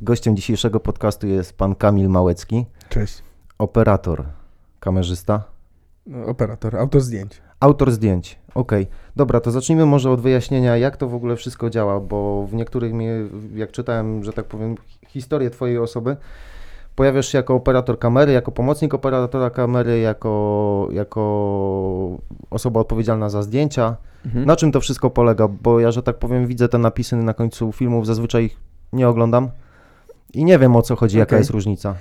Gościem dzisiejszego podcastu jest pan Kamil Małecki, Cześć. operator, kamerzysta, Operator, autor zdjęć. Autor zdjęć. Okej, dobra, to zacznijmy może od wyjaśnienia, jak to w ogóle wszystko działa, bo w niektórych, jak czytałem, że tak powiem, historię twojej osoby, pojawiasz się jako operator kamery, jako pomocnik operatora kamery, jako, jako osoba odpowiedzialna za zdjęcia. Mhm. Na czym to wszystko polega? Bo ja, że tak powiem, widzę te napisy na końcu filmów, zazwyczaj ich nie oglądam i nie wiem o co chodzi, jaka Okej. jest różnica.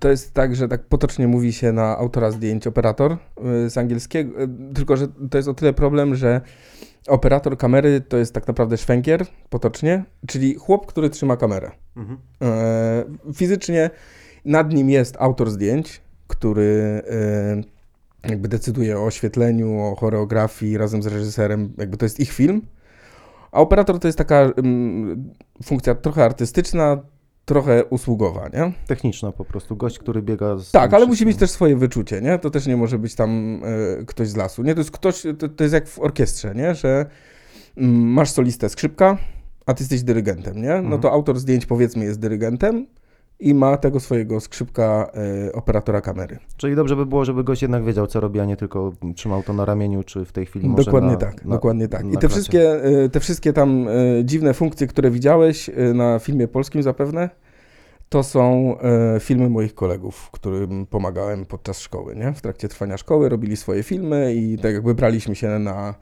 To jest tak, że tak potocznie mówi się na autora zdjęć operator y, z angielskiego, y, tylko że to jest o tyle problem, że operator kamery to jest tak naprawdę szwękier, potocznie, czyli chłop, który trzyma kamerę. E, Fizycznie nad nim jest autor zdjęć, który e, jakby decyduje o oświetleniu, o choreografii razem z reżyserem, jakby to jest ich film. A operator to jest taka mm, funkcja trochę artystyczna, trochę usługowa, nie? Techniczna po prostu, gość, który biega z... Tak, ale musi mieć też swoje wyczucie, nie? To też nie może być tam e, ktoś z lasu, nie? To jest ktoś, to, to jest jak w orkiestrze, nie? Że mm, masz solistę skrzypka, a ty jesteś dyrygentem, nie? No Mhm. to autor zdjęć powiedzmy jest dyrygentem i ma tego swojego skrzypka e, operatora kamery. Czyli dobrze by było, żeby gość jednak wiedział, co robi, a nie tylko trzymał to na ramieniu, czy w tej chwili może Dokładnie na, tak, na, dokładnie tak. I te wszystkie, e, te wszystkie tam e, dziwne funkcje, które widziałeś na filmie polskim zapewne, to są filmy moich kolegów, którym pomagałem podczas szkoły, nie? W trakcie trwania szkoły robili swoje filmy i tak jakby braliśmy się na,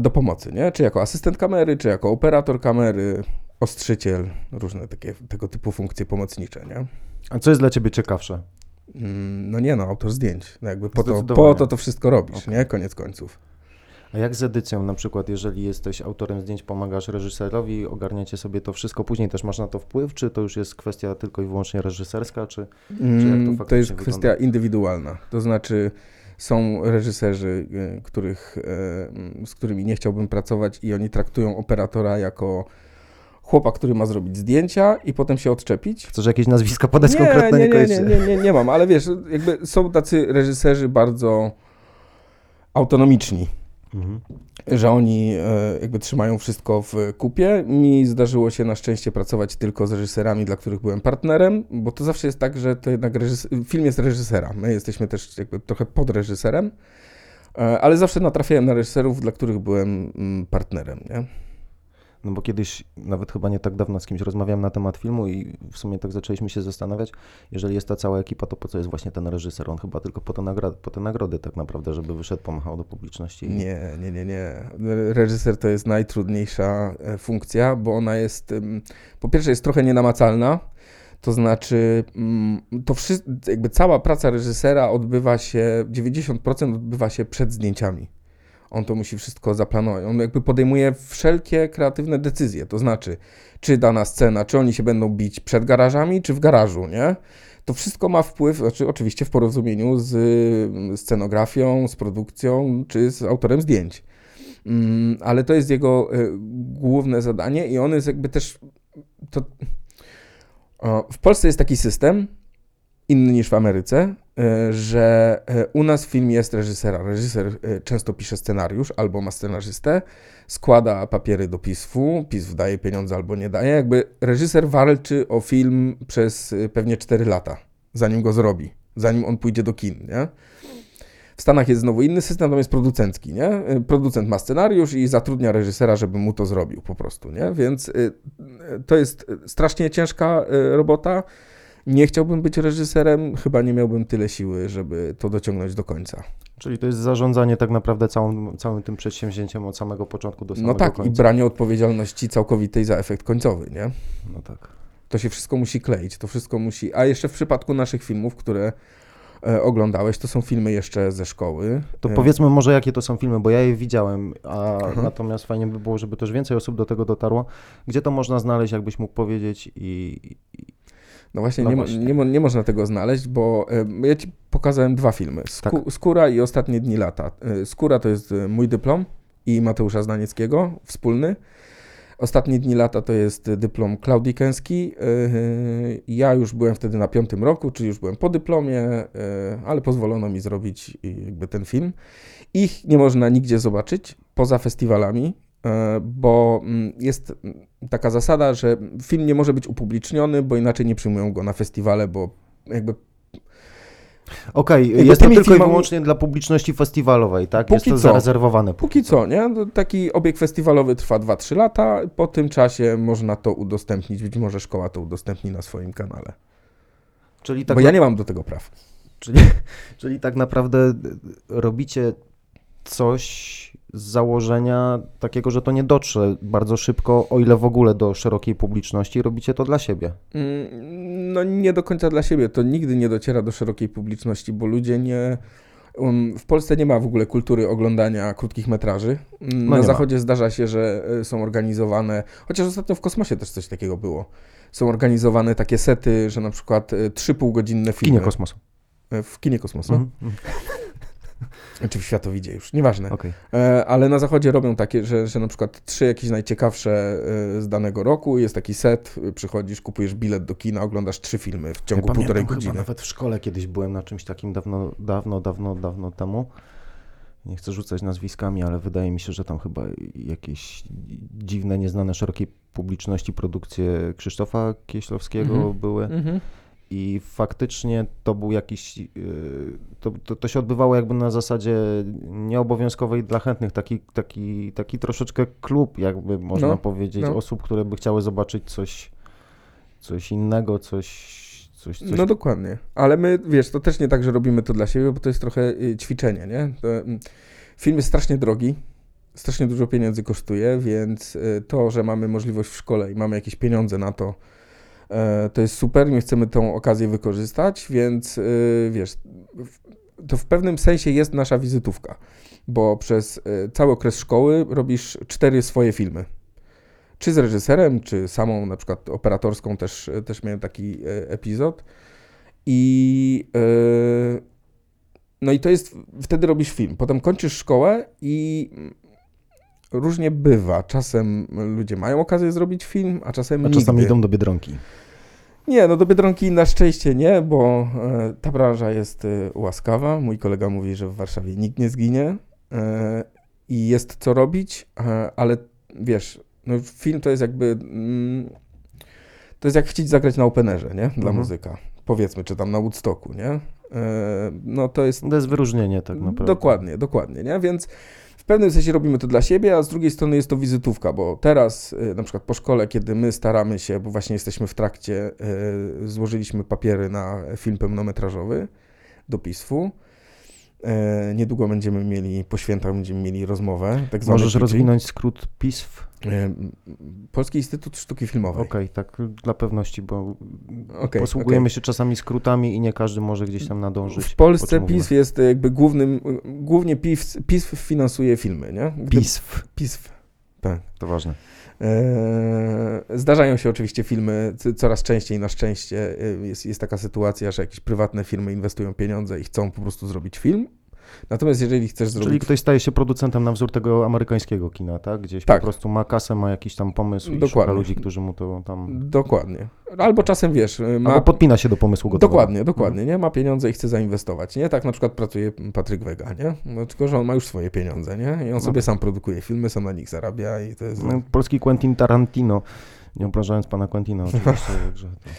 do pomocy, nie? Czy jako asystent kamery, czy jako operator kamery, ostrzyciel, różne takie, tego typu funkcje pomocnicze, nie? A co jest dla ciebie ciekawsze? Mm, No nie no, autor zdjęć. No jakby po to, po to to wszystko robisz, Okej. nie? Koniec końców. A jak z edycją, na przykład, jeżeli jesteś autorem zdjęć, pomagasz reżyserowi, ogarniacie sobie to wszystko, później też masz na to wpływ, czy to już jest kwestia tylko i wyłącznie reżyserska, czy... jak to Mm, to, faktycznie jest wygląda? kwestia indywidualna. To znaczy, są reżyserzy, y, których, y, z którymi nie chciałbym pracować, i oni traktują operatora jako chłopa, który ma zrobić zdjęcia i potem się odczepić. Chcesz jakieś nazwiska podać nie, konkretne? nie, nie, nie, nie, nie, nie mam, ale wiesz, jakby są tacy reżyserzy bardzo autonomiczni, Mhm. że oni e, jakby trzymają wszystko w kupie. Mi zdarzyło się na szczęście pracować tylko z reżyserami, dla których byłem partnerem, bo to zawsze jest tak, że to jednak reżys- film jest reżysera. My jesteśmy też jakby trochę pod reżyserem, e, ale zawsze natrafiałem na reżyserów, dla których byłem mm, partnerem, nie? No bo kiedyś, nawet chyba nie tak dawno z kimś rozmawiałem na temat filmu i w sumie tak zaczęliśmy się zastanawiać, jeżeli jest ta cała ekipa, to po co jest właśnie ten reżyser? On chyba tylko po te, nagrody, po te nagrody tak naprawdę, żeby wyszedł, pomachał do publiczności. i- Nie, nie, nie, nie. Reżyser to jest najtrudniejsza e, funkcja, bo ona jest, po pierwsze jest trochę nienamacalna, to znaczy mm, to wszystko, jakby cała praca reżysera odbywa się, 90% odbywa się przed zdjęciami. On to musi wszystko zaplanować. On jakby podejmuje wszelkie kreatywne decyzje, to znaczy, czy dana scena, czy oni się będą bić przed garażami, czy w garażu, nie? To wszystko ma wpływ, znaczy oczywiście w porozumieniu z y, scenografią, z produkcją, czy z autorem zdjęć. Mm, ale to jest jego y, główne zadanie i on jest jakby też. To, w Polsce jest taki system, inny niż w Ameryce, że y, u nas film jest reżysera. Reżyser y, często pisze scenariusz albo ma scenarzystę, składa papiery do PISF-u, PISF daje pieniądze albo nie daje. Jakby reżyser walczy o film przez pewnie 4 lata, zanim go zrobi, zanim on pójdzie do kin, nie? W Stanach jest znowu inny system, jest producencki, nie? Producent ma scenariusz i zatrudnia reżysera, żeby mu to zrobił po prostu, nie? Więc to jest strasznie ciężka robota. Nie chciałbym być reżyserem, chyba nie miałbym tyle siły, żeby to dociągnąć do końca. Czyli to jest zarządzanie tak naprawdę całym, całym tym przedsięwzięciem od samego początku do samego No tak, i końca. branie odpowiedzialności całkowitej za efekt końcowy, nie? No tak. To się wszystko musi kleić, to wszystko musi. A jeszcze w przypadku naszych filmów, które e, oglądałeś, to są filmy jeszcze ze szkoły. To E, powiedzmy może, jakie to są filmy, bo ja je widziałem, a Aha. natomiast fajnie by było, żeby też więcej osób do tego dotarło. Gdzie to można znaleźć, jakbyś mógł powiedzieć i... No właśnie, No nie, właśnie. Nie, nie można tego znaleźć, bo e, ja ci pokazałem dwa filmy. Sku- Tak. Skóra i Ostatnie dni lata. E, Skóra to jest e, mój dyplom i Mateusza Znanieckiego, wspólny. Ostatnie dni lata to jest dyplom Klaudikeński. Yy, Ja już byłem wtedy na piątym roku, czyli już byłem po dyplomie, ale pozwolono mi zrobić jakby ten film. Ich nie można nigdzie zobaczyć poza festiwalami, bo mm, jest taka zasada, że film nie może być upubliczniony, bo inaczej nie przyjmują go na festiwale, bo jakby Okej, Jakby jest to tylko i filmami- wyłącznie dla publiczności festiwalowej, tak? Póki jest to co. zarezerwowane. Póki co, nie? No, Taki obieg festiwalowy trwa 2-3 lata. Po tym czasie można to udostępnić. Być może szkoła to udostępni na swoim kanale. Czyli tak, Bo na, ja nie mam do tego praw. czyli, czyli tak naprawdę robicie coś z założenia takiego, że to nie dotrze bardzo szybko, o ile w ogóle do szerokiej publiczności, robicie to dla siebie. Mm, No nie do końca dla siebie. To nigdy nie dociera do szerokiej publiczności, bo ludzie nie... um, W Polsce nie ma w ogóle kultury oglądania krótkich metraży. Mm, No Na nie ma. zachodzie zdarza się, że e, są organizowane, chociaż ostatnio w kosmosie też coś takiego było. Są organizowane takie sety, że na przykład e, trzy półgodzinne W filmy. kinie kosmosu. E, W kinie kosmosu. Mhm, mhm. Czy w światowidzie już, nieważne. Okej. E, Ale na zachodzie robią takie, że, że na przykład trzy jakieś najciekawsze e, z danego roku, jest taki set, y, przychodzisz, kupujesz bilet do kina, oglądasz trzy filmy w ciągu Ja półtorej godziny. Chyba nawet w szkole kiedyś byłem na czymś takim dawno, dawno, dawno, dawno temu. Nie chcę rzucać nazwiskami, ale wydaje mi się, że tam chyba jakieś dziwne, nieznane szerokiej publiczności produkcje Krzysztofa Kieślowskiego Mhm. były. Mhm. I faktycznie to był jakiś. yy, To, to, to się odbywało jakby na zasadzie nieobowiązkowej dla chętnych, taki, taki, taki troszeczkę klub, jakby można No, powiedzieć, no. osób, które by chciały zobaczyć coś, coś innego, coś. Coś, coś No dokładnie. Ale my, wiesz, to też nie tak, że robimy to dla siebie, bo to jest trochę y, ćwiczenie, nie? To, mm, film jest strasznie drogi, strasznie dużo pieniędzy kosztuje, więc y, to, że mamy możliwość w szkole i mamy jakieś pieniądze na to, to jest super. My chcemy tą okazję wykorzystać, więc y, wiesz, to w pewnym sensie jest nasza wizytówka, bo przez y, cały okres szkoły robisz cztery swoje filmy. Czy z reżyserem, czy samą na przykład operatorską też, też miałem taki e, epizod. I e, no i to jest, wtedy robisz film. Potem kończysz szkołę i różnie bywa. Czasem ludzie mają okazję zrobić film, a czasem A czasami nigdy. idą do Biedronki. Nie, no do Biedronki na szczęście nie, bo e, ta branża jest e, łaskawa. Mój kolega mówi, że w Warszawie nikt nie zginie e, i jest co robić, ale wiesz, no film to jest jakby... Mm, to jest jak chcieć zagrać na openerze, nie? Dla Mhm. muzyka. Powiedzmy, czy tam na Woodstocku, nie? No to jest To jest wyróżnienie tak naprawdę. Dokładnie, dokładnie, nie? Więc w pewnym sensie robimy to dla siebie, a z drugiej strony jest to wizytówka, bo teraz y, na przykład po szkole, kiedy my staramy się, bo właśnie jesteśmy w trakcie, y, złożyliśmy papiery na film pełnometrażowy do PISF-u. Y, niedługo będziemy mieli, po świętach będziemy mieli rozmowę. Tak Możesz rozwinąć skrót PISF? Polski Instytut Sztuki Filmowej. Okej, tak dla pewności, bo Okej, posługujemy okej. się czasami skrótami i nie każdy może gdzieś tam nadążyć. W po Polsce. PISF jest jakby głównym, głównie PISF, PISF finansuje filmy, nie? Gdy- PISF, PISF, tak. to ważne. Eee, Zdarzają się oczywiście filmy, coraz częściej na szczęście y, jest, jest taka sytuacja, że jakieś prywatne firmy inwestują pieniądze i chcą po prostu zrobić film. Natomiast jeżeli chcesz Czyli zrobić... ktoś staje się producentem na wzór tego amerykańskiego kina, tak? Gdzieś Tak. po prostu ma kasę, ma jakiś tam pomysł i szuka Dokładnie. ludzi, którzy mu to tam... Dokładnie. Albo czasem wiesz, ma... Albo podpina się do pomysłu gotowego. Dokładnie, dokładnie, nie? Ma pieniądze i chce zainwestować, nie? Tak na przykład pracuje Patryk Wega, nie? No, tylko, że on ma już swoje pieniądze, nie? I on sobie sam produkuje filmy, sam na nich zarabia i to jest... No, Polski Quentin Tarantino, nie obrażając pana Quentina oczywiście, także to,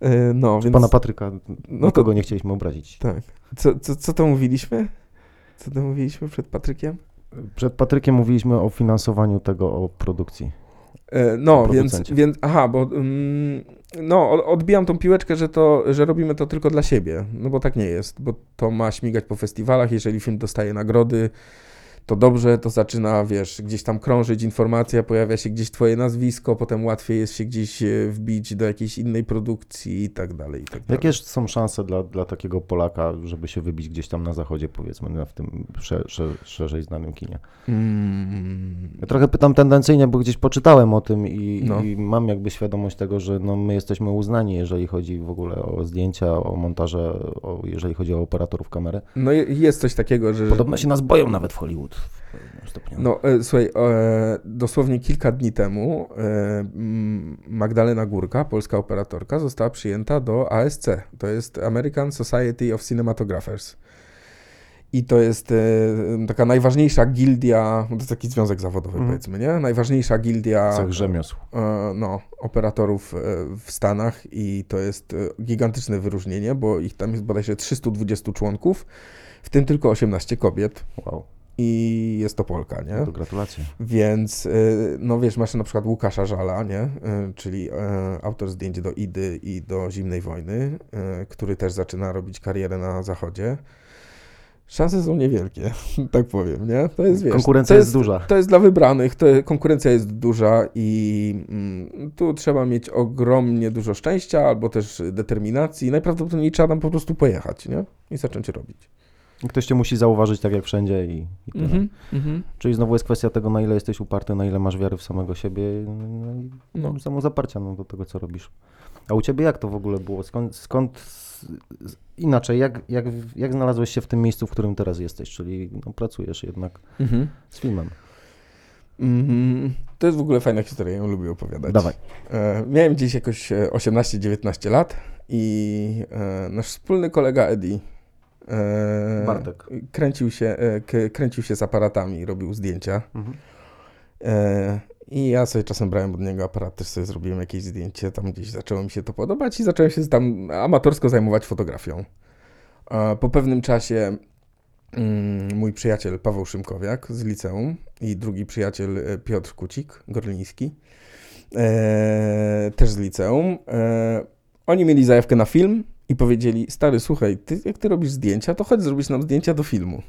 E, No, czy więc... pana Patryka, No nikogo to... nie chcieliśmy obrazić. Tak. Co, co, co to mówiliśmy? Co to mówiliśmy przed Patrykiem? Przed Patrykiem mówiliśmy o finansowaniu tego, o produkcji. E, No, więc, więc, aha, bo mm, no, odbijam tą piłeczkę, że, to, że robimy to tylko dla siebie, no bo tak nie jest, bo to ma śmigać po festiwalach, jeżeli film dostaje nagrody, to dobrze, to zaczyna, wiesz, gdzieś tam krążyć informacja, pojawia się gdzieś twoje nazwisko, potem łatwiej jest się gdzieś e, wbić do jakiejś innej produkcji i tak dalej, i tak dalej. Jakie są szanse dla, dla takiego Polaka, żeby się wybić gdzieś tam na zachodzie, powiedzmy, w tym sze, sze, szerzej znanym kinie? Mm, Ja trochę pytam tendencyjnie, bo gdzieś poczytałem o tym i, No. i mam jakby świadomość tego, że no, my jesteśmy uznani, jeżeli chodzi w ogóle o zdjęcia, o montaże, o, jeżeli chodzi o operatorów kamery. no je- jest coś takiego, że... Podobno się nas boją nawet w Hollywood. Pewnym stopniu. No, e, słuchaj, e, dosłownie kilka dni temu e, mm, Magdalena Górka, polska operatorka, została przyjęta do ASC. To jest American Society of Cinematographers. I to jest e, taka najważniejsza gildia, to jest taki związek zawodowy, Mhm. powiedzmy, nie? Najważniejsza gildia Cech rzemiosł. e, no, operatorów e, w Stanach i to jest e, gigantyczne wyróżnienie, bo ich tam jest bodajże 320 członków, w tym tylko 18 kobiet Wow, i jest to Polka, nie? to gratulacje. Więc, y, no wiesz, masz na przykład Łukasza Żala, nie? Y, czyli e, autor zdjęć do Idy i do Zimnej Wojny, y, który też zaczyna robić karierę na zachodzie. Szanse są niewielkie, tak powiem, nie? To jest, wiesz, Konkurencja to jest duża. To jest dla wybranych, to, konkurencja jest duża i mm, tu trzeba mieć ogromnie dużo szczęścia albo też determinacji. Najprawdopodobniej trzeba tam po prostu pojechać, nie? I zacząć robić. Ktoś cię musi zauważyć tak jak wszędzie i, i tyle. Mhm, mhm. Czyli znowu jest kwestia tego, na ile jesteś uparty, na ile masz wiary w samego siebie no i No. samo zaparcia no, do tego, co robisz. A u ciebie jak to w ogóle było? Skąd, skąd inaczej, jak, jak, jak znalazłeś się w tym miejscu, w którym teraz jesteś, czyli no, pracujesz jednak Mhm. z filmem? Mhm. To jest w ogóle fajna historia, ją lubię opowiadać. Dawaj. E, miałem gdzieś jakoś e, 18-19 lat i e, nasz wspólny kolega Eddie e, Bartek. kręcił się, e, kręcił się z aparatami, robił zdjęcia. Mhm. E, I ja sobie czasem brałem od niego aparat, też sobie zrobiłem jakieś zdjęcie, tam gdzieś zaczęło mi się to podobać i zacząłem się tam amatorsko zajmować fotografią. Po pewnym czasie mm, mój przyjaciel Paweł Szymkowiak z liceum i drugi przyjaciel e, Piotr Kucik, Gorliński, e, też z liceum, oni mieli zajawkę na film i powiedzieli, stary, słuchaj, ty, jak ty robisz zdjęcia, to chodź zrobić nam zdjęcia do filmu.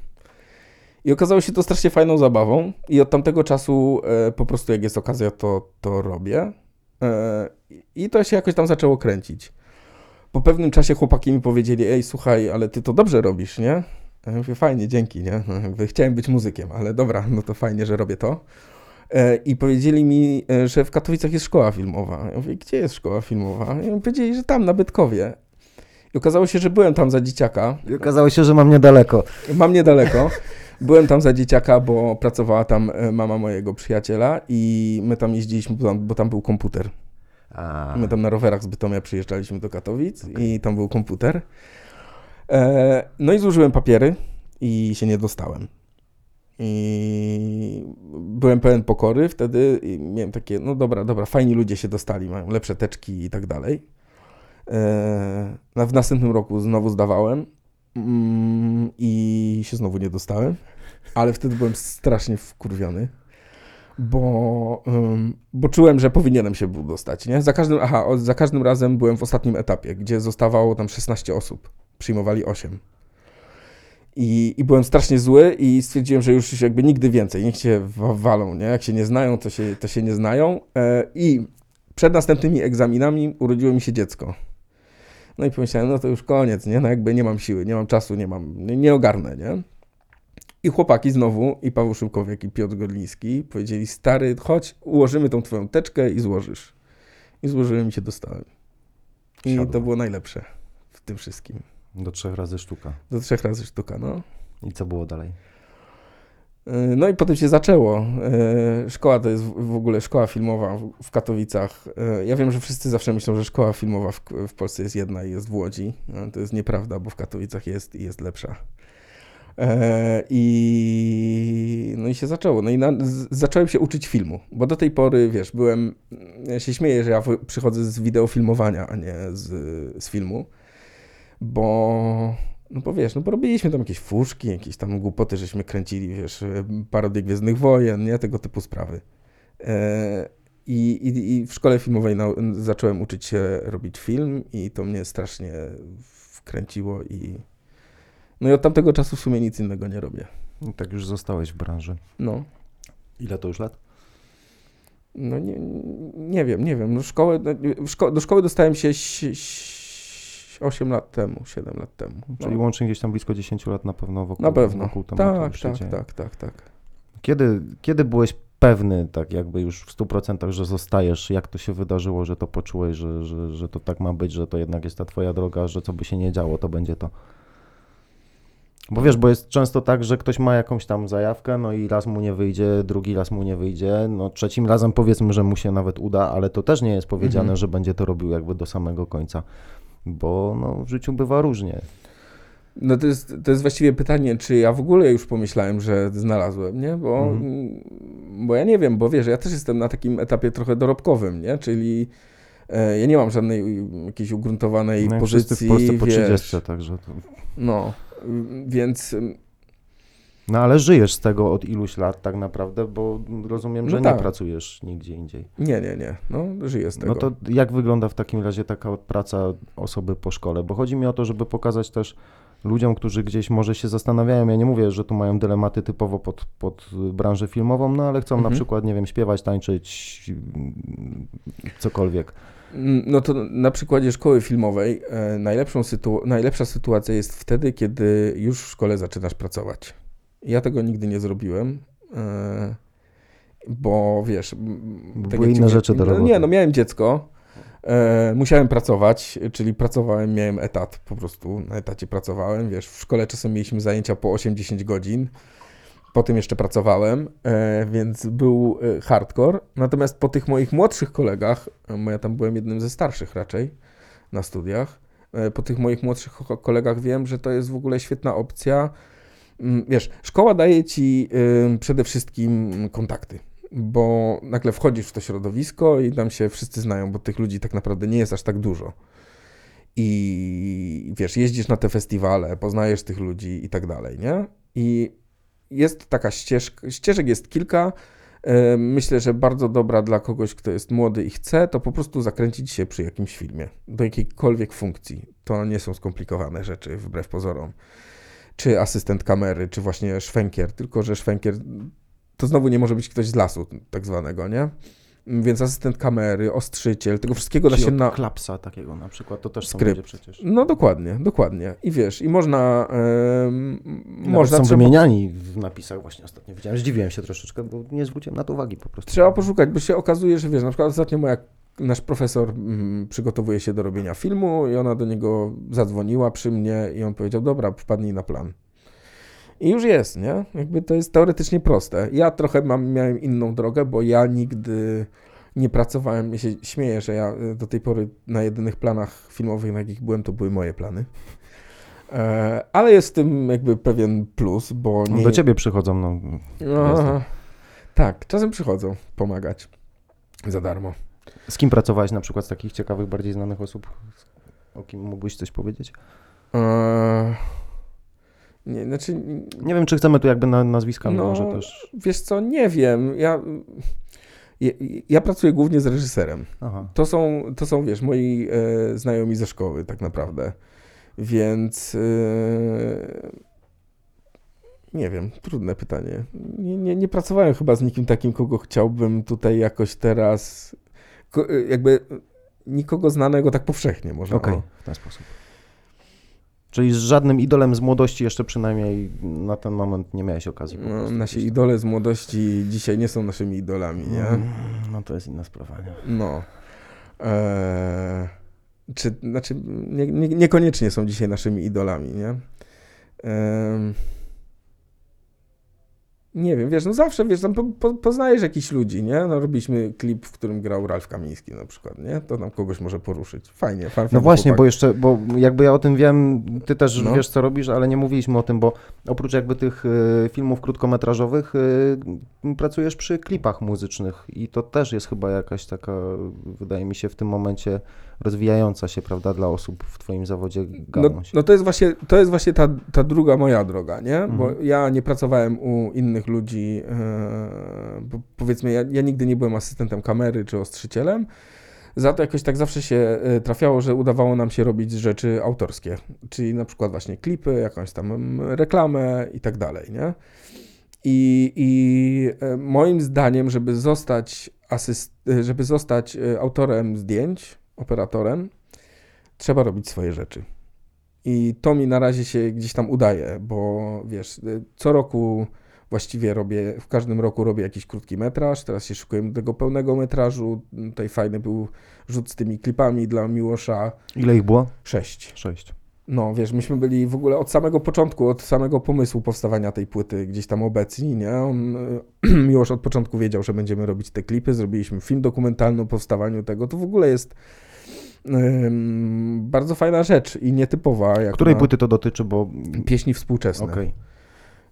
I okazało się to strasznie fajną zabawą i od tamtego czasu e, po prostu jak jest okazja, to, to robię. E, I to się jakoś tam zaczęło kręcić. Po pewnym czasie chłopaki mi powiedzieli, ej słuchaj, ale ty to dobrze robisz, nie? Ja mówię, fajnie, dzięki, nie? No, jakby chciałem być muzykiem, ale dobra, no to fajnie, że robię to. E, I powiedzieli mi, e, że w Katowicach jest szkoła filmowa. Ja mówię, gdzie jest szkoła filmowa? I powiedzieli, że tam, na Bytkowie. I okazało się, że byłem tam za dzieciaka. I okazało się, że mam niedaleko. Mam niedaleko. Byłem tam za dzieciaka, bo pracowała tam e, mama mojego przyjaciela i my tam jeździliśmy, bo tam, był komputer. A, My tam na rowerach z Bytomia przyjeżdżaliśmy do Katowic i tam był komputer. E, no i złożyłem papiery i się nie dostałem. I byłem pełen pokory wtedy i miałem takie, no dobra, dobra, fajni ludzie się dostali, mają lepsze teczki i tak dalej. E, w następnym roku znowu zdawałem mm, i się znowu nie dostałem, ale wtedy byłem strasznie wkurwiony bo, bo czułem, że powinienem się był dostać, nie? Za każdym, aha, za każdym razem byłem w ostatnim etapie, gdzie zostawało tam 16 osób, przyjmowali 8. I, I byłem strasznie zły i stwierdziłem, że już jakby nigdy więcej, niech się wa- walą, nie? Jak się nie znają, to się, to się nie znają. E, I przed następnymi egzaminami urodziło mi się dziecko. No i pomyślałem, no to już koniec, nie? No jakby nie mam siły, nie mam czasu, nie mam, nie, ogarnę, nie? I chłopaki znowu, i Paweł Szymkowiak, i Piotr Godliński powiedzieli, stary, chodź, ułożymy tą twoją teczkę i złożysz. I złożyłem i się dostałem. I Siadło. to było najlepsze w tym wszystkim. do trzech razy sztuka. Do trzech razy sztuka, no. I co było dalej? Yy, No i potem się zaczęło. Yy, Szkoła to jest w ogóle szkoła filmowa w- Katowicach. Yy, Ja wiem, że wszyscy zawsze myślą, że szkoła filmowa w, Polsce jest jedna i jest w Łodzi. No, To jest nieprawda, bo w Katowicach jest i jest lepsza. I no i się zaczęło. No i na, zacząłem się uczyć filmu, bo do tej pory, wiesz, byłem, ja się śmieję, że ja przychodzę z wideofilmowania, a nie z, z filmu, bo, no bo wiesz, no bo robiliśmy tam jakieś fuszki, jakieś tam głupoty, żeśmy kręcili, wiesz, parodię Gwiezdnych Wojen, nie, tego typu sprawy. E, i, i, I w szkole filmowej nau- zacząłem uczyć się robić film i to mnie strasznie wkręciło i no i od tamtego czasu w sumie nic innego nie robię. I tak już zostałeś w branży. No, Ile to już lat? no nie, nie wiem, nie wiem. No szkołę, no, szko- do szkoły dostałem się 8 lat temu, 7 lat temu. Czyli no, łącznie gdzieś tam blisko 10 lat na pewno wokół, na pewno. wokół tematu Tak, tak, dzieje. tak, tak, tak. Kiedy, kiedy byłeś pewny, tak jakby już w 100%, że zostajesz? Jak to się wydarzyło, że to poczułeś, że, że, że to tak ma być, że to jednak jest ta twoja droga, że co by się nie działo, to będzie to? Bo wiesz, bo jest często tak, że ktoś ma jakąś tam zajawkę, no i raz mu nie wyjdzie, drugi raz mu nie wyjdzie, no trzecim razem powiedzmy, że mu się nawet uda, ale to też nie jest powiedziane, Mhm. że będzie to robił jakby do samego końca, bo no, w życiu bywa różnie. No to jest, to jest właściwie pytanie, czy ja w ogóle już pomyślałem, że znalazłem, nie? Bo, Mhm. bo ja nie wiem, bo wiesz, ja też jestem na takim etapie trochę dorobkowym, nie? Czyli e, ja nie mam żadnej jakiejś ugruntowanej No, pozycji, w Polsce po wiesz, 30, także to... No, więc No ale żyjesz z tego od iluś lat tak naprawdę, bo rozumiem, że No nie tak. pracujesz nigdzie indziej. nie, nie, nie, no żyję z tego. No to jak wygląda w takim razie taka praca osoby po szkole? Bo chodzi mi o to, żeby pokazać też ludziom, którzy gdzieś może się zastanawiają, ja nie mówię, że tu mają dylematy typowo pod, pod branżę filmową, no ale chcą na Mhm. przykład, nie wiem, śpiewać, tańczyć, cokolwiek. Mm, No to na przykładzie szkoły filmowej e, najlepszą sytu- najlepsza sytuacja jest wtedy, kiedy już w szkole zaczynasz pracować. Ja tego nigdy nie zrobiłem, e, bo wiesz... tak były inne rzeczy do no, roboty. Nie, no miałem dziecko, e, musiałem pracować, czyli pracowałem, miałem etat, po prostu na etacie pracowałem, wiesz, w szkole czasem mieliśmy zajęcia po 8-10 godzin, Potem jeszcze pracowałem, e, więc był hardcore. Natomiast po tych moich młodszych kolegach, bo ja tam byłem jednym ze starszych raczej na studiach, po tych moich młodszych ko- kolegach wiem, że to jest w ogóle świetna opcja. Mm, Wiesz, szkoła daje ci przede wszystkim kontakty, bo nagle wchodzisz w to środowisko i tam się wszyscy znają, bo tych ludzi tak naprawdę nie jest aż tak dużo. I wiesz, jeździsz na te festiwale, poznajesz tych ludzi i tak dalej, nie? I jest taka ścieżka, ścieżek jest kilka. Myślę, że bardzo dobra dla kogoś, kto jest młody i chce, to po prostu zakręcić się przy jakimś filmie, do jakiejkolwiek funkcji. To nie są skomplikowane rzeczy, wbrew pozorom. Czy asystent kamery, czy właśnie szwękier, tylko że szwękier to znowu nie może być ktoś z lasu, tak zwanego, nie? Więc asystent kamery, ostrzyciel, tego wszystkiego da się na. klapsa takiego na przykład, to też są Skrypt. ludzie przecież. No dokładnie, dokładnie. I wiesz, i można. można są trzeba- wymieniani w napisach właśnie ostatnio widziałem. Zdziwiłem się troszeczkę, bo nie zwróciłem na to uwagi po prostu. Trzeba poszukać, bo się okazuje, że wiesz, na przykład ostatnio moja, nasz profesor mm, przygotowuje się do robienia filmu i ona do niego zadzwoniła przy mnie i on powiedział, dobra, wpadnij na plan. I już jest, nie? Jakby to jest teoretycznie proste. Ja trochę mam, miałem inną drogę, bo ja nigdy nie pracowałem, ja się śmieję, że ja y, do tej pory na jedynych planach filmowych, na jakich byłem, to były moje plany. E, ale jest w tym jakby pewien plus, bo nie... Do ciebie przychodzą, no. Aha. Tak, czasem przychodzą pomagać za darmo. Z kim pracowałeś na przykład z takich ciekawych, bardziej znanych osób? O kim mógłbyś coś powiedzieć? Eee, nie, znaczy, Nie wiem, czy chcemy tu jakby na, nazwiskami No, może też. wiesz co, nie wiem. Ja, ja, ja pracuję głównie z reżyserem. Aha. To są, to są wiesz, moi e, znajomi ze szkoły tak naprawdę. Więc e, nie wiem, trudne pytanie. Nie, nie, nie pracowałem chyba z nikim takim, kogo chciałbym tutaj jakoś teraz, jakby nikogo znanego tak powszechnie może. Okej, o. w ten sposób. Czyli z żadnym idolem z młodości jeszcze przynajmniej na ten moment nie miałeś okazji. No, nasi idole z młodości dzisiaj nie są naszymi idolami, nie? Mm, No to jest inna sprawa, nie? No. Eee, czy, znaczy, nie, nie, niekoniecznie są dzisiaj naszymi idolami, nie? Em, nie wiem, wiesz, no zawsze, wiesz, tam po, po, poznajesz jakichś ludzi, nie? No robiliśmy klip, w którym grał Ralf Kamiński na przykład, nie? To tam kogoś może poruszyć. Fajnie, fajnie. No właśnie, bo jeszcze, bo jakby ja o tym wiem, ty też No. wiesz co robisz, ale nie mówiliśmy o tym, bo oprócz jakby tych y, filmów krótkometrażowych y, pracujesz przy klipach muzycznych i to też jest chyba jakaś taka, wydaje mi się w tym momencie rozwijająca się, prawda, dla osób w twoim zawodzie No, gałąź. no to jest właśnie, to jest właśnie ta, ta druga moja droga, nie? Bo Mhm. ja nie pracowałem u innych ludzi, bo powiedzmy, ja, ja nigdy nie byłem asystentem kamery czy ostrzycielem, za to jakoś tak zawsze się e, trafiało, że udawało nam się robić rzeczy autorskie, czyli na przykład właśnie klipy, jakąś tam mm, reklamę i tak dalej, nie? I, i e, moim zdaniem, żeby zostać, asyst, żeby zostać autorem zdjęć, operatorem, trzeba robić swoje rzeczy. I to mi na razie się gdzieś tam udaje, bo wiesz, y, co roku właściwie robię, w każdym roku robię jakiś krótki metraż, teraz się szykuję do tego pełnego metrażu. Tutaj fajny był rzut z tymi klipami dla Miłosza. Ile ich było? Sześć. Sześć. No, wiesz, myśmy byli w ogóle od samego początku, od samego pomysłu powstawania tej płyty gdzieś tam obecni, nie? On y, już od początku wiedział, że będziemy robić te klipy, zrobiliśmy film dokumentalny o powstawaniu tego. To w ogóle jest ym, bardzo fajna rzecz i nietypowa. Jak Której na płyty to dotyczy, bo... Pieśni współczesne. Okej.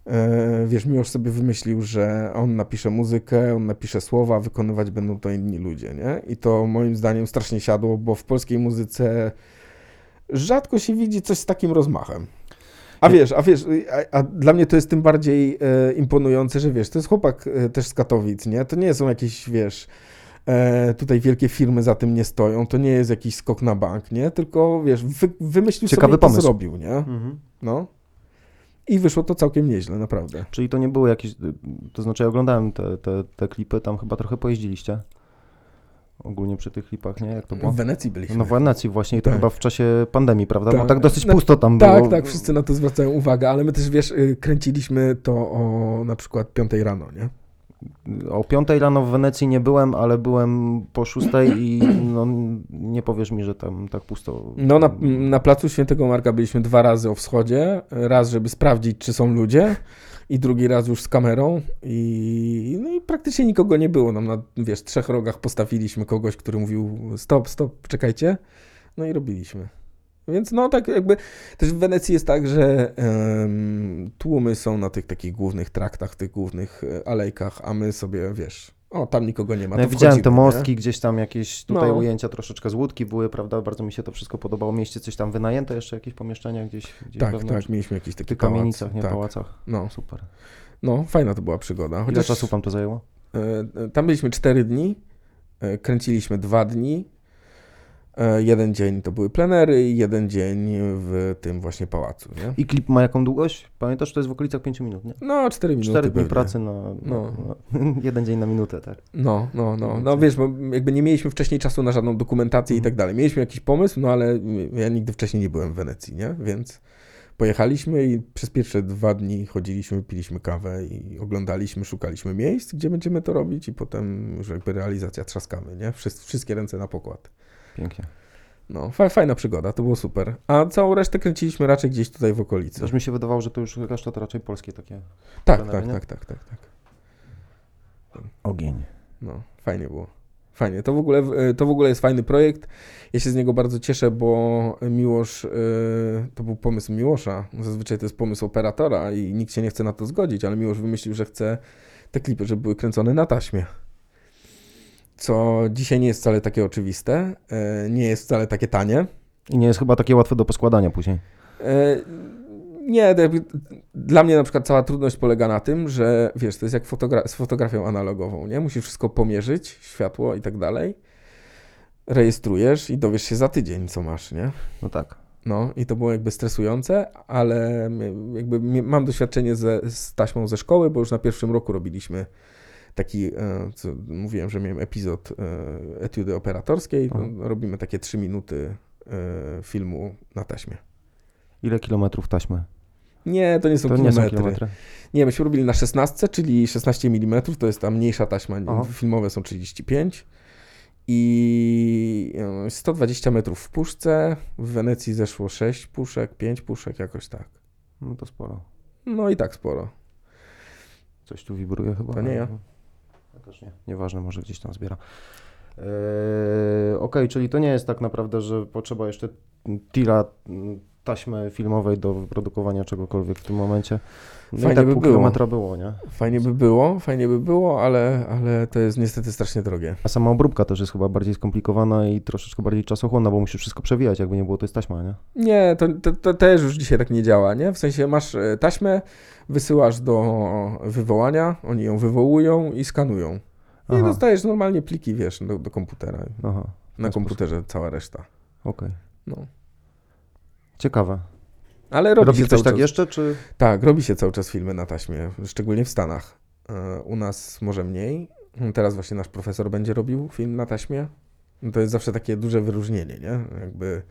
E, Wiesz, Miłosz sobie wymyślił, że on napisze muzykę, on napisze słowa, wykonywać będą to inni ludzie, nie? I to moim zdaniem strasznie siadło, bo w polskiej muzyce rzadko się widzi coś z takim rozmachem. A wiesz, a wiesz, a, a dla mnie to jest tym bardziej e, imponujące, że wiesz, to jest chłopak e, też z Katowic, nie? To nie są jakieś, wiesz, e, tutaj wielkie firmy za tym nie stoją, to nie jest jakiś skok na bank, nie? Tylko, wiesz, wy, wymyślił Ciekawy sobie to pomysł. zrobił, nie? Mhm. No. I wyszło to całkiem nieźle, naprawdę. Czyli to nie było jakieś... To znaczy ja oglądałem te, te, te klipy, tam chyba trochę pojeździliście. Ogólnie przy tych klipach, nie? Jak to było? W Wenecji byliśmy. No w Wenecji właśnie i to Tak. chyba w czasie pandemii, prawda? Bo Tak. tak dosyć No, pusto tam było. tak, tak, wszyscy na to zwracają uwagę, ale my też, wiesz, y, kręciliśmy to o na przykład 5 rano, nie? O 5 rano w Wenecji nie byłem, ale byłem po 6 i no, nie powiesz mi, że tam tak pusto. No na, na placu Świętego Marka byliśmy dwa razy o wschodzie, raz, żeby sprawdzić, czy są ludzie i drugi raz już z kamerą i, no i praktycznie nikogo nie było. Nam na, wiesz, trzech rogach postawiliśmy kogoś, który mówił stop, stop, czekajcie, no i robiliśmy. Więc no tak jakby też w Wenecji jest tak, że em, tłumy są na tych takich głównych traktach, tych głównych e, alejkach, a my sobie, wiesz, o tam nikogo nie ma. No, ja widziałem te wchodzimy, nie? mostki, gdzieś tam jakieś tutaj No. ujęcia troszeczkę z łódki były, prawda? Bardzo mi się to wszystko podobało. Mieście coś tam wynajęte, jeszcze jakieś pomieszczenia gdzieś, gdzieś Tak, wewnątrz? tak, mieliśmy jakiś W taki tych pałac. kamienicach, nie tak. pałacach. No, Super. no, fajna to była przygoda. Ile Chociaż czasu wam to zajęło? e, e, tam byliśmy 4 dni, kręciliśmy dwa dni. E, jeden dzień to były plenery i jeden dzień w tym właśnie pałacu, nie? I klip ma jaką długość? Pamiętasz, to jest w okolicach 5 minut, nie? No, 4 minuty 4 dni pewnie. pracy na, No. na jeden dzień na minutę, tak? No, no, no, no wiesz, bo jakby nie mieliśmy wcześniej czasu na żadną dokumentację i Mhm. tak dalej. Mieliśmy jakiś pomysł, no ale ja nigdy wcześniej nie byłem w Wenecji, nie? Więc pojechaliśmy i przez pierwsze dwa dni chodziliśmy, piliśmy kawę i oglądaliśmy, szukaliśmy miejsc, gdzie będziemy to robić i potem już jakby realizacja trzaskamy, nie? Wszys- Wszystkie ręce na pokład. Pięknie. No, fa- fajna przygoda, to było super. A całą resztę kręciliśmy raczej gdzieś tutaj w okolicy. Też mi się wydawało, że to już reszta to raczej polskie takie Tak, plenery, tak, tak, tak, tak, tak. ogień. No, fajnie było. Fajnie. To w, ogóle, e, to w ogóle jest fajny projekt. Ja się z niego bardzo cieszę, bo Miłosz, e, to był pomysł Miłosza. Zazwyczaj to jest pomysł operatora i nikt się nie chce na to zgodzić, ale Miłosz wymyślił, że chce te klipy, żeby były kręcone na taśmie. Co dzisiaj nie jest wcale takie oczywiste, e, nie jest wcale takie tanie. I nie jest chyba takie łatwe do poskładania później. E, Nie, dla mnie na przykład cała trudność polega na tym, że wiesz, to jest jak fotogra- z fotografią analogową, nie? Musisz wszystko pomierzyć, światło i tak dalej. Rejestrujesz i dowiesz się za tydzień, co masz, nie? No tak. No i to było jakby stresujące, ale jakby mam doświadczenie ze, z taśmą ze szkoły, bo już na pierwszym roku robiliśmy taki, e, co mówiłem, że miałem epizod e, etiudy operatorskiej. No, robimy takie trzy minuty e, filmu na taśmie. Ile kilometrów taśmy? Nie, to nie są To nie kilometry. są kilometry. Nie, myśmy robili na 16, czyli 16 mm, to jest ta mniejsza taśma, Aha. filmowe są 35 i e, 120 metrów w puszce, w Wenecji zeszło 6 puszek, 5 puszek, jakoś tak. No to sporo. No i tak sporo. Coś tu wibruje chyba. To nie ja. Ja nie. Nieważne, może gdzieś tam zbiera. Eee, Okej, czyli to nie jest tak naprawdę, że potrzeba jeszcze tira taśmy filmowej do wyprodukowania czegokolwiek w tym momencie. No Fajnie tak by było. było, nie? Fajnie by było, fajnie by było, ale, ale to jest niestety strasznie drogie. A sama obróbka też jest chyba bardziej skomplikowana i troszeczkę bardziej czasochłonna, bo musisz wszystko przewijać, jakby nie było, to jest taśma, nie? Nie, to, to, to też już dzisiaj tak nie działa, nie? W sensie masz e, taśmę, wysyłasz do wywołania, oni ją wywołują i skanują. I Aha. dostajesz normalnie pliki, wiesz, do, do komputera. Aha, Na komputerze cała reszta. okej. No. Ciekawe. Ale robi, Robi się ktoś tak czas. jeszcze, czy... Tak, robi się cały czas filmy na taśmie, szczególnie w Stanach. E, U nas może mniej. Teraz właśnie nasz profesor będzie robił film na taśmie. No To jest zawsze takie duże wyróżnienie, nie? Jakby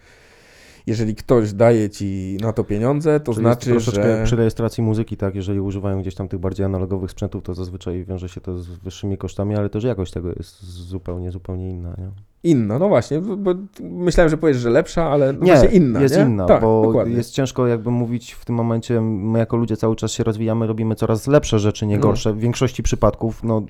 jeżeli ktoś daje ci na to pieniądze, to Czyli znaczy, troszeczkę że... przy rejestracji muzyki, tak, jeżeli używają gdzieś tam tych bardziej analogowych sprzętów, to zazwyczaj wiąże się to z wyższymi kosztami, ale też jakość tego jest zupełnie, zupełnie inna, nie? Inna, no właśnie, bo, myślałem, że powiesz, że lepsza, ale no Nie, właśnie inna, jest nie? inna, tak, bo dokładnie. jest ciężko jakby mówić w tym momencie, my jako ludzie cały czas się rozwijamy, robimy coraz lepsze rzeczy, nie No. gorsze. W większości przypadków, no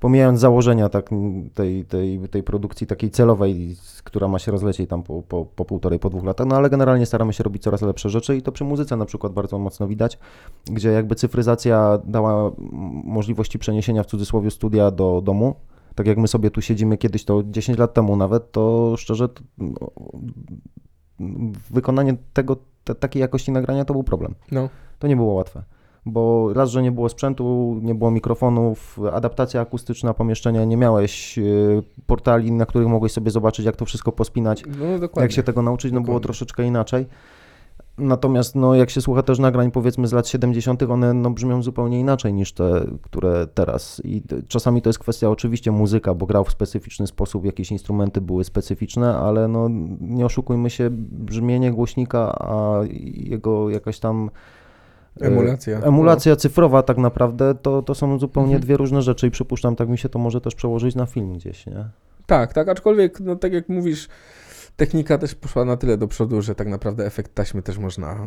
pomijając założenia tak, tej, tej, tej produkcji takiej celowej, która ma się rozlecieć tam po, po, po półtorej, po dwóch latach, no ale generalnie staramy się robić coraz lepsze rzeczy i to przy muzyce na przykład bardzo mocno widać, gdzie jakby cyfryzacja dała możliwości przeniesienia w cudzysłowie studia do domu. Tak jak my sobie tu siedzimy kiedyś, to 10 lat temu nawet, to szczerze to, no, wykonanie tego, te, takiej jakości nagrania to był problem. No. To nie było łatwe. Bo raz, że nie było sprzętu, nie było mikrofonów, adaptacja akustyczna pomieszczenia, nie miałeś y, portali, na których mogłeś sobie zobaczyć, jak to wszystko pospinać, No jak się tego nauczyć, no było Dokładnie. troszeczkę inaczej. Natomiast no, jak się słucha też nagrań powiedzmy z lat 70., one no, brzmią zupełnie inaczej niż te, które teraz. I czasami to jest kwestia oczywiście muzyka, bo grał w specyficzny sposób, jakieś instrumenty były specyficzne, ale no, nie oszukujmy się, brzmienie głośnika, a jego jakaś tam e, Emulacja. Emulacja cyfrowa tak naprawdę to, to są zupełnie Mhm. dwie różne rzeczy i przypuszczam, tak mi się to może też przełożyć na film gdzieś, nie? Tak, tak, aczkolwiek, no tak jak mówisz, technika też poszła na tyle do przodu, że tak naprawdę efekt taśmy też można e,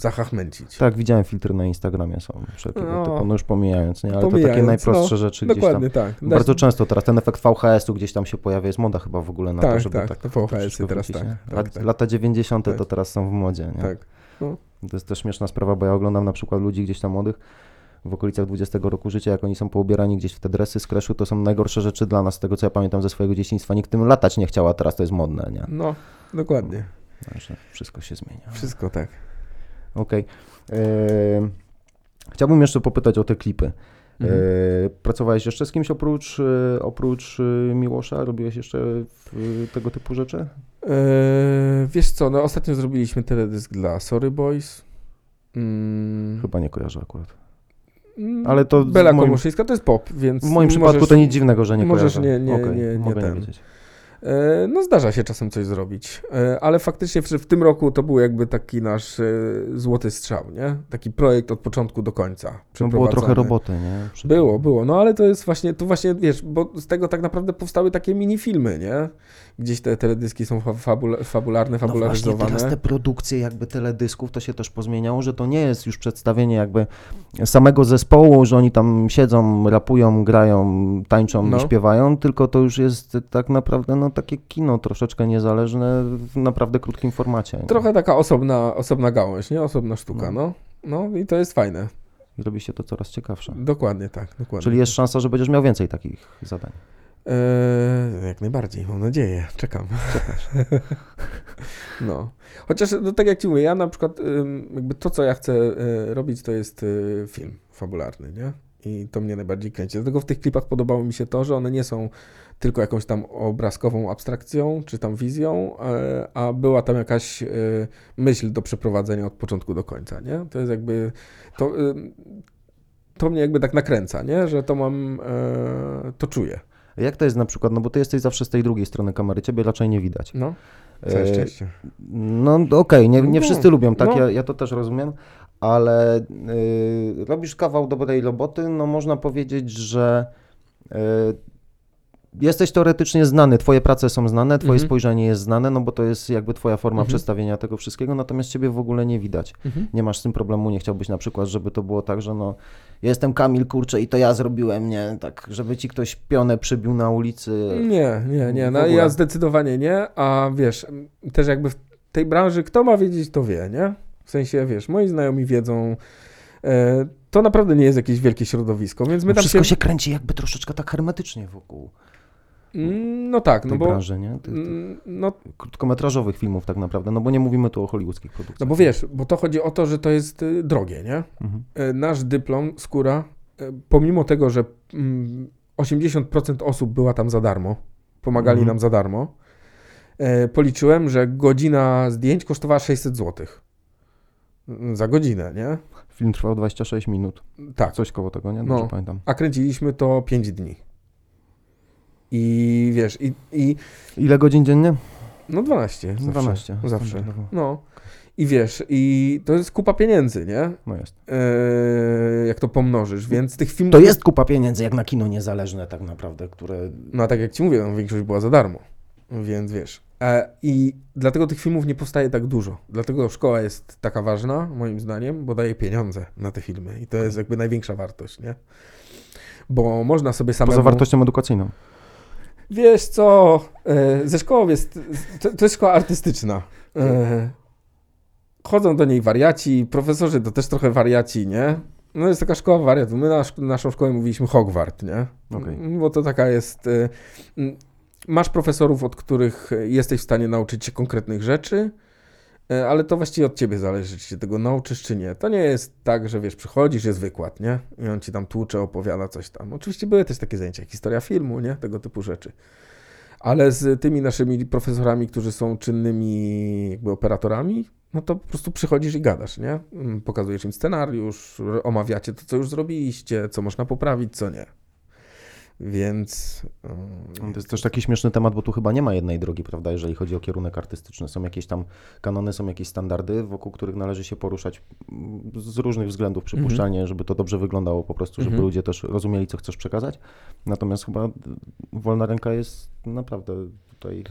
zachachmęcić. Tak, widziałem filtry na Instagramie są wszelkiego No. typu, no już pomijając, nie? Ale to takie Pomijając, najprostsze no, rzeczy gdzieś tam. Tak. Bardzo często teraz ten efekt VHS-u gdzieś tam się pojawia, jest moda chyba w ogóle na to, Tak, żeby tak, tak, to VHS-y teraz wrócić, tak, tak, Lat, tak. Lata 90. to Tak. teraz są w modzie, nie? Tak. To jest też śmieszna sprawa, bo ja oglądam na przykład ludzi gdzieś tam młodych w okolicach 20 roku życia, jak oni są poubierani gdzieś w te dresy z kreszu, to są najgorsze rzeczy dla nas, z tego co ja pamiętam ze swojego dzieciństwa. Nikt tym latać nie chciał, a teraz to jest modne, nie? No, dokładnie. Także wszystko się zmienia. Wszystko tak. Okej. Eee, Chciałbym jeszcze popytać o te klipy. Mhm. Eee, Pracowałeś jeszcze z kimś oprócz, e, oprócz e, Miłosza? Robiłeś jeszcze tego typu rzeczy? Wiesz co, no ostatnio zrobiliśmy teledysk dla Sorry Boys. Mm, Chyba nie kojarzę akurat. Mm, ale to Bela moim- Komorzyńska to jest pop, więc W moim przypadku możesz, to nic dziwnego, że nie możesz kojarzę. nie- nie- Okej, nie- nie ten. nie. E, No zdarza się czasem coś zrobić, E, ale faktycznie w, w tym roku to był jakby taki nasz e, złoty strzał, nie? Taki projekt od początku do końca. No było trochę roboty, nie? Przy- Było, było, no ale to jest właśnie, tu właśnie, wiesz, bo z tego tak naprawdę powstały takie minifilmy, nie? Gdzieś te teledyski są fa- fabula, fabularne, No właśnie, fabularyzowane. teraz te produkcje jakby teledysków to się też pozmieniało, że to nie jest już przedstawienie jakby samego zespołu, że oni tam siedzą, rapują, grają, tańczą No. i śpiewają, tylko to już jest tak naprawdę no takie kino troszeczkę niezależne w naprawdę krótkim formacie. nie? Trochę taka osobna, osobna gałąź, nie? Osobna sztuka, No. no. No i to jest fajne. I robi się to coraz ciekawsze. Dokładnie tak, dokładnie. Czyli jest szansa, że będziesz miał więcej takich zadań. Eee, jak najbardziej, mam nadzieję. Czekam. no. Chociaż, no tak jak ci mówię, ja na przykład jakby to, co ja chcę y, robić, to jest y, film fabularny, nie? I to mnie najbardziej kręci. Dlatego w tych klipach podobało mi się to, że one nie są tylko jakąś tam obrazkową abstrakcją, czy tam wizją, e, a była tam jakaś y, myśl do przeprowadzenia od początku do końca, nie? To jest jakby, to, to mnie jakby tak nakręca, nie? Że to mam, e, to czuję. Jak to jest na przykład, no bo ty jesteś zawsze z tej drugiej strony kamery, ciebie raczej nie widać. No, całe E, szczęście. No okej, nie, nie No, wszyscy lubią, tak? no. Ja, ja to też rozumiem, ale y, robisz kawał dobrej roboty, no można powiedzieć, że y, jesteś teoretycznie znany, twoje prace są znane, twoje Mhm. spojrzenie jest znane, no bo to jest jakby twoja forma Mhm. przedstawienia tego wszystkiego, natomiast ciebie w ogóle nie widać. Mhm. Nie masz z tym problemu, nie chciałbyś na przykład, żeby to było tak, że no jestem Kamil, kurczę i to ja zrobiłem, nie? Tak, żeby ci ktoś pionę przybił na ulicy. Nie, nie, nie. No, ja zdecydowanie nie, a wiesz, też jakby w tej branży, kto ma wiedzieć, to wie, nie? W sensie, wiesz, moi znajomi wiedzą. E, to naprawdę nie jest jakieś wielkie środowisko, więc my No tam wszystko się... się kręci jakby troszeczkę tak hermetycznie wokół No tak, no bo... branży, nie? Tych, tych mm, No, krótkometrażowych filmów tak naprawdę, no bo nie mówimy tu o hollywoodzkich produkcjach. no bo wiesz, bo to chodzi o to, że to jest y, drogie, nie? Mhm. E, Nasz dyplom, skóra, e, pomimo tego, że mm, 80% osób była tam za darmo, pomagali Mhm. nam za darmo, e, policzyłem, że godzina zdjęć kosztowała 600 zł. Za godzinę, nie? Film trwał 26 minut, Tak. coś koło tego, nie? No. Pamiętam. A kręciliśmy to 5 dni. I wiesz, i, i Ile godzin dziennie? no 12. Zawsze, 12. Zawsze. No. I wiesz, i to jest kupa pieniędzy, nie? No jest. E, jak to pomnożysz, więc tych filmów... To jest kupa pieniędzy jak na kino niezależne tak naprawdę, które... No a tak jak ci mówię, no, większość była za darmo. Więc wiesz. E, I dlatego tych filmów nie powstaje tak dużo. Dlatego szkoła jest taka ważna, moim zdaniem, bo daje pieniądze na te filmy. I to jest jakby największa wartość, nie? Bo można sobie samemu... Poza wartością edukacyjną. Wiesz co, e, ze szkołą jest, to, to jest szkoła artystyczna. E, chodzą do niej wariaci, profesorzy to też trochę wariaci, nie? No jest taka szkoła wariatów. My na naszą szkołę mówiliśmy Hogwart, nie? Okej. Bo to taka jest... e, Masz profesorów, od których jesteś w stanie nauczyć się konkretnych rzeczy, ale to właściwie od ciebie zależy, czy się tego nauczysz, czy nie. To nie jest tak, że wiesz, przychodzisz, jest wykład, nie? I on ci tam tłucze, opowiada coś tam. Oczywiście były też takie zajęcia, historia filmu, nie? Tego typu rzeczy. Ale z tymi naszymi profesorami, którzy są czynnymi jakby operatorami, no to po prostu przychodzisz i gadasz, nie? Mm, Pokazujesz im scenariusz, omawiacie to, co już zrobiliście, co można poprawić, co nie. Więc... mm, To jest też taki śmieszny temat, bo tu chyba nie ma jednej drogi, prawda, jeżeli chodzi o kierunek artystyczny. Są jakieś tam kanony, są jakieś standardy, wokół których należy się poruszać mm, z różnych względów przypuszczalnie, żeby to dobrze wyglądało po prostu, żeby Mhm. ludzie też rozumieli, co chcesz przekazać. Natomiast chyba wolna ręka jest naprawdę tutaj...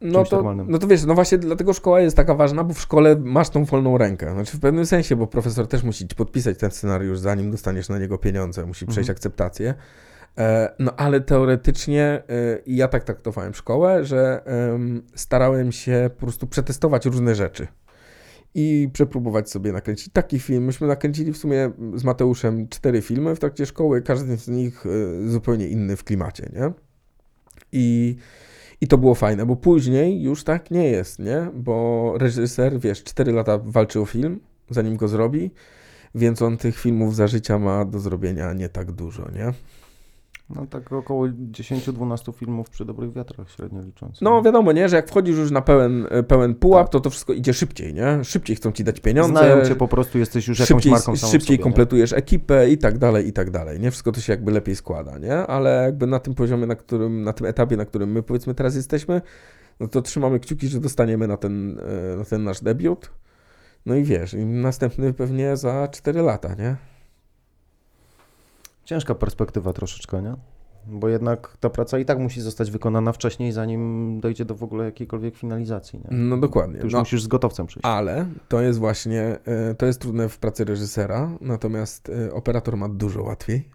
No to, normalnym. no to wiesz, no właśnie dlatego szkoła jest taka ważna, bo w szkole masz tą wolną rękę. Znaczy w pewnym sensie, bo profesor też musi ci podpisać ten scenariusz, zanim dostaniesz na niego pieniądze, musi przejść Mhm. akceptację. E, no ale teoretycznie e, ja tak traktowałem szkołę, że em, starałem się po prostu przetestować różne rzeczy i przepróbować sobie nakręcić taki film. Myśmy nakręcili w sumie z Mateuszem cztery filmy w trakcie szkoły, każdy z nich e, zupełnie inny w klimacie, nie? I, I to było fajne, bo później już tak nie jest, nie? Bo reżyser, wiesz, cztery lata walczy o film, zanim go zrobi, więc on tych filmów za życia ma do zrobienia nie tak dużo, nie? No tak około 10-12 filmów przy dobrych wiatrach średnio licząc. No wiadomo, nie, że jak wchodzisz już na pełen, e, pełen pułap, Tak. to to wszystko idzie szybciej, nie? Szybciej chcą ci dać pieniądze. Znają cię po prostu, jesteś już jakąś szybciej, marką samą szybciej sobie, nie? kompletujesz ekipę i tak dalej, i tak dalej, nie? Wszystko to się jakby lepiej składa, nie? Ale jakby na tym poziomie, na którym, na tym etapie, na którym my powiedzmy teraz jesteśmy, no to trzymamy kciuki, że dostaniemy na ten, e, na ten nasz debiut. No i wiesz, i następny pewnie za 4 lata, nie? Ciężka perspektywa troszeczkę, nie? Bo jednak ta praca i tak musi zostać wykonana wcześniej, zanim dojdzie do w ogóle jakiejkolwiek finalizacji, nie? No dokładnie. Ty już No, musisz z gotowcem przyjść. ale to jest właśnie, e, to jest trudne w pracy reżysera, natomiast e, operator ma dużo łatwiej,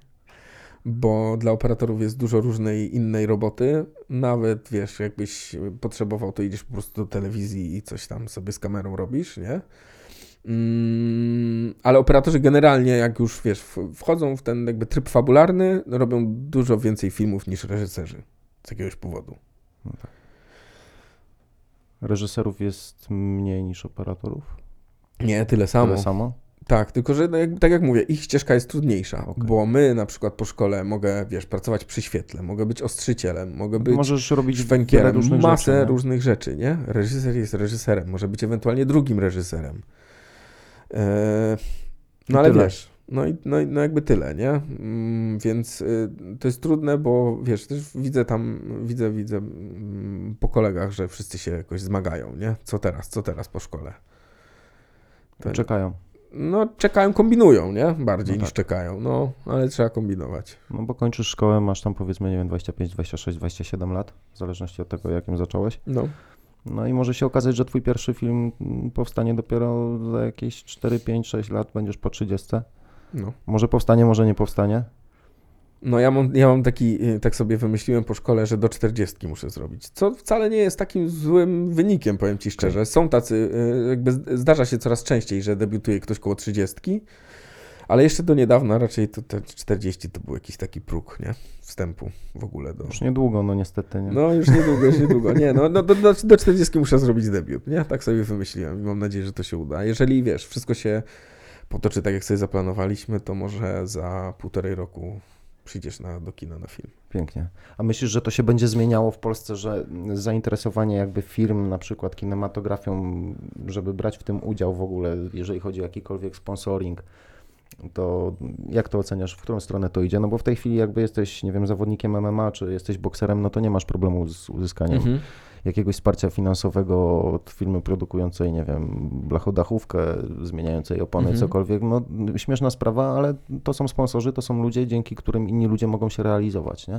bo dla operatorów jest dużo różnej innej roboty. Nawet wiesz, jakbyś potrzebował, to idziesz po prostu do telewizji i coś tam sobie z kamerą robisz, nie? Mm, ale operatorzy generalnie, jak już wiesz, wchodzą w ten jakby tryb fabularny, robią dużo więcej filmów niż reżyserzy z jakiegoś powodu. Reżyserów jest mniej niż operatorów? Nie, tyle samo. Tyle samo? Tak, tylko że no jak, tak jak mówię, ich ścieżka jest trudniejsza, Okej. bo my na przykład po szkole mogę, wiesz, pracować przy świetle, mogę być ostrzycielem, mogę być Możesz robić szwękierem, różnych masę rzeczy, różnych rzeczy, nie? Reżyser jest reżyserem, może być ewentualnie drugim reżyserem. Eee, no ale tyle. wiesz, no i no, i- no jakby tyle, nie? Mm, więc y, to jest trudne, bo wiesz, też widzę tam, widzę, widzę mm, po kolegach, że wszyscy się jakoś zmagają, nie? Co teraz, co teraz po szkole? To- Czekają. no, czekają, kombinują, nie? Bardziej No niż tak. czekają. No, ale trzeba kombinować. No bo kończysz szkołę, masz tam powiedzmy, nie wiem, 25, 26, 27 lat, w zależności od tego, jakim zacząłeś. No. No i może się okazać, że twój pierwszy film powstanie dopiero za jakieś 4, 5, 6 lat, będziesz po 30. No. Może powstanie, może nie powstanie. No ja mam, ja mam taki, y, tak sobie wymyśliłem po szkole, że do 40 muszę zrobić. Co wcale nie jest takim złym wynikiem, powiem ci szczerze. Są tacy, y, jakby zdarza się coraz częściej, że debiutuje ktoś koło 30, ale jeszcze do niedawna raczej to te 40 to był jakiś taki próg, nie? Wstępu w ogóle do... Już niedługo, no niestety, nie? No już niedługo, już niedługo. Nie, no, no do, do, do 40 muszę zrobić debiut, nie? Tak sobie wymyśliłem i mam nadzieję, że to się uda. Jeżeli, wiesz, wszystko się potoczy tak, jak sobie zaplanowaliśmy, to może za półtorej roku przyjdziesz na, do kina na film. Pięknie. A myślisz, że to się będzie zmieniało w Polsce, że zainteresowanie jakby firm, na przykład kinematografią, żeby brać w tym udział w ogóle, jeżeli chodzi o jakikolwiek sponsoring, to jak to oceniasz, w którą stronę to idzie? No bo w tej chwili jakby jesteś, nie wiem, zawodnikiem MMA, czy jesteś bokserem, no to nie masz problemu z uzyskaniem Mhm. jakiegoś wsparcia finansowego od firmy produkującej, nie wiem, blachodachówkę, zmieniającej opony, Mhm. cokolwiek. No, śmieszna sprawa, ale to są sponsorzy, to są ludzie, dzięki którym inni ludzie mogą się realizować, nie?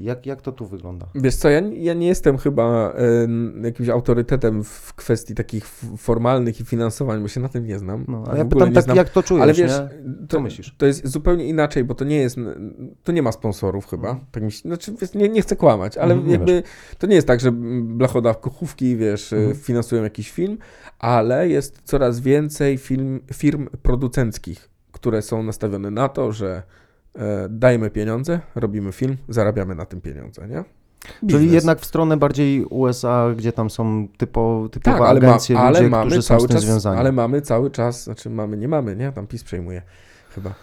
Jak, jak to tu wygląda? Wiesz co, ja, ja nie jestem chyba em, jakimś autorytetem w kwestii takich formalnych i finansowań, bo się na tym nie znam. No, W a ja pytam tak, znam. jak to czujesz, Ale wiesz, nie? to, myślisz? to jest zupełnie inaczej, bo to nie jest, to nie ma sponsorów chyba. Mhm. Tak mi się, znaczy, nie, nie chcę kłamać, ale Mhm, jakby to nie jest tak, że blachoda kuchówki, wiesz, Mhm. finansują jakiś film, ale jest coraz więcej film, firm producenckich, które są nastawione na to, że e, dajemy pieniądze, robimy film, zarabiamy na tym pieniądze, nie? Czyli Biznes. jednak w stronę bardziej USA, gdzie tam są typo, typowe tak, ale, ma, agencje, ale ludzie, mamy którzy są cały z tym czas, związani. ale mamy cały czas, znaczy mamy, nie mamy, nie? Tam PiS przejmuje chyba.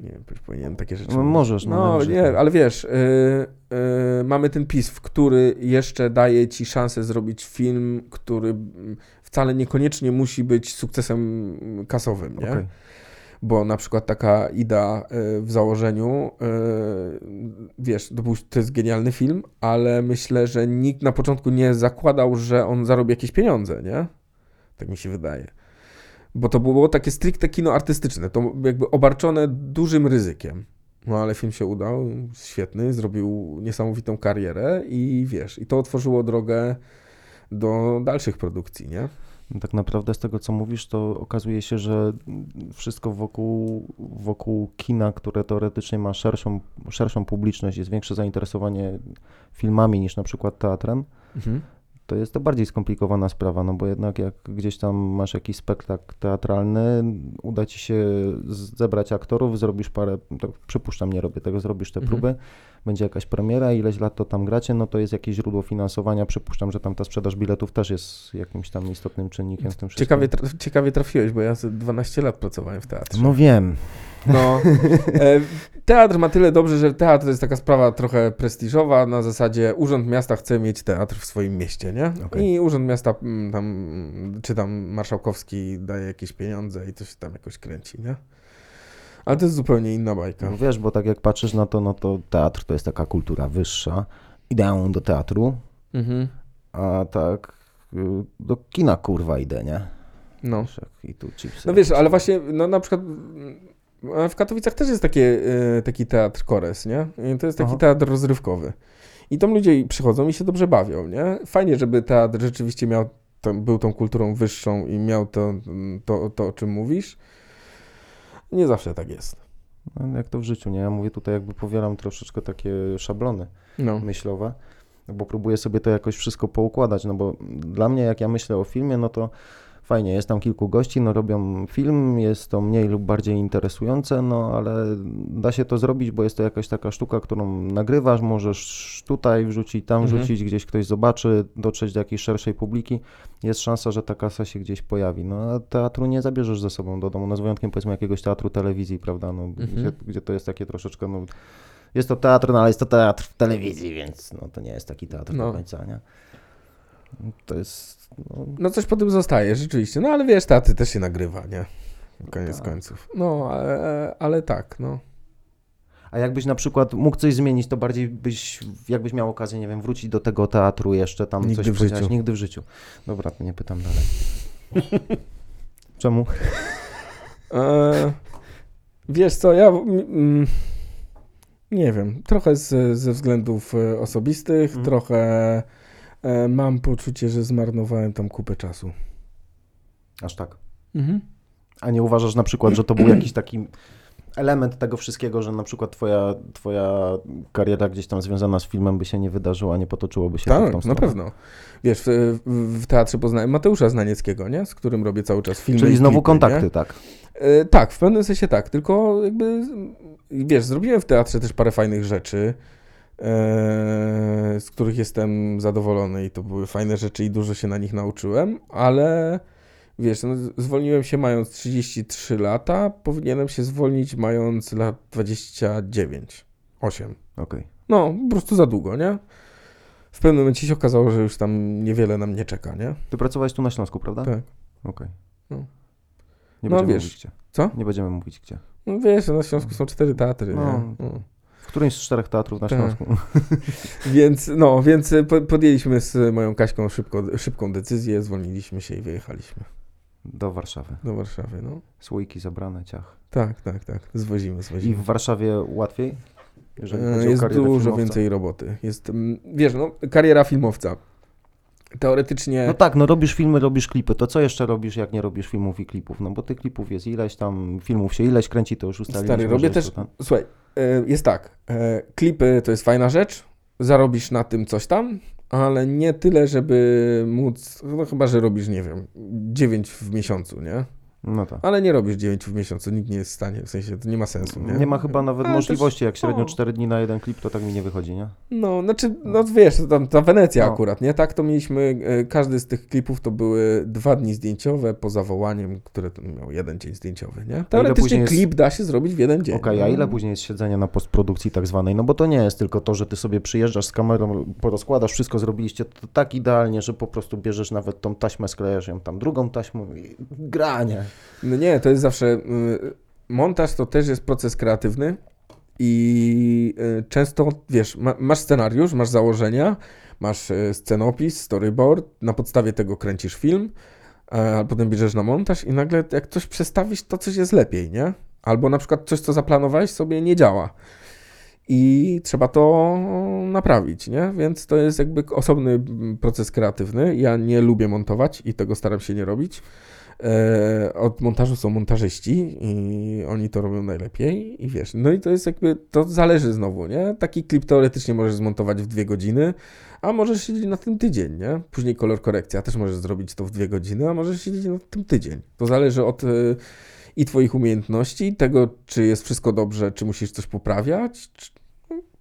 Nie wiem, powinienem takie rzeczy No, możesz, no, No, nie, ale wiesz, yy, yy, mamy ten PiS, który jeszcze daje ci szansę zrobić film, który mm, wcale niekoniecznie musi być sukcesem kasowym, nie? Okej. Bo na przykład taka Ida y, w założeniu, y, wiesz, to jest genialny film, ale myślę, że nikt na początku nie zakładał, że on zarobi jakieś pieniądze, nie? Tak mi się wydaje. Bo to było takie stricte kino artystyczne, to jakby obarczone dużym ryzykiem. No ale film się udał, świetny, zrobił niesamowitą karierę i wiesz, i to otworzyło drogę do dalszych produkcji, nie? Tak naprawdę z tego, co mówisz, to okazuje się, że wszystko wokół, wokół kina, które teoretycznie ma szerszą, szerszą publiczność, jest większe zainteresowanie filmami niż na przykład teatrem, Mhm. To jest to bardziej skomplikowana sprawa, no bo jednak jak gdzieś tam masz jakiś spektakl teatralny, uda ci się zebrać aktorów, zrobisz parę, to przypuszczam, nie robię tego, zrobisz te Mhm. próby, będzie jakaś premiera, ileś lat to tam gracie, no to jest jakieś źródło finansowania, przypuszczam, że tam ta sprzedaż biletów też jest jakimś tam istotnym czynnikiem w tym wszystkim. Ciekawie, ciekawie trafiłeś, bo ja ze 12 lat pracowałem w teatrze. No wiem, No, e, teatr ma tyle dobrze, że teatr to jest taka sprawa trochę prestiżowa, na zasadzie Urząd Miasta chce mieć teatr w swoim mieście, nie? Okej. I Urząd Miasta mm, tam, mm, czy tam Marszałkowski daje jakieś pieniądze i to się tam jakoś kręci, nie? Ale to jest zupełnie inna bajka. no wiesz, bo tak jak patrzysz na to, no to teatr to jest taka kultura wyższa, idę do teatru, Mhm. a tak y, do kina kurwa idę, nie? No. I tu chipsy. No wiesz, ale właśnie, no na przykład mm, w Katowicach też jest takie, e, taki teatr Kores, nie? I to jest taki Aha. teatr rozrywkowy. I tam ludzie przychodzą i się dobrze bawią, nie? Fajnie, żeby teatr rzeczywiście miał, był tą kulturą wyższą i miał to, to, to, o czym mówisz. Nie zawsze tak jest. No, jak to w życiu, nie? Ja mówię tutaj jakby powieram troszeczkę takie szablony No. myślowe, bo próbuję sobie to jakoś wszystko poukładać, no bo dla mnie jak ja myślę o filmie, no to fajnie, jest tam kilku gości, no robią film, jest to mniej lub bardziej interesujące, no ale da się to zrobić, bo jest to jakaś taka sztuka, którą nagrywasz, możesz tutaj wrzucić, tam Mhm. wrzucić, gdzieś ktoś zobaczy, dotrzeć do jakiejś szerszej publiki, jest szansa, że ta kasa się gdzieś pojawi. No a teatru nie zabierzesz ze sobą do domu, no z wyjątkiem powiedzmy jakiegoś teatru telewizji, prawda, no, Mhm. gdzie, gdzie to jest takie troszeczkę, no jest to teatr, no ale jest to teatr w telewizji, więc no, to nie jest taki teatr No. do końca, nie? To jest, no, No coś po tym zostaje, rzeczywiście. No ale wiesz, teatr też się nagrywa, nie? Koniec tak. końców. No, ale, ale tak, no. A jakbyś na przykład mógł coś zmienić, to bardziej byś, jakbyś miał okazję, nie wiem, wrócić do tego teatru jeszcze tam Nigdy coś w życiu. Nigdy w życiu. Dobra, to nie pytam dalej. Czemu? E, wiesz co, ja mm, nie wiem, trochę z, ze względów e, osobistych, Mhm. trochę mam poczucie, że zmarnowałem tam kupę czasu. Aż tak. Mhm. A nie uważasz na przykład, że to był jakiś taki element tego wszystkiego, że na przykład twoja, twoja kariera gdzieś tam związana z filmem by się nie wydarzyła, nie potoczyłoby się to w Tak, tą na stronę? pewno. Wiesz, w, w, teatrze poznałem Mateusza Znanieckiego, nie? Z którym robię cały czas filmy Czyli znowu klipy, kontakty, Nie? tak. E, tak, w pewnym sensie tak, tylko jakby, wiesz, zrobiłem w teatrze też parę fajnych rzeczy, e, z których jestem zadowolony i to były fajne rzeczy i dużo się na nich nauczyłem, ale wiesz, no, zwolniłem się mając 33 lata, powinienem się zwolnić mając lat 29, 8. Okej. No, po prostu za długo, nie? W pewnym momencie się okazało, że już tam niewiele na mnie czeka, nie? Ty pracowałeś tu na Śląsku, prawda? Tak. Okej. No. Nie No, będziemy wiesz. mówić gdzie. Co? Nie będziemy mówić gdzie. No wiesz, na Śląsku są cztery teatry, No. nie? No. W którymś z czterech teatrów na Tak. Śląsku. Więc, no, więc po- podjęliśmy z moją Kaśką szybko, szybką decyzję, zwolniliśmy się i wyjechaliśmy Do Warszawy. do Warszawy, no. Słoiki zabrane, ciach. Tak, tak, tak, zwozimy, I zwozimy. w Warszawie łatwiej? jeżeli E, Jest dużo filmowca? więcej roboty. Jest, mm, wiesz, no, kariera filmowca. Teoretycznie. No tak, no robisz filmy, robisz klipy, to co jeszcze robisz, jak nie robisz filmów i klipów? No bo tych klipów jest ileś tam, filmów się ileś kręci, to już ustaliliśmy. Stary, robię też. tam- Słuchaj, e, jest tak. e, Klipy to jest fajna rzecz. Zarobisz na tym coś tam, ale nie tyle, żeby móc. No chyba, że robisz, nie wiem, 9 w miesiącu, nie? No tak. Ale nie robisz 9 w miesiącu, nikt nie jest w stanie, w sensie to nie ma sensu, nie? Nie ma chyba nawet Ale możliwości, jak średnio o. 4 dni na jeden klip, to tak mi nie wychodzi, nie? No, znaczy, no wiesz, tam ta Wenecja No. akurat, nie? Tak, to mieliśmy, e, każdy z tych klipów to były dwa dni zdjęciowe poza wołaniem, które miał jeden dzień zdjęciowy, nie? Teoretycznie jest- klip da się zrobić w jeden dzień. Okej, a no. ile później jest siedzenia na postprodukcji tak zwanej? No bo to nie jest tylko to, że ty sobie przyjeżdżasz z kamerą, porozkładasz, wszystko zrobiliście to tak idealnie, że po prostu bierzesz nawet tą taśmę, sklejasz ją tam drugą taśmą i granie. No nie, to jest zawsze. y, montaż to też jest proces kreatywny i y, często, wiesz, ma, masz scenariusz, masz założenia, masz y, scenopis, storyboard, na podstawie tego kręcisz film, a potem bierzesz na montaż i nagle jak coś przestawisz, to coś jest lepiej, nie? Albo na przykład coś, co zaplanowałeś sobie nie działa. I trzeba to naprawić, nie? Więc to jest jakby osobny mm, proces kreatywny. Ja nie lubię montować i tego staram się nie robić. E, od montażu są montażyści i oni to robią najlepiej i wiesz, no i to jest jakby, to zależy znowu, nie? Taki klip teoretycznie możesz zmontować w dwie godziny, a możesz siedzieć na tym tydzień, nie? Później kolor korekcja też możesz zrobić to w dwie godziny, a możesz siedzieć na tym tydzień. To zależy od y, i twoich umiejętności, tego czy jest wszystko dobrze, czy musisz coś poprawiać, czy...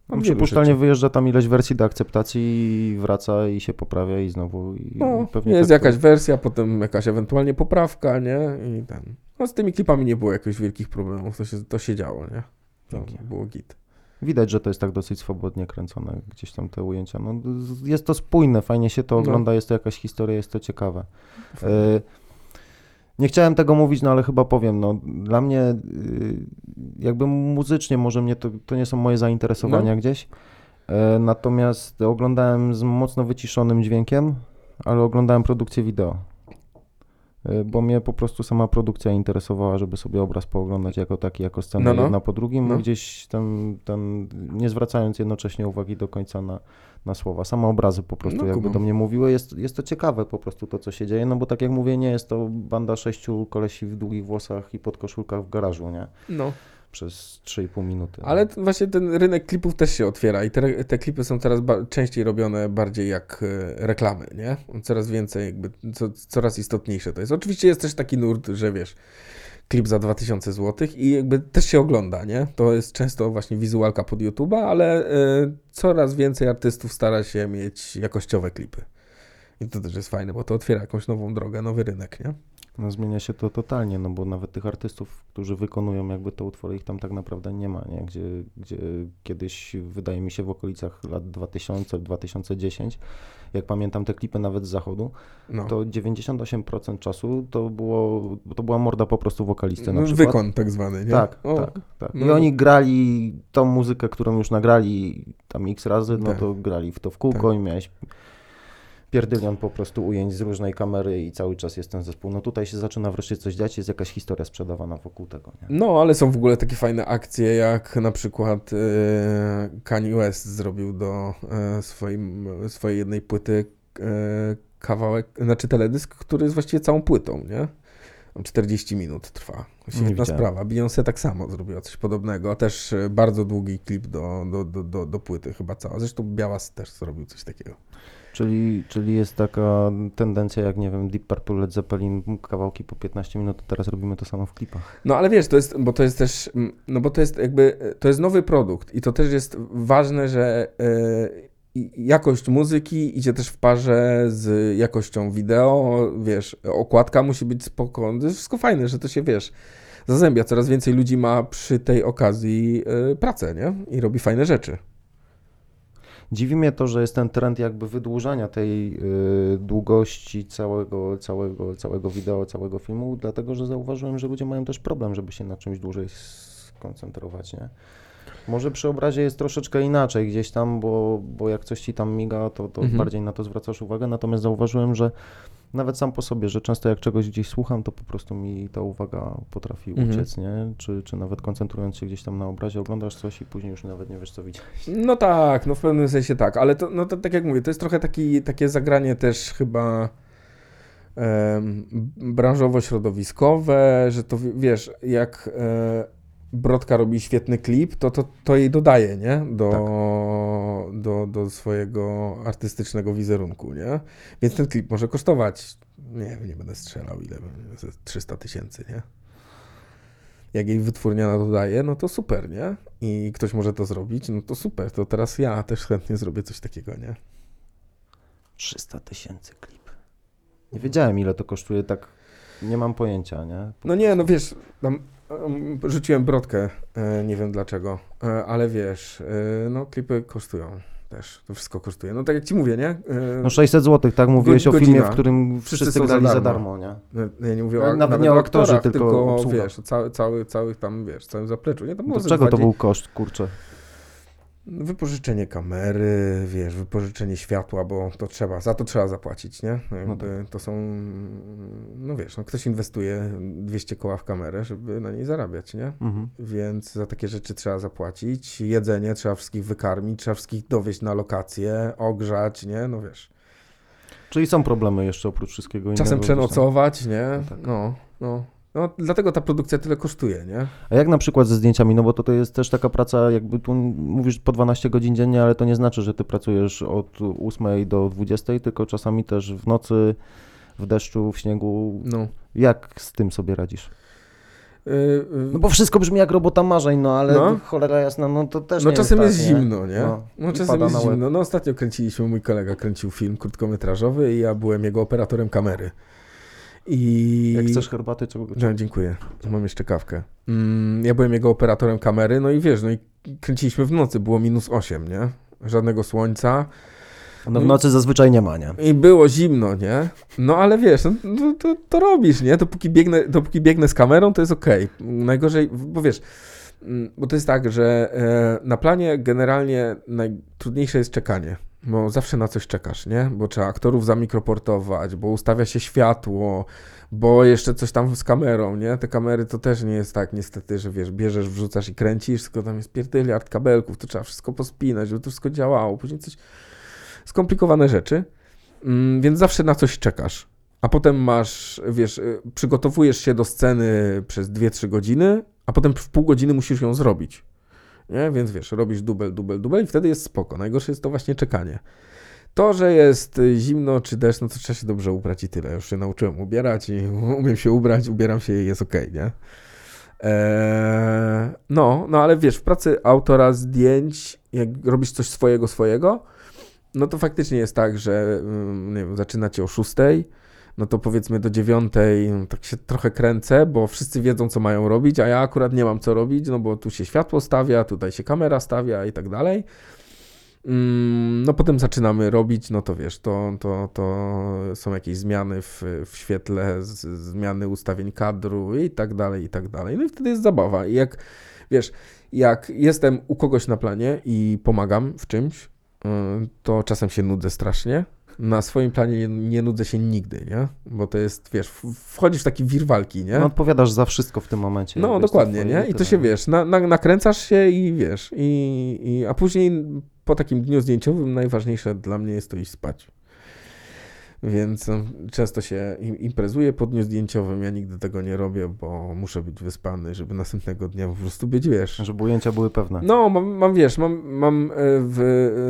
no, Przypuszczalnie rzeczy. wyjeżdża tam ileś wersji do akceptacji i wraca i się poprawia i znowu. I No, pewnie jest tak to- jakaś wersja, potem jakaś ewentualnie poprawka, nie? I ten. No z tymi klipami nie było jakichś wielkich problemów, to się, to się działo, nie? To Dzięki. było git. Widać, że to jest tak dosyć swobodnie kręcone, gdzieś tam te ujęcia. No, jest to spójne, fajnie się to No. ogląda, jest to jakaś historia, jest to ciekawe. Nie chciałem tego mówić, no ale chyba powiem. No, dla mnie, y, jakby muzycznie, może mnie to, to nie są moje zainteresowania No. gdzieś. E, Natomiast oglądałem z mocno wyciszonym dźwiękiem, ale oglądałem produkcję wideo. E, Bo mnie po prostu sama produkcja interesowała, żeby sobie obraz pooglądać jako taki, jako scenę No, no. jedna po drugim, No. gdzieś ten, ten, nie zwracając jednocześnie uwagi do końca na, na słowa. Same obrazy po prostu No, jakby kumam. do mnie mówiły. Jest, jest to ciekawe po prostu to, co się dzieje, no bo tak jak mówię, nie jest to banda sześciu kolesi w długich włosach i podkoszulkach w garażu, nie? No, Przez 3,5 minuty. ale t- właśnie ten rynek klipów też się otwiera i te, te klipy są coraz częściej robione bardziej jak e, reklamy, nie? Coraz więcej, jakby, co, coraz istotniejsze to jest. Oczywiście jest też taki nurt, że wiesz, klip za 2000 zł i jakby też się ogląda, nie? To jest często właśnie wizualka pod YouTube'a, ale e, coraz więcej artystów stara się mieć jakościowe klipy. I to też jest fajne, bo to otwiera jakąś nową drogę, nowy rynek, nie? No zmienia się to totalnie, no bo nawet tych artystów, którzy wykonują jakby te utwory, ich tam tak naprawdę nie ma, nie? Gdzie, gdzie kiedyś, wydaje mi się, w okolicach lat 2000-2010, jak pamiętam te klipy nawet z zachodu, No. to 98% czasu to, było, to była morda po prostu wokalisty na No, przykład. Wykon tak zwany, nie? Tak, O, tak, tak. I no. oni grali tą muzykę, którą już nagrali tam x razy, no Tak. to grali w to w kółko i miałeś pierdylion po prostu ujęć z różnej kamery i cały czas jest ten zespół. No tutaj się zaczyna wreszcie coś dziać, jest jakaś historia sprzedawana wokół tego, nie? No, ale są w ogóle takie fajne akcje, jak na przykład e, Kanye West zrobił do e, swoim, swojej jednej płyty e, kawałek, znaczy teledysk, który jest właściwie całą płytą, nie? Tam 40 minut trwa. Świetna sprawa. Beyoncé tak samo zrobiła coś podobnego. Też bardzo długi klip do, do, do, do, do płyty chyba cała. Zresztą Białas też zrobił coś takiego. Czyli, czyli jest taka tendencja, jak nie wiem, Deep Purple, Led Zeppelin, kawałki po 15 minut, teraz robimy to samo w klipach. No ale wiesz, to jest, bo to jest też, mm, no bo to jest jakby, to jest nowy produkt i to też jest ważne, że e, jakość muzyki idzie też w parze z jakością wideo, wiesz, okładka musi być spoko, to jest wszystko fajne, że to się, wiesz, zazębia, coraz więcej ludzi ma przy tej okazji e, pracę, nie? I robi fajne rzeczy. Dziwi mnie to, że jest ten trend jakby wydłużania tej y, długości całego, całego, całego wideo, całego filmu, dlatego że zauważyłem, że ludzie mają też problem, żeby się na czymś dłużej skoncentrować, nie? Może przy obrazie jest troszeczkę inaczej gdzieś tam, bo, bo jak coś ci tam miga, to, to Mhm. bardziej na to zwracasz uwagę. Natomiast zauważyłem, że nawet sam po sobie, że często jak czegoś gdzieś słucham, to po prostu mi ta uwaga potrafi Mhm. uciec, nie? Czy, czy nawet koncentrując się gdzieś tam na obrazie, oglądasz coś i później już nawet nie wiesz, co widzieć. No tak, no w pewnym sensie tak, ale to, no to tak jak mówię, to jest trochę taki, takie zagranie też chyba branżowo-środowiskowe, że to wiesz, jak e, Brodka robi świetny klip, to, to, to jej dodaje, nie? Do, do, do swojego artystycznego wizerunku, nie? Więc ten klip może kosztować, nie wiem, nie będę strzelał, ile, ze 300 tysięcy, nie? Jak jej wytwórnia dodaje, no to super, nie? I ktoś może to zrobić, no to super, to teraz ja też chętnie zrobię coś takiego, nie? 300 tysięcy klip. Nie wiedziałem, ile to kosztuje, tak nie mam pojęcia, nie? No nie, no wiesz, tam rzuciłem brodkę, e, nie wiem dlaczego, e, ale wiesz, e, no klipy kosztują też, to wszystko kosztuje. No tak jak ci mówię, nie? No 600 zł, tak mówiłeś o godzina. filmie, w którym Wszyscy wszyscy, grali za darmo. nie? no, ja nie mówię o, Nawet nawet, nie o o aktorze, tylko tylko, obsługa. wiesz, o cały, cały, całych tam, wiesz, całym zapleczu, nie? To było Do ze czego to 20 był koszt, kurczę? Wypożyczenie kamery, wiesz, wypożyczenie światła, bo to trzeba, za to trzeba zapłacić, nie? Jakby To są, no wiesz, no ktoś inwestuje 200 koła w kamerę, żeby na niej zarabiać, nie? Mhm. Więc za takie rzeczy trzeba zapłacić. Jedzenie trzeba wszystkich wykarmić, trzeba wszystkich dowieść na lokację, ogrzać, nie? No wiesz. Czyli są problemy jeszcze oprócz wszystkiego innego. Czasem przenocować, nie? No tak. No, no. No, dlatego ta produkcja tyle kosztuje, nie? A jak na przykład ze zdjęciami, no bo to, to jest też taka praca, jakby tu mówisz po 12 godzin dziennie, ale to nie znaczy, że ty pracujesz od 8 do 20, tylko czasami też w nocy, w deszczu, w śniegu. No. Jak z tym sobie radzisz? Yy, No bo wszystko brzmi jak robota marzeń, no ale No. cholera jasna, no to też No nie czasem jest, jest tak, zimno, nie? No, No, czasem jest zimno. No ostatnio kręciliśmy, mój kolega kręcił film krótkometrażowy i ja byłem jego operatorem kamery. I... Jak chcesz herbaty, czego... No, dziękuję. Mam jeszcze kawkę. Mm, ja byłem jego operatorem kamery, no i wiesz, no i kręciliśmy w nocy, było minus 8, nie? Żadnego słońca. No w nocy zazwyczaj nie ma, nie? I było zimno, nie? No ale wiesz, no, to, to, to robisz, nie? Dopóki biegnę, dopóki biegnę z kamerą, to jest okej. Najgorzej, bo wiesz, mm, bo to jest tak, że e, na planie generalnie najtrudniejsze jest czekanie. Bo zawsze na coś czekasz, nie? Bo trzeba aktorów zamikroportować, bo ustawia się światło, bo jeszcze coś tam z kamerą, nie? Te kamery to też nie jest tak niestety, że wiesz, bierzesz, wrzucasz i kręcisz, tylko tam jest pierdyliard kabelków, to trzeba wszystko pospinać, żeby to wszystko działało, później coś... Skomplikowane rzeczy, mm, więc zawsze na coś czekasz. A potem masz, wiesz, y, przygotowujesz się do sceny przez 2-3 godziny, a potem w pół godziny musisz ją zrobić. Nie? Więc wiesz, robisz dubel, dubel, dubel i wtedy jest spoko. Najgorsze jest to właśnie czekanie. To, że jest zimno czy deszcz, no to trzeba się dobrze ubrać i tyle. Już się nauczyłem ubierać i umiem się ubrać, ubieram się i jest okej, nie? Eee, no, no ale wiesz, w pracy autora zdjęć, jak robisz coś swojego, swojego, no to faktycznie jest tak, że mm, nie wiem, zaczynacie o 6, no to powiedzmy do 9 no, tak się trochę kręcę, bo wszyscy wiedzą, co mają robić, a ja akurat nie mam co robić, no bo tu się światło stawia, tutaj się kamera stawia i tak dalej. Mm, No potem zaczynamy robić, no to wiesz, to, to, to są jakieś zmiany w, w świetle, z, zmiany ustawień kadru i tak dalej, i tak dalej. No i wtedy jest zabawa. I jak, wiesz, jak jestem u kogoś na planie i pomagam w czymś, y, to czasem się nudzę strasznie. Na swoim planie nie, nudzę się nigdy, nie? Bo to jest, wiesz, wchodzisz w taki wir walki, nie? No odpowiadasz za wszystko w tym momencie. No, dokładnie, nie? I to się, wiesz, na, na, nakręcasz się i wiesz, i, i, a później po takim dniu zdjęciowym najważniejsze dla mnie jest to iść spać. Więc no, często się im- imprezuję po dniu zdjęciowym, ja nigdy tego nie robię, bo muszę być wyspany, żeby następnego dnia po prostu być, wiesz, Żeby ujęcia były pewne. no, mam, mam wiesz, mam, mam e, w,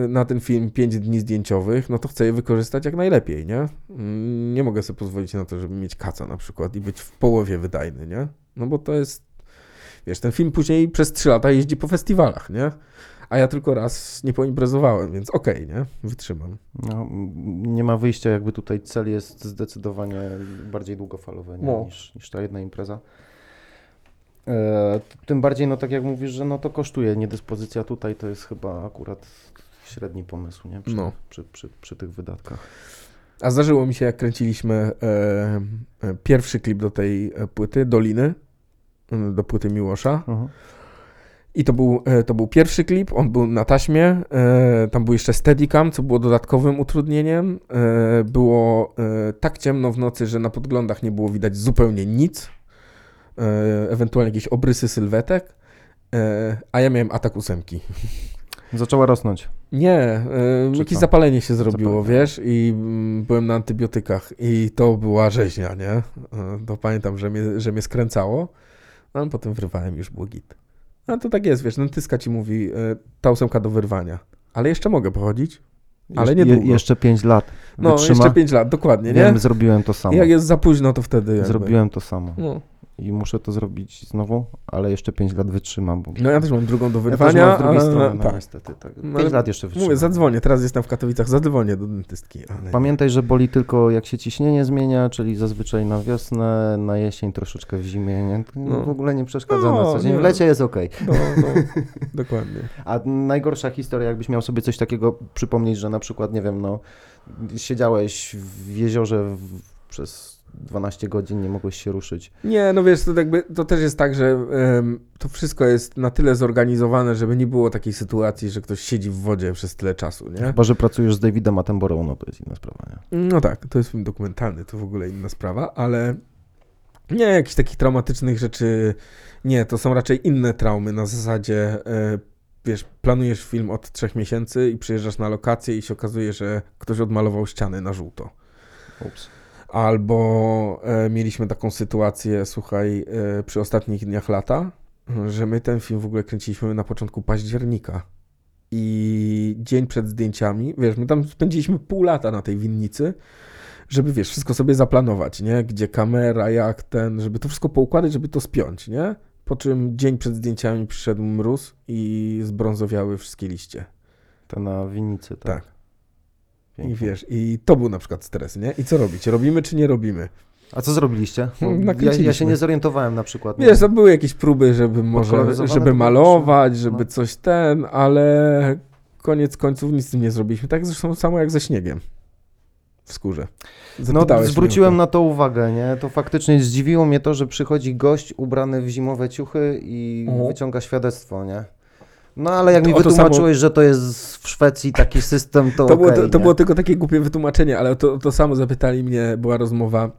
e, na ten film 5 dni zdjęciowych, no to chcę je wykorzystać jak najlepiej, nie? Mm, Nie mogę sobie pozwolić na to, żeby mieć kaca na przykład i być w połowie wydajny, nie? No bo to jest, wiesz, ten film później przez 3 lata jeździ po festiwalach, nie? A ja tylko raz nie poimprezowałem, więc okej, nie? Wytrzymam. No, nie ma wyjścia, jakby tutaj cel jest zdecydowanie bardziej długofalowy? No. niż, niż ta jedna impreza. E, tym bardziej, no tak jak mówisz, że no to kosztuje. Niedyspozycja tutaj to jest chyba akurat średni pomysł, nie? Przy, No. przy, przy, przy tych wydatkach. A zdarzyło mi się, jak kręciliśmy e, e, pierwszy klip do tej e, płyty, Doliny, do płyty Miłosza, Mhm. I to był, e, to był pierwszy klip, on był na taśmie, e, tam był jeszcze Steadicam, co było dodatkowym utrudnieniem. E, było tak ciemno w nocy, że na podglądach nie było widać zupełnie nic, ewentualnie jakieś obrysy sylwetek, a ja miałem atak ósemki. Zaczęła rosnąć. Nie, jakieś co? zapalenie się zrobiło, Zapalenie. wiesz, i byłem na antybiotykach i to była rzeźnia, nie? To pamiętam, że mnie, że mnie skręcało, ale potem wyrwałem już było git. No to tak jest, wiesz, dentyska ci mówi, e, ta ósemka do wyrwania, ale jeszcze mogę pochodzić. Ale Jesz- niedługo. jeszcze 5 lat. No, Wytrzyma. jeszcze 5 lat, dokładnie, nie? Wiem, zrobiłem to samo. I jak jest za późno, to wtedy jakby. Zrobiłem to samo. No. I muszę to zrobić znowu, ale jeszcze 5 lat wytrzymam. Bo... no ja też mam drugą do Ja też wyrwania, mam z drugiej a- strony, no tak. niestety. Tak. 5 No, lat jeszcze wytrzymam. Mówię, zadzwonię, teraz jestem w Katowicach, zadzwonię do dentystki. Ale... Pamiętaj, że boli tylko jak się ciśnienie zmienia, czyli zazwyczaj na wiosnę, na jesień, troszeczkę w zimie. Nie? No. W ogóle nie przeszkadza No, na co dzień. W lecie jest ok. No, no, dokładnie. A najgorsza historia, jakbyś miał sobie coś takiego przypomnieć, że na przykład, nie wiem, no, siedziałeś w jeziorze w, przez 12 godzin, nie mogłeś się ruszyć. Nie, no wiesz, to, jakby, to też jest tak, że em, to wszystko jest na tyle zorganizowane, żeby nie było takiej sytuacji, że ktoś siedzi w wodzie przez tyle czasu, nie? Chyba, że pracujesz z Davidem Attenborough, no to jest inna sprawa, nie? No tak, to jest film dokumentalny, to w ogóle inna sprawa, ale nie, jakichś takich traumatycznych rzeczy, nie, to są raczej inne traumy na zasadzie, e, wiesz, planujesz film od trzech miesięcy i przyjeżdżasz na lokację i się okazuje, że ktoś odmalował ściany na żółto. Ups. Albo e, mieliśmy taką sytuację, słuchaj, e, przy ostatnich dniach lata, że my ten film w ogóle kręciliśmy na początku października. I dzień przed zdjęciami, wiesz, my tam spędziliśmy pół lata na tej winnicy, żeby, wiesz, wszystko sobie zaplanować, nie? Gdzie kamera, jak ten, żeby to wszystko poukładać, żeby to spiąć, nie? Po czym dzień przed zdjęciami przyszedł mróz i zbrązowiały wszystkie liście. To na winnicy, tak. Tak. I Pięknie. wiesz, i to był na przykład stres, nie? I co robić? Robimy czy nie robimy? A co zrobiliście? Ja, ja się nie zorientowałem na przykład. nie? Wiesz, to były jakieś próby, żeby może, żeby malować, żeby no. coś ten, ale koniec końców nic z tym nie zrobiliśmy. Tak zresztą samo jak ze śniegiem w skórze. No, Zapytałeś mnie zwróciłem to. na to uwagę, nie? To faktycznie zdziwiło mnie to, że przychodzi gość ubrany w zimowe ciuchy i Mhm. wyciąga świadectwo, nie? No ale jak To mi wytłumaczyłeś, że to jest w Szwecji taki system, to To, było, okej, to, było tylko takie głupie wytłumaczenie, ale to, to samo zapytali mnie, była rozmowa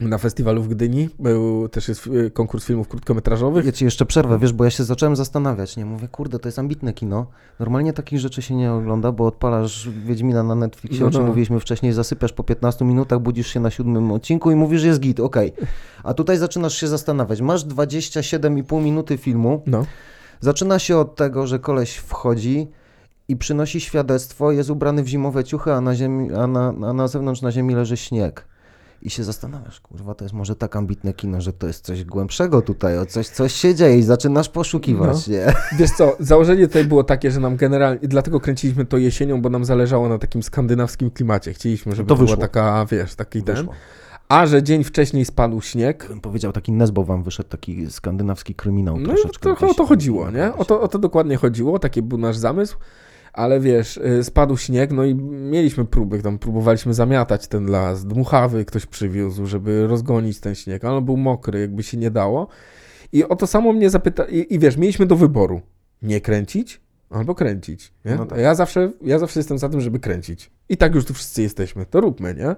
na festiwalu w Gdyni, był też jest y, konkurs filmów krótkometrażowych. Ja ci jeszcze przerwę, wiesz, bo ja się zacząłem zastanawiać, nie? Mówię, kurde, to jest ambitne kino. Normalnie takich rzeczy się nie ogląda, bo odpalasz Wiedźmina na Netflixie, No, o czym no. mówiliśmy wcześniej, zasypiasz po 15 minutach, budzisz się na siódmym odcinku i mówisz, jest git, okej. A tutaj zaczynasz się zastanawiać. Masz 27,5 minuty filmu, No. Zaczyna się od tego, że koleś wchodzi i przynosi świadectwo, jest ubrany w zimowe ciuchy, a na, ziemi, a na, a na zewnątrz na ziemi leży śnieg. I się zastanawiasz, kurwa, to jest może tak ambitne kino, że to jest coś głębszego tutaj, o coś, coś się dzieje i zaczynasz poszukiwać, No. nie? Wiesz co, założenie tutaj było takie, że nam generalnie, dlatego kręciliśmy to jesienią, bo nam zależało na takim skandynawskim klimacie. Chcieliśmy, żeby To to, była wyszło. taka, wiesz, taki ten. A że dzień wcześniej spadł śnieg, Bym powiedział, taki Nesbo wam wyszedł, taki skandynawski kryminał no troszeczkę. trochę o to chodziło, nie? O to, o to dokładnie chodziło, taki był nasz zamysł. Ale wiesz, y, spadł śnieg, no i mieliśmy próby, tam próbowaliśmy zamiatać ten las, dmuchawy ktoś przywiózł, żeby rozgonić ten śnieg, ale on był mokry, jakby się nie dało. I o to samo mnie zapyta, i, i wiesz, mieliśmy do wyboru, nie kręcić albo kręcić, nie? No tak. ja, zawsze, ja zawsze jestem za tym, żeby kręcić. I tak już tu wszyscy jesteśmy, to róbmy, nie?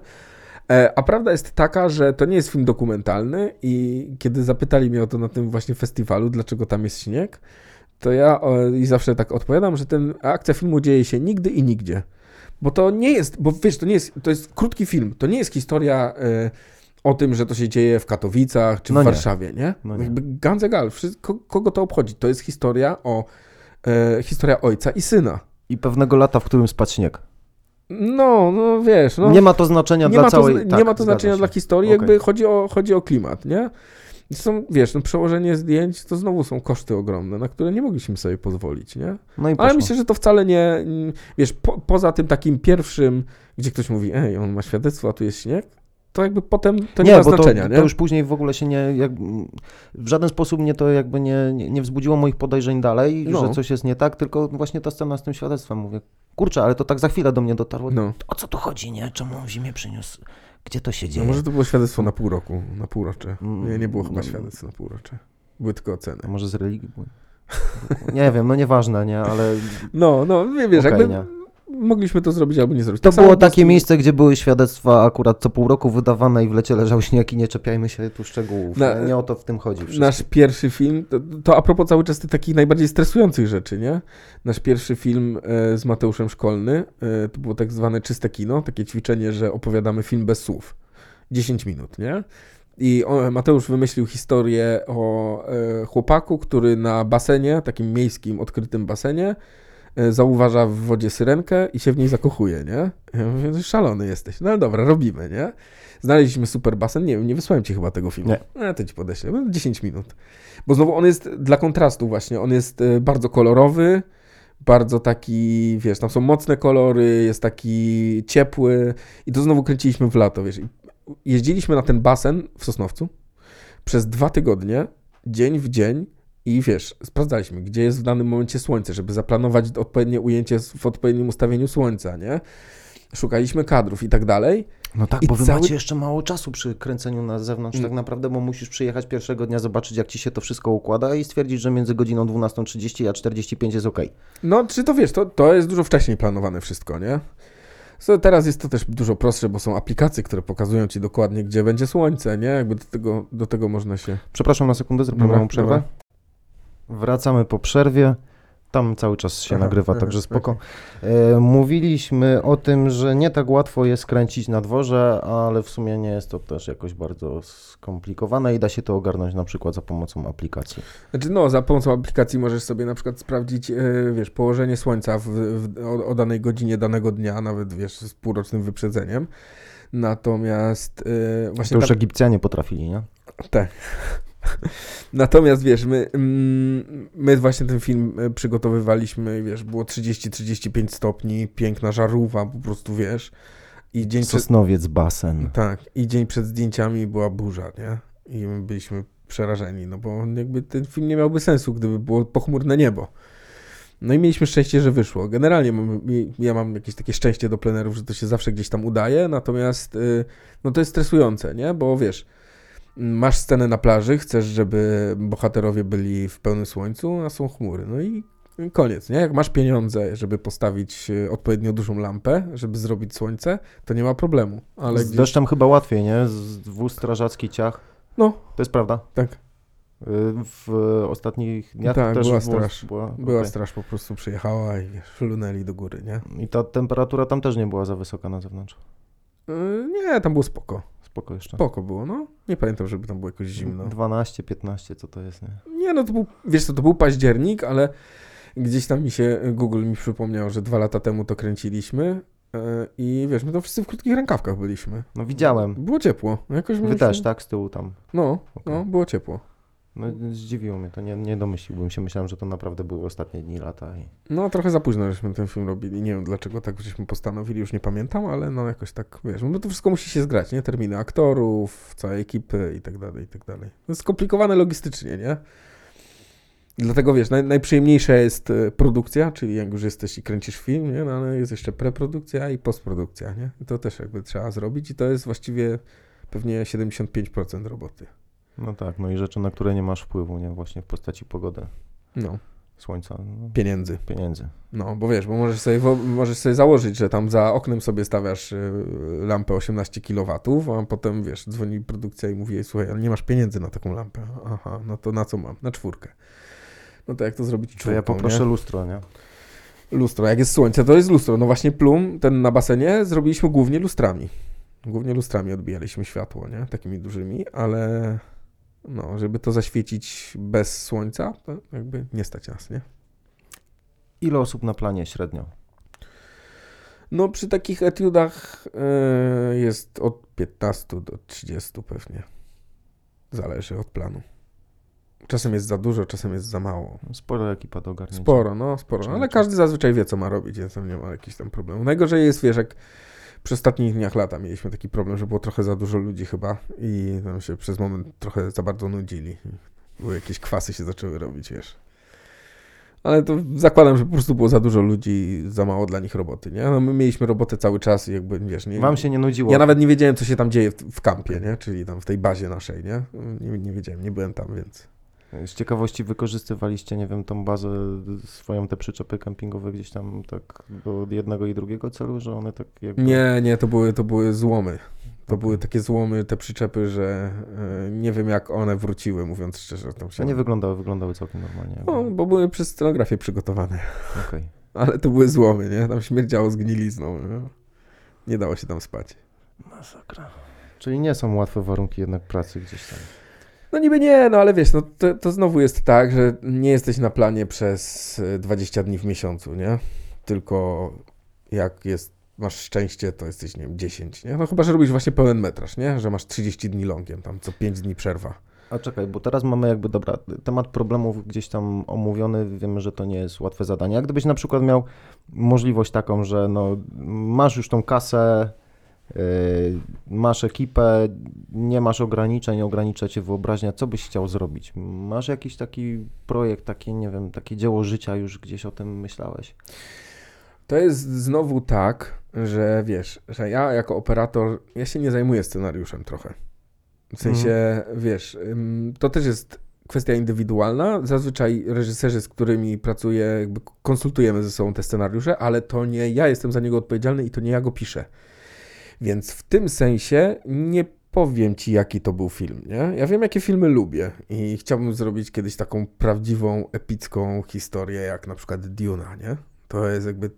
E, A prawda jest taka, że to nie jest film dokumentalny i kiedy zapytali mnie o to na tym właśnie festiwalu, dlaczego tam jest śnieg, to ja o, i zawsze tak odpowiadam, że ten akcja filmu dzieje się nigdy i nigdzie. Bo to nie jest, bo wiesz, to nie jest, to jest krótki film, to nie jest historia e, o tym, że to się dzieje w Katowicach czy w No nie. Warszawie, nie? No nie. Jakby ganz egal, wszystko, kogo to obchodzi. To jest historia o, e, historia ojca i syna. I pewnego lata, w którym spadł śnieg. No, no wiesz, no. nie ma to znaczenia dla to, całej... tak, nie ma to znaczenia się. dla historii, Okej. jakby chodzi o, chodzi o klimat, nie? Są, wiesz, no przełożenie zdjęć to znowu są koszty ogromne, na które nie mogliśmy sobie pozwolić, nie? No i Ale myślę, że to wcale nie, wiesz, po, poza tym takim pierwszym, gdzie ktoś mówi, ej, on ma świadectwo, a tu jest śnieg, to jakby potem to nie, ma bo znaczenia, to, nie? to już później w ogóle się nie, jak, w żaden sposób mnie to jakby nie, nie, nie wzbudziło moich podejrzeń dalej, No. że coś jest nie tak, tylko właśnie ta scena z tym świadectwem. Mówię, kurczę, ale to tak za chwilę do mnie dotarło. No. O co tu chodzi, nie? Czemu on zimie przyniósł? Gdzie to się no dzieje? może to było świadectwo na pół roku, na półrocze. Mm, Nie, nie było chyba no. na półrocze. Były tylko oceny. A może z religii? były? Nie wiem, no nieważne, nie, ale No, no, wie- wiesz, okej, jakby nie. Mogliśmy to zrobić albo nie zrobić. To Tak było takie miejsce, gdzie były świadectwa akurat co pół roku wydawane i w lecie leżał śnieg i nie czepiajmy się tu szczegółów. Na- nie, o to w tym chodzi. wszystkim. Nasz pierwszy film, to, to a propos cały czas tych takich najbardziej stresujących rzeczy, nie? Nasz pierwszy film e, z Mateuszem Szkolny, e, to było tak zwane czyste kino, takie ćwiczenie, że opowiadamy film bez słów. 10 minut, nie? I on, Mateusz wymyślił historię o e, chłopaku, który na basenie, takim miejskim, odkrytym basenie, zauważa w wodzie syrenkę i się w niej zakochuje, nie? Ja mówię, "Ty szalony jesteś. No ale dobra, robimy, nie? Znaleźliśmy super basen, nie wiem, nie wysłałem ci chyba tego filmu. Nie. E, to ci podeślę, No, 10 minut. Bo znowu on jest dla kontrastu właśnie, on jest e, bardzo kolorowy, bardzo taki, wiesz, tam są mocne kolory, jest taki ciepły i to znowu kręciliśmy w lato, wiesz. Jeździliśmy na ten basen w Sosnowcu przez dwa tygodnie, dzień w dzień i wiesz, sprawdzaliśmy, gdzie jest w danym momencie słońce, żeby zaplanować odpowiednie ujęcie w odpowiednim ustawieniu słońca, nie? Szukaliśmy kadrów i tak dalej. No tak, I bo wy cały- macie jeszcze mało czasu przy kręceniu na zewnątrz Mm. tak naprawdę, bo musisz przyjechać pierwszego dnia, zobaczyć jak ci się to wszystko układa i stwierdzić, że między godziną 12.30 a 45 jest ok. No, czy to wiesz, to, to jest dużo wcześniej planowane wszystko, nie? So, teraz jest to też dużo prostsze, bo są aplikacje, które pokazują ci dokładnie, gdzie będzie słońce, nie? Jakby do tego, do tego można się... Przepraszam na sekundę, zrobię Dobra, małą przerwę. Wracamy po przerwie. Tam cały czas się Aha, nagrywa, aha, także spoko. E, mówiliśmy o tym, że nie tak łatwo jest kręcić na dworze, ale w sumie nie jest to też jakoś bardzo skomplikowane i da się to ogarnąć na przykład za pomocą aplikacji. Znaczy, no, za pomocą aplikacji możesz sobie na przykład sprawdzić, e, wiesz, położenie słońca w, w, o, o danej godzinie danego dnia, nawet, wiesz, z półrocznym wyprzedzeniem. Natomiast e, właśnie To już tam- Egipcjanie potrafili, nie? Tak. Natomiast wiesz, my, mm, my właśnie ten film e, przygotowywaliśmy, wiesz, było 30-35 stopni, piękna żarówka, po prostu wiesz. I dzień przed, Sosnowiec, basen. tak, i dzień przed zdjęciami była burza, nie? I my byliśmy przerażeni, no bo jakby ten film nie miałby sensu, gdyby było pochmurne niebo. No i mieliśmy szczęście, że wyszło. Generalnie mam, ja mam jakieś takie szczęście do plenerów, że to się zawsze gdzieś tam udaje, natomiast y, no to jest stresujące, nie? Bo wiesz, masz scenę na plaży, chcesz, żeby bohaterowie byli w pełnym słońcu, a są chmury. No i koniec, nie? Jak masz pieniądze, żeby postawić y, odpowiednio dużą lampę, żeby zrobić słońce, to nie ma problemu. Ale Z gdzieś... deszczem chyba łatwiej, nie? Z wóz strażacki ciach. No, To jest prawda. tak. Y, W ostatnich dniach Tak, też była straż. Była, Była okej. straż po prostu przyjechała i wiesz, flunęli do góry, nie? I ta temperatura tam też nie była za wysoka na zewnątrz. Yy, nie, tam było spoko. Spoko jeszcze. Spoko było, no. Nie pamiętam, żeby tam było jakoś zimno. 12, 15, co to jest, nie? Nie, no to był, wiesz co, to był październik, ale gdzieś tam mi się, Google mi przypomniał, że dwa lata temu to kręciliśmy yy, i wiesz, my to wszyscy w krótkich rękawkach byliśmy. No widziałem. Było ciepło. Jakoś Wy też, tak? Z tyłu tam. No, Okej. no, było ciepło. No zdziwiło mnie to, nie, nie domyśliłbym się. Myślałem, że to naprawdę były ostatnie dni lata. I... No, trochę za późno żeśmy ten film robili. Nie wiem dlaczego tak żeśmy postanowili, już nie pamiętam, ale no jakoś tak, wiesz, no to wszystko musi się zgrać, nie? Terminy aktorów, całej ekipy i tak dalej, i tak dalej. Skomplikowane logistycznie, nie? Dlatego wiesz, naj, najprzyjemniejsza jest e, produkcja, czyli jak już jesteś i kręcisz film, nie? No, ale jest jeszcze preprodukcja i postprodukcja, nie? I to też jakby trzeba zrobić i to jest właściwie pewnie 75% roboty. No tak, no i rzeczy, na które nie masz wpływu, nie? Właśnie w postaci pogody, No, słońca, no, pieniędzy. pieniędzy. No, bo wiesz, bo możesz sobie, możesz sobie założyć, że tam za oknem sobie stawiasz y, lampę 18 kW, a potem wiesz, dzwoni produkcja i mówi, słuchaj, ale nie masz pieniędzy na taką lampę. Aha, no to na co mam? Na czwórkę. No to jak to zrobić To czwórką, ja poproszę nie? lustro, nie? Lustro. Jak jest słońce, to jest lustro. No właśnie plum, ten na basenie, zrobiliśmy głównie lustrami. Głównie lustrami odbijaliśmy światło, nie? Takimi dużymi, ale no, żeby to zaświecić bez słońca, to jakby nie stać nas, nie? Ile osób na planie średnio? No przy takich etiudach e, jest od 15 do 30 pewnie. Zależy od planu. Czasem jest za dużo, czasem jest za mało. Spora ekipa do ogarnięcia. Sporo, no sporo. Ale każdy zazwyczaj wie, co ma robić, więc tam nie ma jakichś tam problemów. Najgorzej jest, wiesz, jak przy ostatnich dniach lata mieliśmy taki problem, że było trochę za dużo ludzi chyba i tam się przez moment trochę za bardzo nudzili. Były jakieś kwasy się zaczęły robić, wiesz. Ale to zakładam, że po prostu było za dużo ludzi i za mało dla nich roboty, nie? No my mieliśmy robotę cały czas i jakby, wiesz, nie... Wam się nie nudziło? Ja nawet nie wiedziałem, co się tam dzieje w, w kampie, nie? Czyli tam w tej bazie naszej, nie? Nie, nie wiedziałem, nie byłem tam, więc... Z ciekawości wykorzystywaliście, nie wiem, tą bazę swoją, te przyczepy kempingowe gdzieś tam tak do jednego i drugiego celu, że one tak jakby... Nie, nie, to były, to były złomy. To były takie złomy, te przyczepy, że e, nie wiem jak one wróciły, mówiąc szczerze. Tam się... A nie wyglądały, wyglądały całkiem normalnie. jakby. No, bo były przez scenografię przygotowane. Okej. Ale to były złomy, nie? Tam śmierdziało zgnilizną. Nie, nie dało się tam spać. Masakra. Czyli nie są łatwe warunki jednak pracy gdzieś tam. No niby nie, no ale wiesz, no to, to znowu jest tak, że nie jesteś na planie przez e, 20 dni w miesiącu, nie? Tylko jak jest, masz szczęście, to jesteś, nie wiem, 10, nie? No chyba, że robisz właśnie pełen metraż, nie? Że masz 30 dni longiem, tam co 5 dni przerwa. A czekaj, bo teraz mamy jakby, dobra, temat problemów gdzieś tam omówiony, wiemy, że to nie jest łatwe zadanie. Jak gdybyś na przykład miał możliwość taką, że no, masz już tą kasę, masz ekipę, nie masz ograniczeń, ogranicza cię wyobraźnia, co byś chciał zrobić? Masz jakiś taki projekt, takie, nie wiem, takie dzieło życia, już gdzieś o tym myślałeś? To jest znowu tak, że wiesz, że ja jako operator, ja się nie zajmuję scenariuszem trochę. W sensie, wiesz, ym, to też jest kwestia indywidualna. Zazwyczaj reżyserzy, z którymi pracuję, jakby konsultujemy ze sobą te scenariusze, ale to nie ja jestem za niego odpowiedzialny i to nie ja go piszę. Więc w tym sensie nie powiem ci, jaki to był film, nie? Ja wiem, jakie filmy lubię i chciałbym zrobić kiedyś taką prawdziwą, epicką historię, jak na przykład Duna, nie? To jest jakby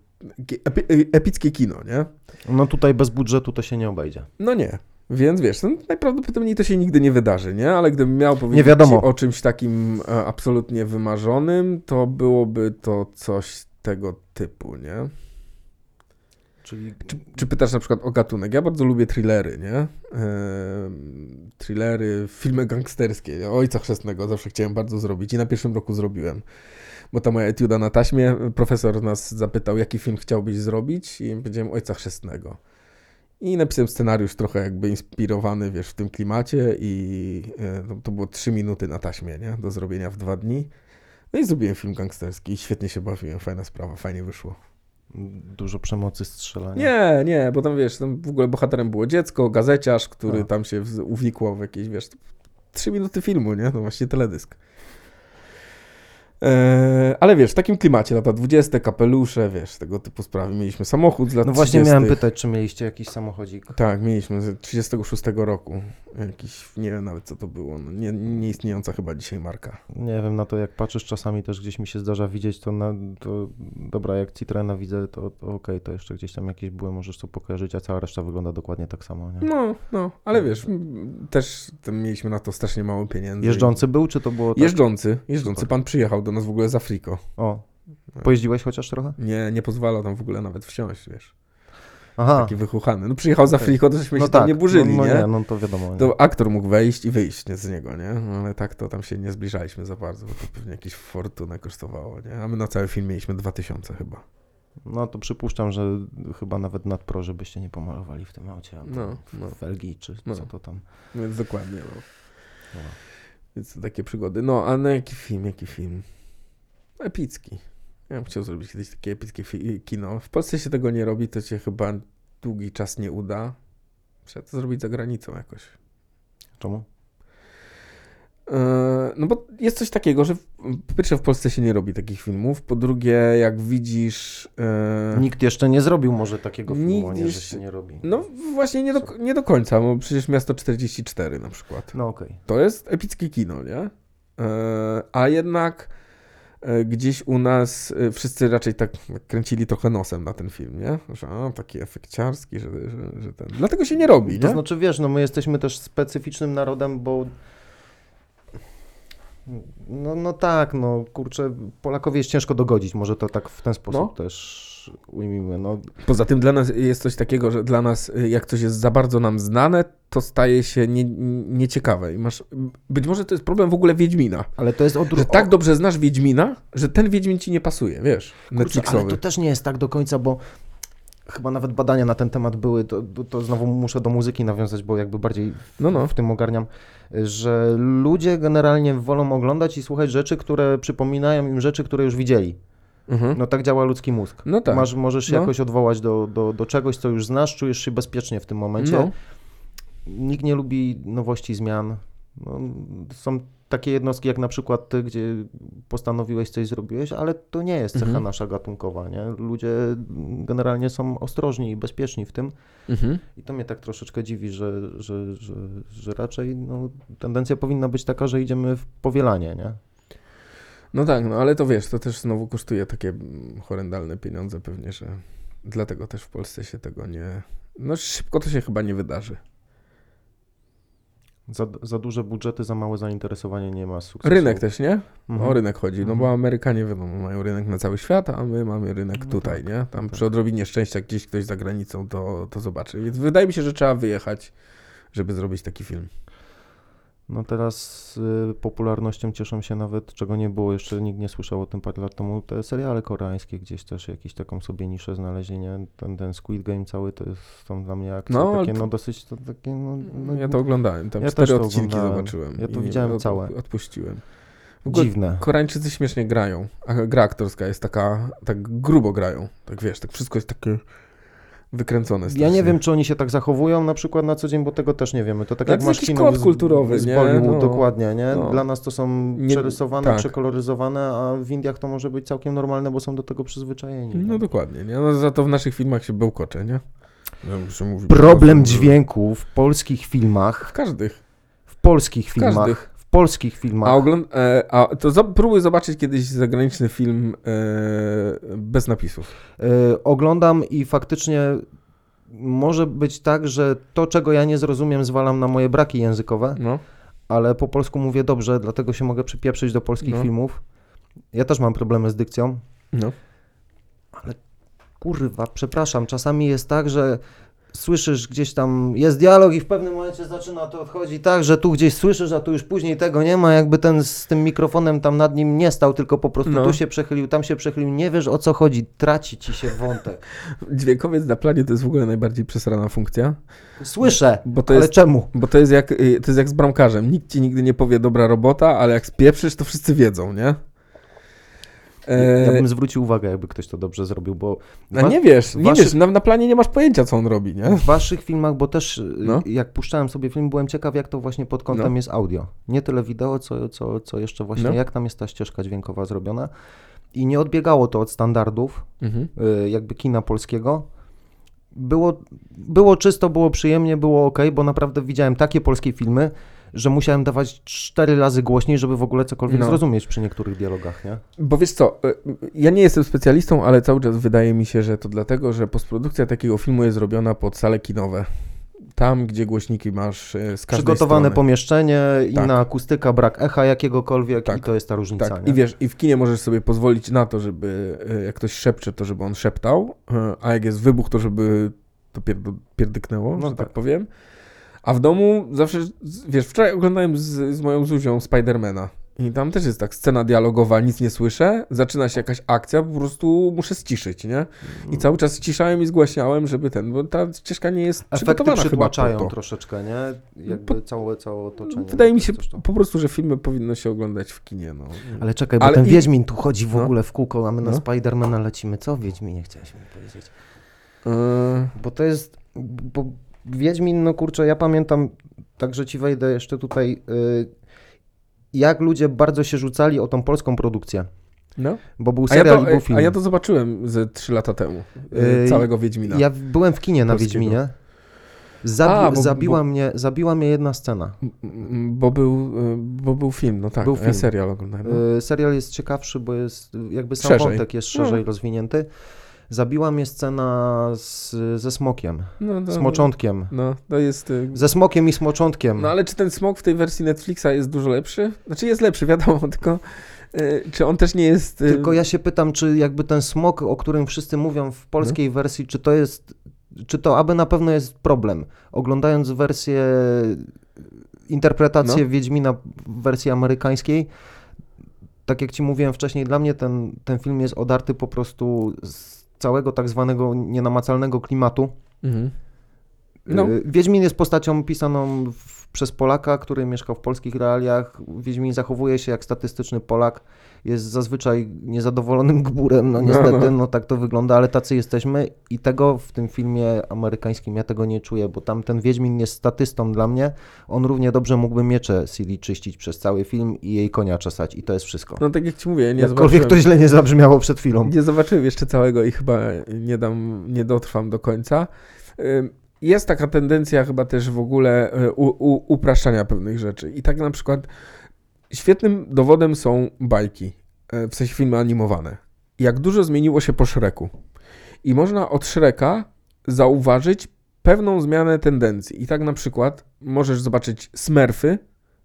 epi- epickie kino, nie? No tutaj bez budżetu to się nie obejdzie. No nie. Więc wiesz, no, najprawdopodobniej to się nigdy nie wydarzy, nie? Ale gdybym miał powiedzieć o czymś takim e, absolutnie wymarzonym, to byłoby to coś tego typu, nie? Czyli Czy, czy pytasz na przykład o gatunek? Ja bardzo lubię thrillery, nie? Ehm, thrillery, filmy gangsterskie. Ojca Chrzestnego zawsze chciałem bardzo zrobić i na pierwszym roku zrobiłem. Bo ta moja etiuda na taśmie, profesor nas zapytał, jaki film chciałbyś zrobić i powiedziałem Ojca Chrzestnego. I napisałem scenariusz trochę jakby inspirowany, wiesz, w tym klimacie i e, to, to było trzy minuty na taśmie, nie? Do zrobienia w dwa dni. No i zrobiłem film gangsterski i świetnie się bawiłem, fajna sprawa, fajnie wyszło. Dużo przemocy, strzelania. Nie, nie, bo tam wiesz, tam w ogóle bohaterem było dziecko, gazeciarz, który A. tam się uwikłał w jakieś, wiesz, trzy minuty filmu, nie? No właśnie teledysk. Eee, ale wiesz, w takim klimacie, lata 20, kapelusze, wiesz, tego typu sprawy. Mieliśmy samochód z lat No właśnie 30. miałem pytać, czy mieliście jakiś samochodzik. Tak, mieliśmy z 36 roku. Jakiś, nie wiem nawet co to było, no, nie, nieistniejąca chyba dzisiaj marka. Nie wiem, na to jak patrzysz czasami też gdzieś mi się zdarza widzieć, to, na, to dobra, jak Citroena widzę, to, to okej, to jeszcze gdzieś tam jakieś były, możesz to pokojarzyć, a cała reszta wygląda dokładnie tak samo, nie? No, no, ale wiesz, m, też mieliśmy na to strasznie mało pieniędzy. Jeżdżący był, czy to było tak? Jeżdżący, jeżdżący. Pan przyjechał do nas w ogóle z Afriko. O, pojeździłeś chociaż trochę? Nie, nie pozwala tam w ogóle nawet wsiąść, wiesz. Aha, Taki wychuchany. No przyjechał z Okej. Afriko, to żeśmy no się tam tak, nie burzyli, no, no nie? nie? No to wiadomo, nie? To aktor mógł wejść i wyjść nie, z niego, nie? No, Ale tak to tam się nie zbliżaliśmy za bardzo, bo to pewnie jakieś fortunę kosztowało, nie? A my na cały film mieliśmy 2000 chyba. No to przypuszczam, że chyba nawet nad pro, żebyście nie pomalowali w tym aucie, No, no. felgi, czy No. co to tam. Więc dokładnie, no. No. Więc takie przygody. No, a na jaki film, jaki film? Epicki. Ja bym chciał zrobić kiedyś takie epickie kino. W Polsce się tego nie robi, to się chyba długi czas nie uda. Trzeba to zrobić za granicą jakoś. Czemu? E, No bo jest coś takiego, że po pierwsze w Polsce się nie robi takich filmów, po drugie jak widzisz... e, Nikt jeszcze nie zrobił może takiego filmu, nie, że się nie robi. No właśnie nie do, nie do końca, bo przecież Miasto 44 na przykład. No okej. To jest epickie kino, nie? E, A jednak gdzieś u nas e, wszyscy raczej tak kręcili trochę nosem na ten film, nie? Że a, taki efekciarski, że, że, że ten... Dlatego się nie robi, To nie? znaczy, wiesz, no my jesteśmy też specyficznym narodem, bo no, no tak, no kurczę, Polakowi jest ciężko dogodzić, może to tak w ten sposób No. też ujmijmy, no Poza tym dla nas jest coś takiego, że dla nas y, jak coś jest za bardzo nam znane, to staje się nie, nieciekawe. I masz, być może to jest problem w ogóle Wiedźmina. ale to jest odwrót. Że tak dobrze znasz Wiedźmina, że ten Wiedźmin ci nie pasuje, wiesz, Kurczę, ale to też nie jest tak do końca, bo chyba nawet badania na ten temat były, to, to, to znowu muszę do muzyki nawiązać, bo jakby bardziej w, No, no. w tym ogarniam, że ludzie generalnie wolą oglądać i słuchać rzeczy, które przypominają im rzeczy, które już widzieli. Mhm. No tak działa ludzki mózg. No tak. Masz, możesz się No. jakoś odwołać do, do, do czegoś, co już znasz, czujesz się bezpiecznie w tym momencie. No. Nikt nie lubi nowości, zmian. No, są takie jednostki jak na przykład ty, gdzie postanowiłeś coś zrobiłeś, ale to nie jest cecha Mhm. nasza gatunkowa, nie? Ludzie generalnie są ostrożni i bezpieczni w tym Mhm. i to mnie tak troszeczkę dziwi, że, że, że, że raczej no, tendencja powinna być taka, że idziemy w powielanie, nie? No tak, no ale to wiesz, to też znowu kosztuje takie mm, horrendalne pieniądze pewnie, że dlatego też w Polsce się tego nie... No szybko to się chyba nie wydarzy. Za, za duże budżety, za małe zainteresowanie nie ma sukcesu. Rynek też, nie? Mhm. O rynek chodzi, no bo Mhm. Amerykanie wiadomo, mają rynek na cały świat, a my mamy rynek No tutaj, tak, nie? Tam no przy tak. odrobinie szczęścia gdzieś ktoś za granicą to, to zobaczy. Więc wydaje mi się, że trzeba wyjechać, żeby zrobić taki film. No teraz y, popularnością cieszą się nawet, czego nie było, jeszcze nikt nie słyszał o tym parę lat temu, te seriale koreańskie gdzieś też jakieś taką sobie niszę znaleźli, nie? Ten, ten Squid Game cały to jest są dla mnie akcje No, takie, no dosyć to takie, no, no ja to oglądałem, tam ja cztery odcinki zobaczyłem. Ja to widziałem od, całe. Odpuściłem. Dziwne. Koreańczycy śmiesznie grają, a gra aktorska jest taka, tak grubo grają. Tak wiesz, tak wszystko jest takie wykręcone Ja strasznie. nie wiem, czy oni się tak zachowują na przykład na co dzień, bo tego też nie wiemy. To tak No jak to masz jakiś kino kod z, kulturowy, z nie? Bollywood, No. dokładnie, nie? No. Dla nas to są Nie- przerysowane, tak. przekoloryzowane, a w Indiach to może być całkiem normalne, bo są do tego przyzwyczajeni. No nie? dokładnie, nie? No za to w naszych filmach się bełkocze, nie? Ja muszę mówić Problem dźwięku w polskich filmach, W każdych. w polskich W filmach, każdych. Polskich filmach, A, ogląd- e, a to za- próbuj zobaczyć kiedyś zagraniczny film e, bez napisów. y, oglądam i faktycznie może być tak, że to, czego ja nie zrozumiem, zwalam na moje braki językowe, No. ale po polsku mówię dobrze, dlatego się mogę przypieprzyć do polskich No. filmów. Ja też mam problemy z dykcją. No. Kurwa, przepraszam, czasami jest tak, że słyszysz gdzieś tam, jest dialog i w pewnym momencie zaczyna to odchodzić tak, że tu gdzieś słyszysz, a tu już później tego nie ma, jakby ten z tym mikrofonem tam nad nim nie stał, tylko po prostu No. tu się przechylił, tam się przechylił, nie wiesz o co chodzi, traci ci się wątek. Dźwiękowiec na planie to jest w ogóle najbardziej przesrana funkcja, Słyszę, bo to ale jest, czemu? bo to jest, jak, y, to jest jak z bramkarzem. Nikt ci nigdy nie powie dobra robota, ale jak spieprzysz, to wszyscy wiedzą, nie? E, Ja bym zwrócił uwagę, jakby ktoś to dobrze zrobił, bo a nie wiesz, nie waszych- wiesz, na, na planie nie masz pojęcia, co on robi, nie? w waszych filmach, bo też y, No. jak puszczałem sobie film, byłem ciekaw, jak to właśnie pod kątem No. jest audio. Nie tyle wideo, co, co, co jeszcze właśnie, No. jak tam jest ta ścieżka dźwiękowa zrobiona. I nie odbiegało to od standardów, Mhm. y, jakby kina polskiego. Było, było czysto, było przyjemnie, było ok, bo naprawdę widziałem takie polskie filmy, że musiałem dawać cztery razy głośniej, żeby w ogóle cokolwiek No. zrozumieć przy niektórych dialogach, nie? Bo wiesz co, y, ja nie jestem specjalistą, ale cały czas wydaje mi się, że to dlatego, że postprodukcja takiego filmu jest robiona pod sale kinowe. Tam, gdzie głośniki masz y, z każdej Przygotowane strony. pomieszczenie, Tak. inna akustyka, brak echa jakiegokolwiek Tak. i to jest ta różnica, Tak, nie? i wiesz, i w kinie możesz sobie pozwolić na to, żeby y, jak ktoś szepcze, to żeby on szeptał, a jak jest wybuch, to żeby to pierdyknęło, No że tak tak. powiem. A w domu zawsze, wiesz, wczoraj oglądałem z, z moją Zuzią Spidermana i tam też jest tak, scena dialogowa, nic nie słyszę, zaczyna się jakaś akcja, po prostu muszę ściszyć, nie? I cały czas ściszałem i zgłaśniałem, żeby ten, bo ta ścieżka nie jest Efekty przygotowana chyba przytłaczają po to. troszeczkę, nie? Jakby całe, całe otoczenie. Wydaje no mi się po prostu, że filmy powinno się oglądać w kinie, no. Ale czekaj, bo Ale ten i- Wiedźmin tu chodzi w No. ogóle w kółko, a my na No. Spidermana lecimy. Co o Wiedźminie chciałeś mi powiedzieć? Yy, Bo to jest, bo Wiedźmin, no kurczę, ja pamiętam, także ci wejdę jeszcze tutaj, y, jak ludzie bardzo się rzucali o tą polską produkcję, no. bo był A ja, serial to, i był film. a ja to zobaczyłem ze 3 lata temu, yy, Yy, całego Wiedźmina. Ja byłem w kinie na Polskiego. Wiedźminie. Zabi A, bo- zabiła, bo- Mnie, zabiła mnie jedna scena. Bo był, yy, bo był film, no tak, Był był ja film. serial oglądałem. No. Y, Serial jest ciekawszy, bo jest y, jakby sam Szerzej. wątek jest szerzej No. rozwinięty. Zabiła mnie scena z, ze smokiem, No, no, z moczątkiem. No, to jest... yy, Ze smokiem i smoczątkiem. No ale czy ten smok w tej wersji Netflixa jest dużo lepszy? Znaczy jest lepszy, wiadomo, tylko yy, czy on też nie jest... yy, Tylko ja się pytam, czy jakby ten smok, o którym wszyscy mówią w polskiej No. wersji, czy to jest, czy to aby na pewno jest problem. Oglądając wersję, interpretację No. Wiedźmina w wersji amerykańskiej, tak jak ci mówiłem wcześniej, dla mnie ten, ten film jest odarty po prostu z całego tak zwanego nienamacalnego klimatu. Mhm. No. Y, Wiedźmin jest postacią pisaną w przez Polaka, który mieszkał w polskich realiach. Wiedźmin zachowuje się jak statystyczny Polak. Jest zazwyczaj niezadowolonym gburem, no No, niestety, no. no tak to wygląda, ale tacy jesteśmy i tego w tym filmie amerykańskim ja tego nie czuję, bo tam ten Wiedźmin jest statystą dla mnie. On równie dobrze mógłby miecze Ciri czyścić przez cały film i jej konia czesać i to jest wszystko. No tak jak ci mówię, nie Jakkolwiek to źle nie zabrzmiało przed chwilą. nie zobaczyłem jeszcze całego i chyba nie dam, nie dotrwam do końca. Ym, Jest taka tendencja chyba też w ogóle y, u, u, upraszczania pewnych rzeczy. I tak na przykład świetnym dowodem są bajki, y, w sensie filmy animowane. Jak dużo zmieniło się po Shreku. I można od Shreka zauważyć pewną zmianę tendencji. I tak na przykład możesz zobaczyć Smurfy,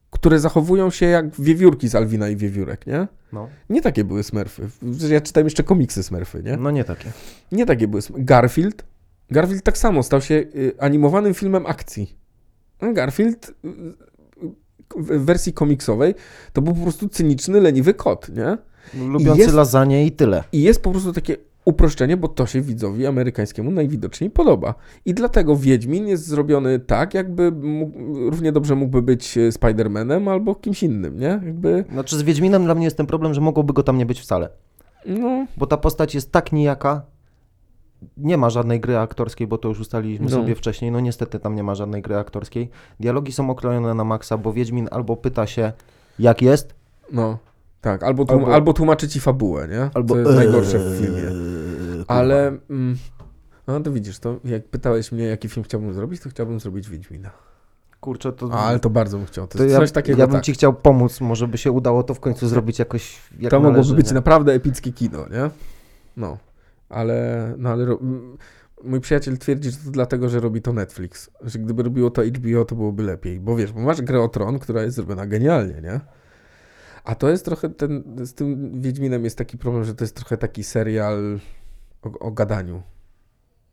które zachowują się jak wiewiórki z Alwina i Wiewiórek, nie? No, Nie takie były. Przecież Ja czytałem jeszcze komiksy Smurfy, nie? no nie takie. Nie takie były. Garfield. Garfield tak samo stał się y, animowanym filmem akcji. A Garfield y, y, w wersji komiksowej to był po prostu cyniczny, leniwy kot, nie? Lubiący jest- lasagne i tyle. I jest po prostu takie uproszczenie, bo to się widzowi amerykańskiemu najwidoczniej podoba. I dlatego Wiedźmin jest zrobiony tak, jakby mógł, równie dobrze mógłby być Spider-Manem albo kimś innym, nie? Jakby, Znaczy z Wiedźminem dla mnie jest ten problem, że mogłoby go tam nie być wcale. no, Bo ta postać jest tak nijaka. Nie ma żadnej gry aktorskiej, bo to już ustaliliśmy No. sobie wcześniej. No niestety tam nie ma żadnej gry aktorskiej. Dialogi są okrojone na maksa, bo Wiedźmin albo pyta się jak jest, no. Tak, albo, tłum- Albo- albo... tłumaczy ci fabułę, nie? albo to jest najgorsze w filmie. Eee, kurwa. Ale, mm, no to widzisz, to jak pytałeś mnie, jaki film chciałbym zrobić, to chciałbym zrobić Wiedźmina. Kurczę, to, A, ale to bardzo bym chciał. To, to jest ja, coś takiego, ja bym tak. ci chciał pomóc. Może by się udało to w końcu zrobić jakoś jak To mogłoby należy, być nie? naprawdę epickie kino, nie? No, ale, no ale ro- mój przyjaciel twierdzi, że to dlatego, że robi to Netflix. Że gdyby robiło to HBO, to byłoby lepiej. Bo wiesz, bo masz grę o Tron, która jest zrobiona genialnie, nie? A to jest trochę ten, z tym Wiedźminem jest taki problem, że to jest trochę taki serial o, o gadaniu.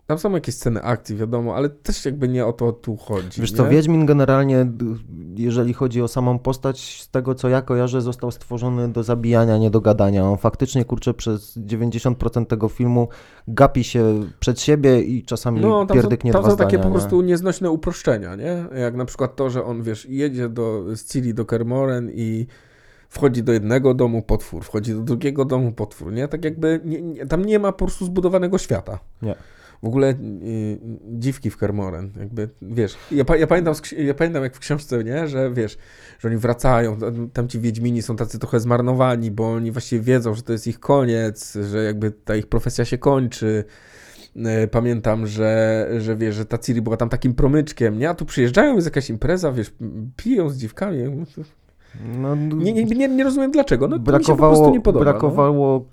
Tam są jakieś sceny akcji, wiadomo, ale też jakby nie o to tu chodzi. Wiesz nie? co, Wiedźmin generalnie, jeżeli chodzi o samą postać, z tego co ja kojarzę, został stworzony do zabijania, nie do gadania. On faktycznie, kurczę, przez 90% tego filmu gapi się przed siebie i czasami No, tam są, pierdyknie tam dwa są takie po prostu nieznośne uproszczenia, nie? Jak na przykład to, że on, wiesz, jedzie do, z Ciri do Kermoren i wchodzi do jednego domu potwór, wchodzi do drugiego domu potwór, nie? Tak jakby nie, nie, tam nie ma po prostu zbudowanego świata. Nie. W ogóle y, dziwki w Kermoren, jakby, wiesz, ja, ja, pamiętam, ja pamiętam jak w książce, nie, że wiesz, że oni wracają, tam- ci Wiedźmini są tacy trochę zmarnowani, bo oni właściwie wiedzą, że to jest ich koniec, że jakby ta ich profesja się kończy. E, Pamiętam, że, że wiesz, że ta Ciri była tam takim promyczkiem, nie? A tu przyjeżdżają, jest jakaś impreza, wiesz, piją z dziwkami. No, Nie, nie, nie, rozumiem dlaczego, no to mi się po brakowało, prostu nie podoba. brakowało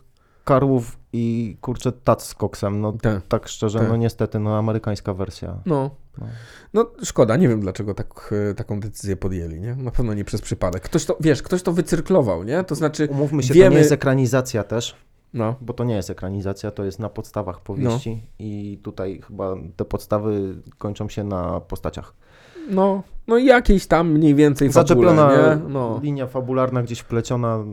karłów i kurczę tac z koksem. No No. Tak. tak szczerze, Tak. no niestety, no amerykańska wersja. No. No. No szkoda, nie wiem dlaczego tak, e, taką decyzję podjęli, nie? Na pewno nie przez przypadek. Ktoś to, wiesz, ktoś to wycyrklował, nie? To znaczy, Umówmy się, to wiemy- nie jest ekranizacja też, no, bo to nie jest ekranizacja, to jest na podstawach powieści i tutaj chyba te podstawy kończą się na postaciach. No, no jakiejś tam mniej więcej fabule, Zaczepiona nie? No. linia fabularna gdzieś wpleciona.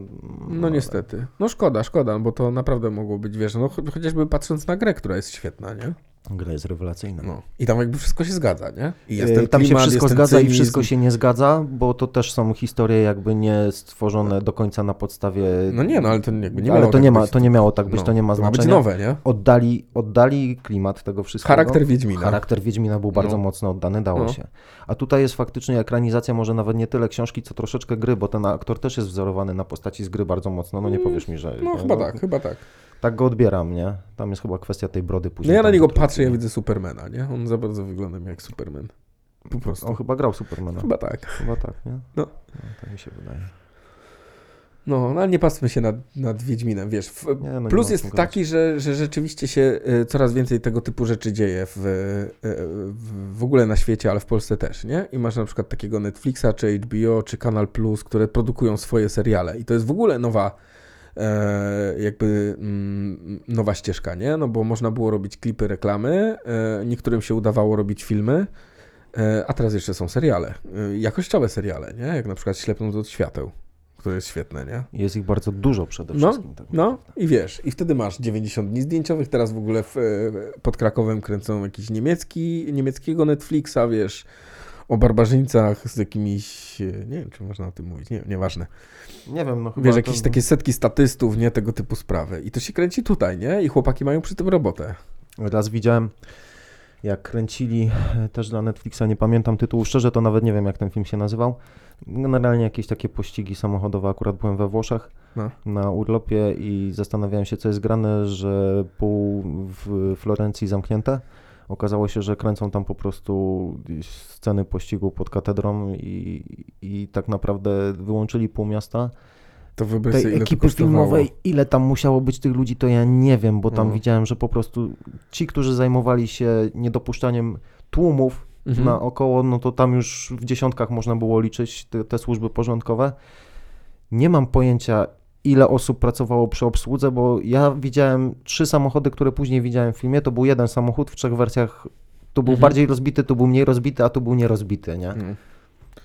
No niestety. No szkoda, szkoda, bo to naprawdę mogło być, wiesz, no cho- chociażby patrząc na grę, która jest świetna, nie? Gra jest rewelacyjna. No. I tam jakby wszystko się zgadza, nie? I Jest ten tam się klimat, wszystko jest ten zgadza i wszystko się nie zgadza, bo to też są historie jakby nie stworzone do końca na podstawie. No nie, no ale to jakby nie ale miało to tak nie, ma, być. to nie miało tak być, No, to nie ma to ma być znaczenia. nowe, nie? Oddali, oddali klimat tego wszystkiego. Charakter Wiedźmina. Charakter Wiedźmina był bardzo No. mocno oddany, dało No. się. A tutaj jest faktycznie ekranizacja może nawet nie tyle książki, co troszeczkę gry, bo ten aktor też jest wzorowany na postaci z gry bardzo mocno. No nie powiesz mi, że. No chyba tak, chyba tak. Tak go odbieram, nie? Tam jest chyba kwestia tej brody No później. ja na niego patrzę, ja widzę Supermana, nie? On za bardzo wygląda jak Superman. Po prostu. On chyba grał Supermana. Chyba tak. Chyba tak, nie? No. tak mi się wydaje. No, no ale nie pastwmy się nad, nad Wiedźminem, wiesz. W, Nie, no plus jest taki, że, że rzeczywiście się y, coraz więcej tego typu rzeczy dzieje w, y, w, w ogóle na świecie, ale w Polsce też, nie? I masz na przykład takiego Netflixa, czy HBO, czy Kanal Plus, które produkują swoje seriale. I to jest w ogóle nowa e, jakby mm, nowa ścieżka, nie? No bo można było robić klipy, reklamy, e, niektórym się udawało robić filmy, e, a teraz jeszcze są seriale. E, jakościowe seriale, nie? Jak na przykład Ślepnąc od świateł, które jest świetne, nie? Jest ich bardzo dużo przede No, wszystkim. tak No i wiesz, i wtedy masz 90 dni zdjęciowych, teraz w ogóle w, e, pod Krakowem kręcą jakiś niemiecki, niemieckiego Netflixa, wiesz, o barbarzyńcach z jakimiś, e, nie wiem, czy można o tym mówić, nie, nieważne. Nie wiem, no chyba... Wiesz, to- jakieś takie setki statystów, nie, tego typu sprawy. I to się kręci tutaj, nie? I chłopaki mają przy tym robotę. Raz widziałem, jak kręcili e, też dla Netflixa, nie pamiętam tytułu, szczerze to nawet nie wiem, jak ten film się nazywał. Generalnie jakieś takie pościgi samochodowe, akurat byłem we Włoszech No. na urlopie i zastanawiałem się, co jest grane, że pół w Florencji zamknięte. Okazało się, że kręcą tam po prostu sceny pościgu pod katedrą i, i tak naprawdę wyłączyli pół miasta To wyobraź sobie, tej ile to ekipy filmowej, ile tam musiało być tych ludzi, to ja nie wiem, bo tam No. widziałem, że po prostu ci, którzy zajmowali się niedopuszczaniem tłumów Mhm. naokoło, no to tam już w dziesiątkach można było liczyć te, te służby porządkowe. Nie mam pojęcia, ile osób pracowało przy obsłudze, bo ja widziałem trzy samochody, które później widziałem w filmie. To był jeden samochód w trzech wersjach. Tu był Mhm. bardziej rozbity, tu był mniej rozbity, a tu był nierozbity, nie? No.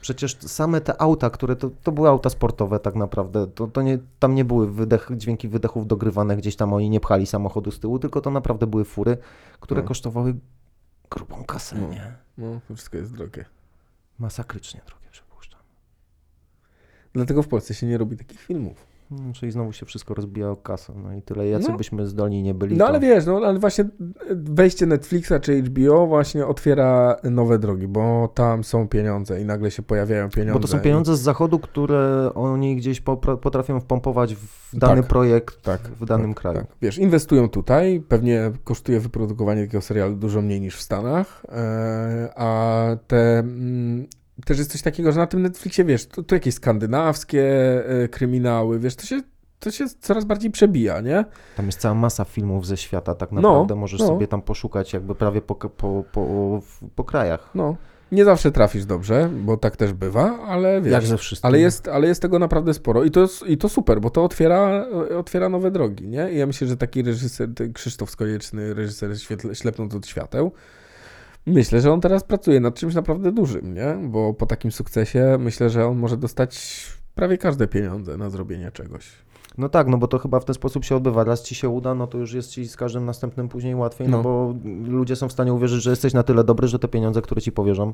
Przecież same te auta, które to, to były auta sportowe tak naprawdę, to, to nie, tam nie były wydech, dźwięki wydechów dogrywane gdzieś tam, oni nie pchali samochodu z tyłu, tylko to naprawdę były fury, które No. kosztowały grubą kasę, No. nie? No, to wszystko jest drogie. Masakrycznie drogie, przypuszczam. Dlatego w Polsce się nie robi takich filmów. Mm, Czyli znowu się wszystko rozbija o kasę, no i tyle, jacy No. byśmy zdolni nie byli. No to... ale wiesz, no ale właśnie wejście Netflixa czy HBO właśnie otwiera nowe drogi, bo tam są pieniądze i nagle się pojawiają pieniądze. Bo to są pieniądze z zachodu, które oni gdzieś potrafią wpompować w dany Tak. projekt Tak, w danym tak, kraju. Tak. Wiesz, inwestują tutaj, pewnie kosztuje wyprodukowanie takiego serialu dużo mniej niż w Stanach, e, a te... Też jest coś takiego, że na tym Netflixie, wiesz, to, to jakieś skandynawskie e, kryminały, wiesz, to się, to się coraz bardziej przebija, nie? Tam jest cała masa filmów ze świata, tak No, naprawdę możesz no. sobie tam poszukać jakby prawie po, po, po, po krajach. No, nie zawsze trafisz dobrze, bo tak też bywa, ale wiesz... Jak ze wszystkim. Ale jest, ale jest tego naprawdę sporo i to, jest, i to super, bo to otwiera, otwiera nowe drogi, nie? I ja myślę, że taki reżyser, Krzysztof Skonieczny, reżyser Ślepnąc od świateł, myślę, że on teraz pracuje nad czymś naprawdę dużym, nie? Bo po takim sukcesie myślę, że on może dostać prawie każde pieniądze na zrobienie czegoś. No tak, no bo to chyba w ten sposób się odbywa. Raz ci się uda, no to już jest ci z każdym następnym później łatwiej, no, No. bo ludzie są w stanie uwierzyć, że jesteś na tyle dobry, że te pieniądze, które ci powierzą,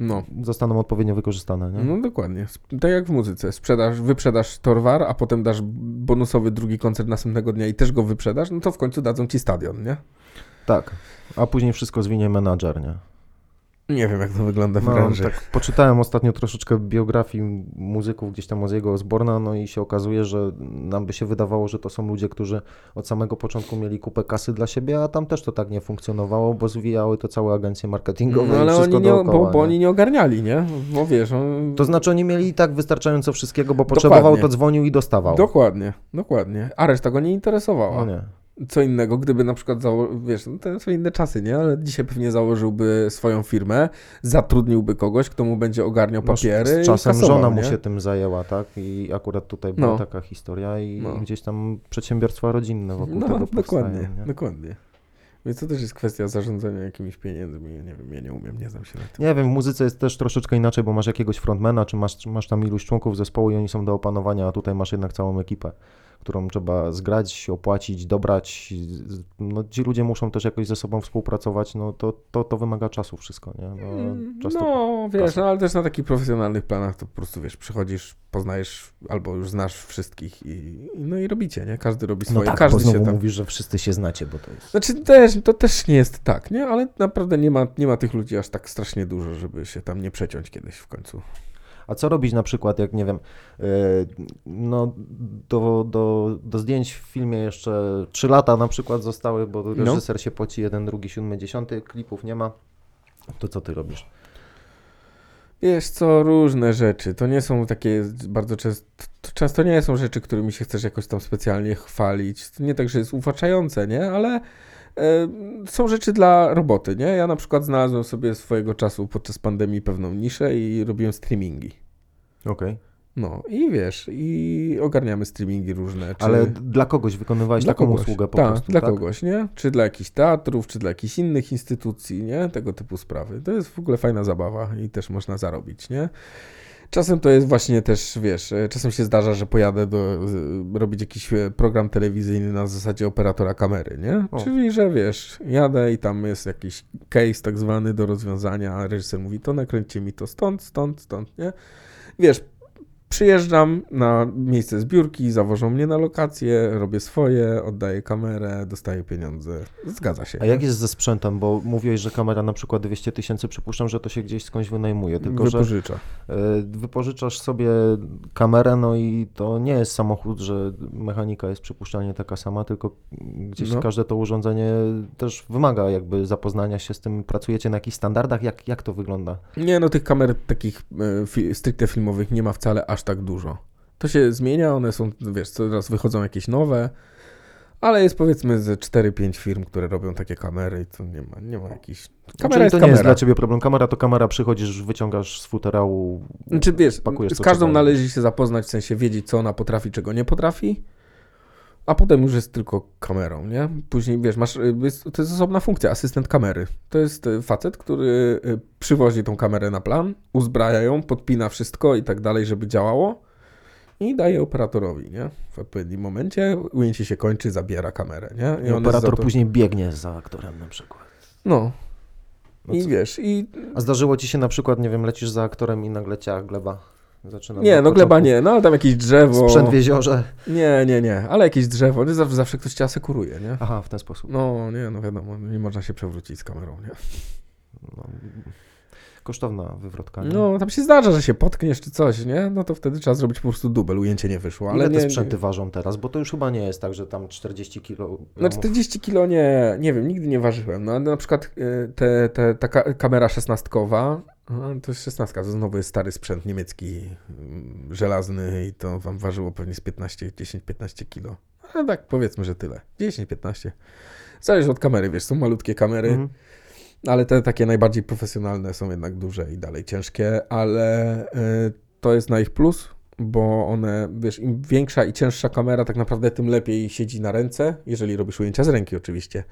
No, zostaną odpowiednio wykorzystane, nie? no dokładnie. Tak jak w muzyce. Sprzedasz, wyprzedasz torwar, a potem dasz bonusowy drugi koncert następnego dnia i też go wyprzedasz, no to w końcu dadzą ci stadion, nie? Tak. A później wszystko zwinie menadżer, nie? Nie wiem, jak to wygląda w No, branży. tak poczytałem ostatnio troszeczkę biografii muzyków gdzieś tam Ozzy'ego Osborna, no i się okazuje, że nam by się wydawało, że to są ludzie, którzy od samego początku mieli kupę kasy dla siebie, a tam też to tak nie funkcjonowało, bo zwijały to całe agencje marketingowe No, i ale wszystko oni nie, dookoła, bo, bo nie? oni nie ogarniali, nie? Bo wiesz, on... To znaczy oni mieli i tak wystarczająco wszystkiego, bo potrzebował, Dokładnie. to dzwonił i dostawał. Dokładnie, dokładnie. A reszta go nie interesowała. No nie. Co innego, gdyby na przykład, zało... wiesz, no to są inne czasy, nie? Ale dzisiaj pewnie założyłby swoją firmę, zatrudniłby kogoś, kto mu będzie ogarniał No, papiery z czasem kasował, żona mu nie? się tym zajęła, tak? I akurat tutaj była No. taka historia i No. gdzieś tam przedsiębiorstwa rodzinne wokół No, tego powstają, dokładnie, nie? dokładnie. Więc to też jest kwestia zarządzania jakimiś pieniędzmi. Ja nie wiem, ja nie umiem, nie znam się na tym. Nie wiem, w muzyce jest też troszeczkę inaczej, bo masz jakiegoś frontmana, czy masz, masz tam iluś członków zespołu i oni są do opanowania, a tutaj masz jednak całą ekipę, którą trzeba zgrać, opłacić, dobrać. No, ci ludzie muszą też jakoś ze sobą współpracować, no to, to, to wymaga czasu wszystko, nie? No, często... No, wiesz, no, ale też na takich profesjonalnych planach to po prostu, wiesz, przychodzisz, poznajesz albo już znasz wszystkich i, no i robicie, nie? Każdy robi No swoje, tak, bo każdy znowu się tam... mówisz, że wszyscy się znacie, bo to jest... Znaczy też, to też nie jest tak, nie? Ale naprawdę nie ma, nie ma tych ludzi aż tak strasznie dużo, żeby się tam nie przeciąć kiedyś w końcu. A co robić na przykład, jak nie wiem, yy, no do, do, do zdjęć w filmie jeszcze 3 lata na przykład zostały, bo No. reżyser się poci, jeden, drugi, siódmy, dziesiąty, klipów nie ma. To co ty robisz? Wiesz co, różne rzeczy. To nie są takie bardzo często. To często nie są rzeczy, którymi się chcesz jakoś tam specjalnie chwalić. To nie tak, że jest ufaczające, nie? Ale e, są rzeczy dla roboty, nie? Ja na przykład znalazłem sobie swojego czasu podczas pandemii pewną niszę i robiłem streamingi. Okej. No i wiesz, i ogarniamy streamingi różne. Czy... Ale dla kogoś wykonywałeś dla taką kogoś. usługę po tak, prostu, dla tak? kogoś, nie? Czy dla jakichś teatrów, czy dla jakichś innych instytucji, nie? Tego typu sprawy. To jest w ogóle fajna zabawa i też można zarobić, nie? Czasem to jest właśnie też, wiesz, e, czasem się zdarza, że pojadę do, robić jakiś e, program telewizyjny na zasadzie operatora kamery, nie? O. Czyli, że wiesz, jadę i tam jest jakiś case tak zwany do rozwiązania, a reżyser mówi, to nakręćcie mi to stąd, stąd, stąd, nie? Wiesz, przyjeżdżam na miejsce zbiórki, zawożą mnie na lokację, robię swoje, oddaję kamerę, dostaję pieniądze. Zgadza się. A jak jest ze sprzętem? Bo mówiłeś, że kamera na przykład 200 tysięcy, przypuszczam, że to się gdzieś skądś wynajmuje, tylko że Wypożycza. e, wypożyczasz sobie kamerę, no i to nie jest samochód, że mechanika jest przypuszczalnie taka sama, tylko gdzieś No. każde to urządzenie też wymaga jakby zapoznania się z tym. Pracujecie na jakichś standardach? Jak, jak to wygląda? Nie, no tych kamer takich e, stricte filmowych nie ma wcale aż tak dużo. To się zmienia, one są, wiesz, coraz wychodzą jakieś nowe, ale jest powiedzmy ze 4-5 firm, które robią takie kamery i to nie ma, nie ma jakichś... Kamera Czyli jest to nie kamera. jest dla ciebie problem. Kamera to kamera, przychodzisz, wyciągasz z futerału. Znaczy wiesz, pakujesz z każdą należy się zapoznać, w sensie wiedzieć, co ona potrafi, czego nie potrafi, a potem już jest tylko kamerą, nie? Później, wiesz, masz, y, to jest osobna funkcja, asystent kamery. To jest y, facet, który y, przywozi tą kamerę na plan, uzbraja ją, podpina wszystko i tak dalej, żeby działało i daje operatorowi, nie? W odpowiednim momencie ujęcie się kończy, zabiera kamerę, nie? I operator za to- później biegnie za aktorem na przykład. No. No I co- wiesz, i A zdarzyło ci się na przykład, nie wiem, lecisz za aktorem i nagle ciach gleba zaczyna. nie, no gleba nie, no ale tam jakieś drzewo. Sprzęt w jeziorze. Nie, nie, nie, ale jakieś drzewo, nie? zawsze, zawsze ktoś cię asekuruje, nie? Aha, w ten sposób. No, nie, no wiadomo, nie można się przewrócić z kamerą, nie? No, kosztowna wywrotka. nie? No, tam się zdarza, że się potkniesz czy coś, nie? No to wtedy trzeba zrobić po prostu dubel, ujęcie nie wyszło, ale Ile nie... te sprzęty ważą teraz? Bo to już chyba nie jest tak, że tam 40 kg. Na 40 kilo nie, nie wiem, nigdy nie ważyłem, no ale na przykład y, te, te, ta ka- kamera szesnastkowa, no, to jest szesnastka, to znowu jest stary sprzęt niemiecki, mm, żelazny i to wam ważyło pewnie z 15, 10-15 kilo. A tak powiedzmy, że tyle, 10-15. Zależy od kamery, wiesz, są malutkie kamery, Mhm. Ale te takie najbardziej profesjonalne są jednak duże i dalej ciężkie, ale y, to jest na ich plus, bo one, wiesz, im większa i cięższa kamera, tak naprawdę tym lepiej siedzi na ręce, jeżeli robisz ujęcia z ręki oczywiście.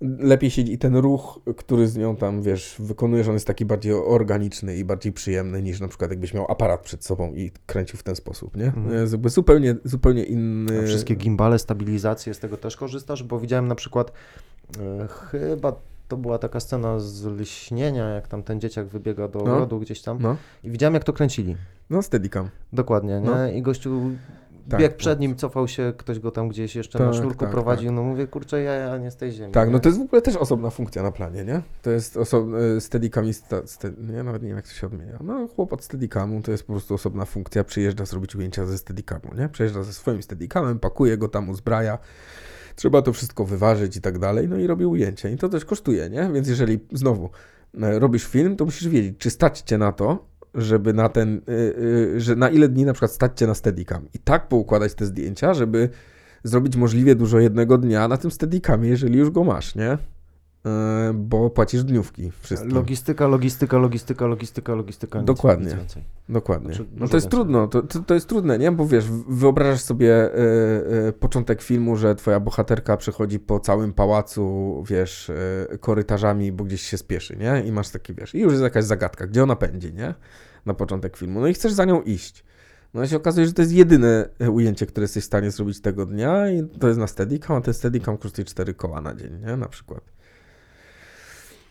Lepiej siedzi i ten ruch, który z nią tam, wiesz, wykonujesz, on jest taki bardziej organiczny i bardziej przyjemny niż na przykład jakbyś miał aparat przed sobą i kręcił w ten sposób, nie? Mhm. Zupełnie, zupełnie inny... A wszystkie gimbale, stabilizacje, z tego też korzystasz? Bo widziałem na przykład, e, chyba to była taka scena z lśnienia, jak tam ten dzieciak wybiega do No. lodu gdzieś tam. No, I widziałem, jak to kręcili. no Steadicam. Dokładnie, nie? No. I gościu Tak, biegł przed no. nim, cofał się, ktoś go tam gdzieś jeszcze na Tak, sznurku tak, prowadził. No mówię, kurczę, ja, ja nie z tej ziemi. Tak, nie? no to jest w ogóle też osobna funkcja na planie, nie? To jest osobny steadicamista, ste, nie, nawet nie wiem jak to się odmienia. No chłop od steadicamu to jest po prostu osobna funkcja, przyjeżdża zrobić ujęcia ze steadicamu, nie? Przyjeżdża ze swoim steadicamem, pakuje go tam, uzbraja, trzeba to wszystko wyważyć i tak dalej, no i robi ujęcie i to też kosztuje, nie? Więc jeżeli znowu e, robisz film, to musisz wiedzieć, czy stać cię na to, żeby na ten, y, y, że na ile dni na przykład stać cię na steadicam i tak poukładać te zdjęcia, żeby zrobić możliwie dużo jednego dnia na tym steadicamie, jeżeli już go masz, nie? E, bo płacisz dniówki wszystkim. Logistyka, logistyka, logistyka, logistyka, logistyka. Dokładnie. Nic. Dokładnie. Znaczy, no to jest więcej. trudno, to, to, jest trudne, nie? Bo wiesz, wyobrażasz sobie e, e, początek filmu, że twoja bohaterka przechodzi po całym pałacu, wiesz, e, korytarzami, bo gdzieś się spieszy, nie? I masz taki, wiesz, i już jest jakaś zagadka, gdzie ona pędzi, nie? Na początek filmu. No i chcesz za nią iść. No i się okazuje, że to jest jedyne ujęcie, które jesteś w stanie zrobić tego dnia i to jest na Steadicam, a ten Steadicam kosztuje 4 koła na dzień, nie? Na przykład.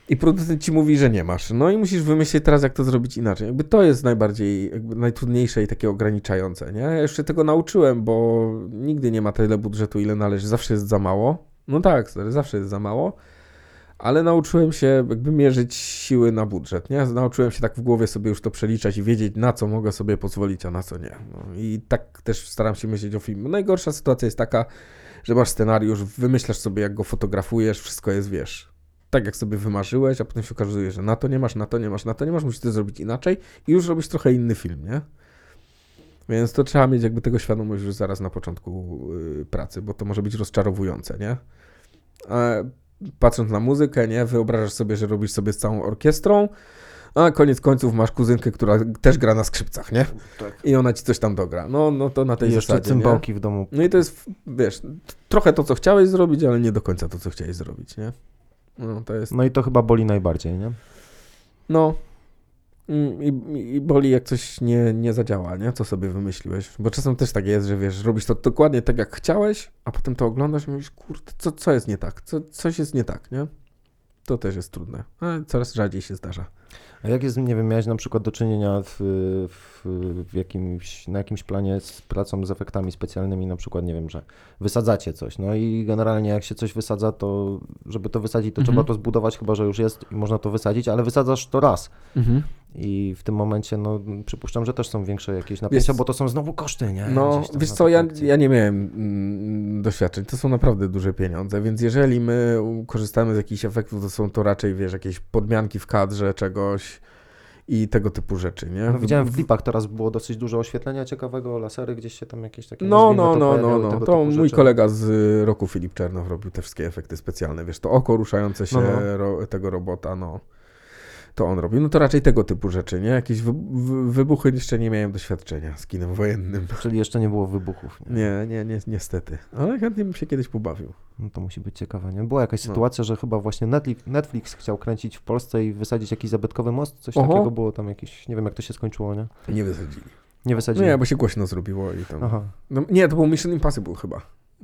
I producent ci mówi, że nie masz. No i musisz wymyślić teraz, jak to zrobić inaczej. Jakby to jest najbardziej, najtrudniejsze i takie ograniczające, nie? Ja jeszcze tego nauczyłem, bo nigdy nie ma tyle budżetu, ile należy. Zawsze jest za mało. No tak, zawsze jest za mało. Ale nauczyłem się jakby mierzyć siły na budżet, nie? Nauczyłem się tak w głowie sobie już to przeliczać i wiedzieć, na co mogę sobie pozwolić, a na co nie. No I tak też staram się myśleć o filmie. Najgorsza sytuacja jest taka, że masz scenariusz, wymyślasz sobie, jak go fotografujesz, wszystko jest, wiesz, tak jak sobie wymarzyłeś, a potem się okazuje, że na to nie masz, na to nie masz, na to nie masz, musisz to zrobić inaczej i już robisz trochę inny film, nie? Więc to trzeba mieć jakby tego świadomość już zaraz na początku yy, pracy, bo to może być rozczarowujące, nie? A patrząc na muzykę, nie? Wyobrażasz sobie, że robisz sobie z całą orkiestrą, A koniec końców masz kuzynkę, która też gra na skrzypcach, nie? Tak. I ona ci coś tam dogra. No, no to na tej I jeszcze zasadzie, nie? cymbałki w domu. No i to jest, wiesz, trochę to, co chciałeś zrobić, ale nie do końca to, co chciałeś zrobić, nie? No, to jest, No i to chyba boli najbardziej, nie? no... I, I boli, jak coś nie, nie zadziała, nie? Co sobie wymyśliłeś. Bo czasem też tak jest, że wiesz, robisz to dokładnie tak, jak chciałeś, a potem to oglądasz i mówisz, kurde, co, co jest nie tak? Co, coś jest nie tak, nie? To też jest trudne. Ale coraz rzadziej się zdarza. A jak jest, nie wiem, miałeś na przykład do czynienia w, w, w jakimś, na jakimś planie z pracą z efektami specjalnymi, na przykład, nie wiem, że wysadzacie coś, no i generalnie jak się coś wysadza, to żeby to wysadzić, to Mhm. trzeba to zbudować, chyba, że już jest i można to wysadzić, ale wysadzasz to raz Mhm. I w tym momencie, no przypuszczam, że też są większe jakieś napięcia, bo to są znowu koszty, nie? No, wiesz co, ja, ja nie miałem mm, doświadczeń. To są naprawdę duże pieniądze, więc jeżeli my korzystamy z jakichś efektów, to są to raczej, wiesz, jakieś podmianki w kadrze czegoś i tego typu rzeczy, nie? No, widziałem w klipach teraz było dosyć dużo oświetlenia ciekawego, lasery gdzieś się tam jakieś takie No, no, no, no, pojawiały, no. tego To mój rzeczy. kolega z roku Filip Czernow robił te wszystkie efekty specjalne, wiesz, to oko ruszające się No, no. Ro, tego robota, no. To on robił. No to raczej tego typu rzeczy, nie? Jakieś wy, wy, wybuchy jeszcze nie miałem doświadczenia z kinem wojennym. Czyli jeszcze nie było wybuchów. Nie? Nie, nie, nie, niestety. Ale chętnie bym się kiedyś pobawił. No to musi być ciekawe, nie? Była jakaś No. sytuacja, że chyba właśnie Netflix, chciał kręcić w Polsce i wysadzić jakiś zabytkowy most, coś Oho. takiego było tam jakieś, nie wiem jak to się skończyło, nie? Nie wysadzili. Nie wysadzili. Nie, bo się głośno zrobiło i tam... Aha. No, nie, to był Mission Impossible chyba.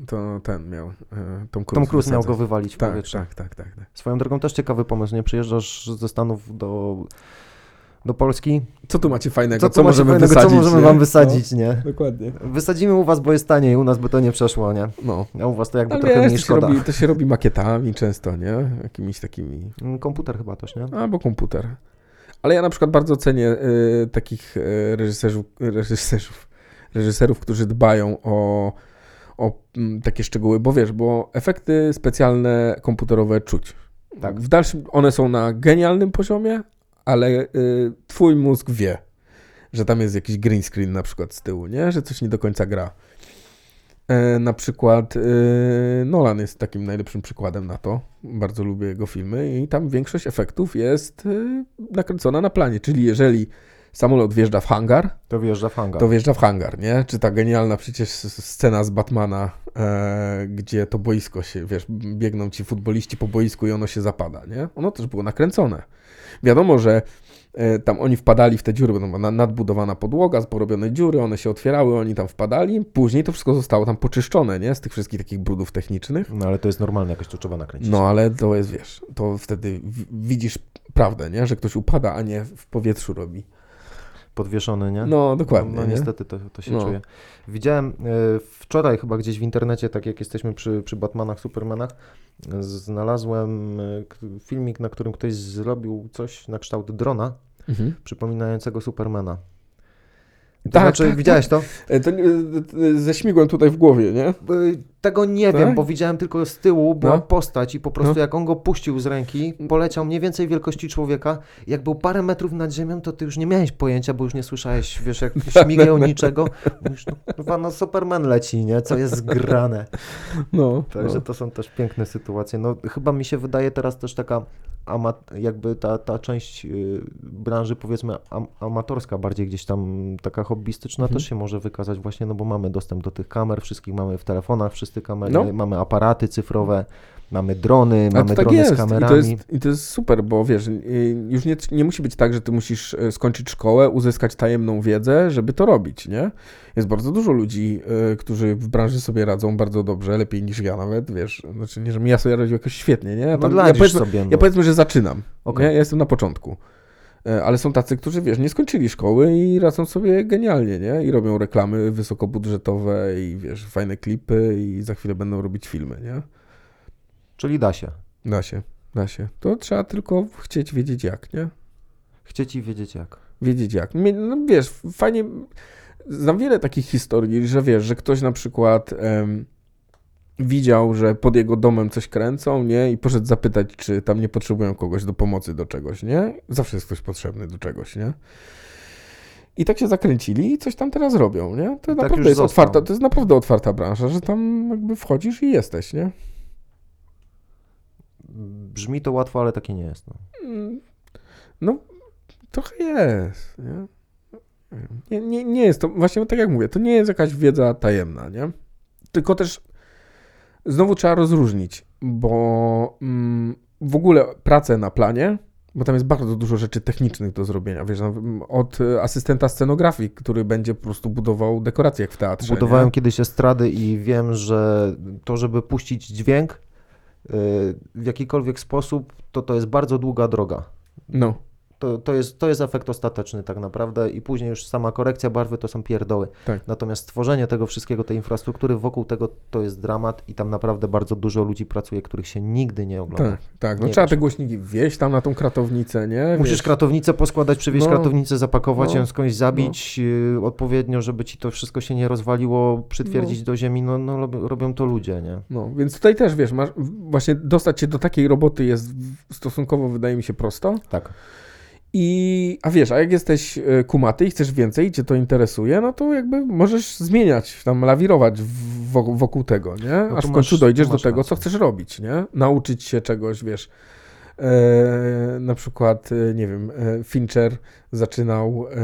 To ten miał, e, Tom Cruise. Tom Cruise miał go wywalić w Tak, powietrze. tak, tak, tak, tak. Swoją drogą też ciekawy pomysł, nie? Przyjeżdżasz ze Stanów do, do Polski. Co tu macie fajnego? Co, Co, macie możemy fajnego, wysadzić? Co możemy nie? wam wysadzić, nie? No, dokładnie. Wysadzimy u was, bo jest taniej, u nas by to nie przeszło, nie? No. A u was to jakby Ale trochę wiesz, mniej to, się szkoda. robi, to się robi makietami często, nie? Jakimiś takimi... Mm, Komputer chyba też, nie? Albo komputer. Ale ja na przykład bardzo cenię y, takich y, reżyserów, reżyserów, reżyserów, którzy dbają o, o mm, takie szczegóły, bo wiesz, bo efekty specjalne komputerowe czuć. Tak. W dalszym, one są na genialnym poziomie, ale y, twój mózg wie, że tam jest jakiś green screen na przykład z tyłu, nie? Że coś nie do końca gra. E, na przykład y, Nolan jest takim najlepszym przykładem na to. Bardzo lubię jego filmy i tam większość efektów jest y, nakręcona na planie. Czyli jeżeli samolot wjeżdża w hangar, To wjeżdża w hangar. to wjeżdża w hangar, nie? Czy ta genialna przecież scena z Batmana, e, gdzie to boisko się, wiesz, biegną ci futboliści po boisku i ono się zapada, nie? Ono też było nakręcone. Wiadomo, że e, tam oni wpadali w te dziury, bo tam była na- nadbudowana podłoga, porobione dziury, one się otwierały, oni tam wpadali, później to wszystko zostało tam poczyszczone, nie? Z tych wszystkich takich brudów technicznych. No ale to jest normalne, jakoś to trzeba nakręcić. No ale to jest, wiesz, to wtedy widzisz prawdę, nie? Że ktoś upada, a nie w powietrzu robi. Podwieszony, nie? No, dokładnie, No, no nie? niestety to, to się No. czuje. Widziałem e, wczoraj chyba gdzieś w internecie, tak jak jesteśmy przy, przy Batmanach, Supermanach, znalazłem e, filmik, na którym ktoś zrobił coś na kształt drona, Mhm. przypominającego Supermana. To Tak, znaczy, tak, widziałeś to? E, To, nie- e, ze śmigłem tutaj w głowie, nie? E, Tego nie Tak? wiem, bo widziałem tylko z tyłu, była No. postać i po prostu No. jak on go puścił z ręki, poleciał mniej więcej wielkości człowieka. Jak był parę metrów nad ziemią, to ty już nie miałeś pojęcia, bo już nie słyszałeś, wiesz, jak śmigał niczego. Mówisz, no, no Superman leci, nie? Co jest grane. No. Także no. to są też piękne sytuacje. No chyba mi się wydaje teraz też taka amat, jakby ta, ta część y, branży powiedzmy am, amatorska, bardziej gdzieś tam taka hobbystyczna Mhm. też się może wykazać właśnie, no bo mamy dostęp do tych kamer, wszystkich mamy w telefonach, wszyscy kamery, No. mamy aparaty cyfrowe, mamy drony, Ale mamy tak drony jest. z I kamerami. to, jest, I to jest super, bo wiesz, już nie, nie musi być tak, że ty musisz e, skończyć szkołę, uzyskać tajemną wiedzę, żeby to robić, nie? Jest bardzo dużo ludzi, y, którzy w branży sobie radzą bardzo dobrze, lepiej niż ja nawet, wiesz. Znaczy nie, żebym ja sobie radził jakoś świetnie, nie? Ja, no tam- dla ja, powiedzmy, sobie. No. ja powiedzmy, że zaczynam, Okej. nie? Ja jestem na początku. E, Ale są tacy, którzy, wiesz, nie skończyli szkoły i radzą sobie genialnie, nie? I robią reklamy wysokobudżetowe i, wiesz, fajne klipy i za chwilę będą robić filmy, nie? Czyli da się. Da się, da się. To trzeba tylko chcieć wiedzieć jak, nie? Chcieć i wiedzieć jak. Wiedzieć jak. No wiesz, fajnie. Znam wiele takich historii, że wiesz, że ktoś na przykład em, widział, że pod jego domem coś kręcą, nie? I poszedł zapytać, czy tam nie potrzebują kogoś do pomocy do czegoś, nie? Zawsze jest ktoś potrzebny do czegoś, nie? I tak się zakręcili i coś tam teraz robią, nie? To tak naprawdę już jest został. otwarta, to jest naprawdę otwarta branża, że tam jakby wchodzisz i jesteś, nie? Brzmi to łatwo, ale takie nie jest. No. Mm, No, Trochę jest, nie? Nie, nie? nie jest to, właśnie tak jak mówię, to nie jest jakaś wiedza tajemna, nie? Tylko też znowu trzeba rozróżnić, bo mm, w ogóle pracę na planie, bo tam jest bardzo dużo rzeczy technicznych do zrobienia, wiesz, no, od asystenta scenografii, który będzie po prostu budował dekoracje jak w teatrze. Budowałem nie? kiedyś estrady i wiem, że to, żeby puścić dźwięk w jakikolwiek sposób, to to jest bardzo długa droga. No, To, to, jest, to jest efekt ostateczny tak naprawdę i później już sama korekcja barwy to są pierdoły. Tak. Natomiast stworzenie tego wszystkiego, tej infrastruktury wokół tego to jest dramat i tam naprawdę bardzo dużo ludzi pracuje, których się nigdy nie ogląda. tak, tak. No Nie trzeba wiesz. te głośniki wieść tam na tą kratownicę, nie? Musisz Wiesz, kratownicę poskładać, przywieźć No. kratownicę, zapakować No. ją skądś, zabić y, odpowiednio, żeby ci to wszystko się nie rozwaliło, przytwierdzić do ziemi. No, no robią, to ludzie, nie? No, więc tutaj też, wiesz, masz, właśnie dostać się do takiej roboty jest stosunkowo, wydaje mi się, prosto. Tak. I, a wiesz, a jak jesteś e, kumaty i chcesz więcej i cię to interesuje, no to jakby możesz zmieniać, tam lawirować wokół, wokół tego, nie? No Aż w końcu masz- dojdziesz do tego, co chcesz robić, nie? Nauczyć się czegoś, wiesz. E, na przykład, e, nie wiem, e, Fincher zaczynał e,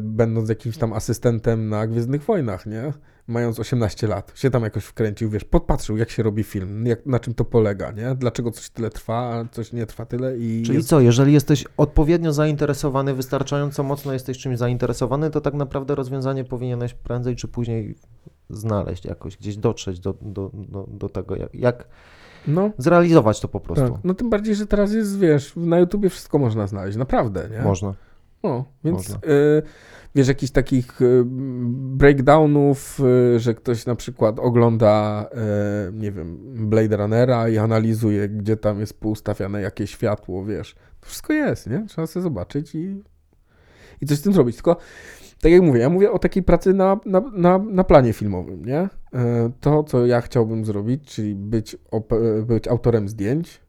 będąc jakimś tam asystentem na Gwiezdnych Wojnach, nie? Mając 18 lat, się tam jakoś wkręcił, wiesz, podpatrzył, jak się robi film, jak, na czym to polega, nie? Dlaczego coś tyle trwa, a coś nie trwa tyle i Czyli jest... co, jeżeli jesteś odpowiednio zainteresowany, wystarczająco mocno jesteś czymś zainteresowany, to tak naprawdę rozwiązanie powinieneś prędzej czy później znaleźć jakoś, gdzieś dotrzeć do, do, do, do tego, jak, jak No, zrealizować to po prostu. Tak, no tym bardziej, że teraz jest, wiesz, na YouTubie wszystko można znaleźć, naprawdę, nie? Można. No, więc Można. y, wiesz, jakichś takich y, breakdownów, y, że ktoś na przykład ogląda, y, nie wiem, Blade Runnera i analizuje, gdzie tam jest poustawiane jakie światło, wiesz. To wszystko jest, nie? Trzeba sobie zobaczyć i, i coś z tym zrobić. Tylko, tak jak mówię, ja mówię o takiej pracy na, na, na, na planie filmowym, nie? To, co ja chciałbym zrobić, czyli być, op- być autorem zdjęć,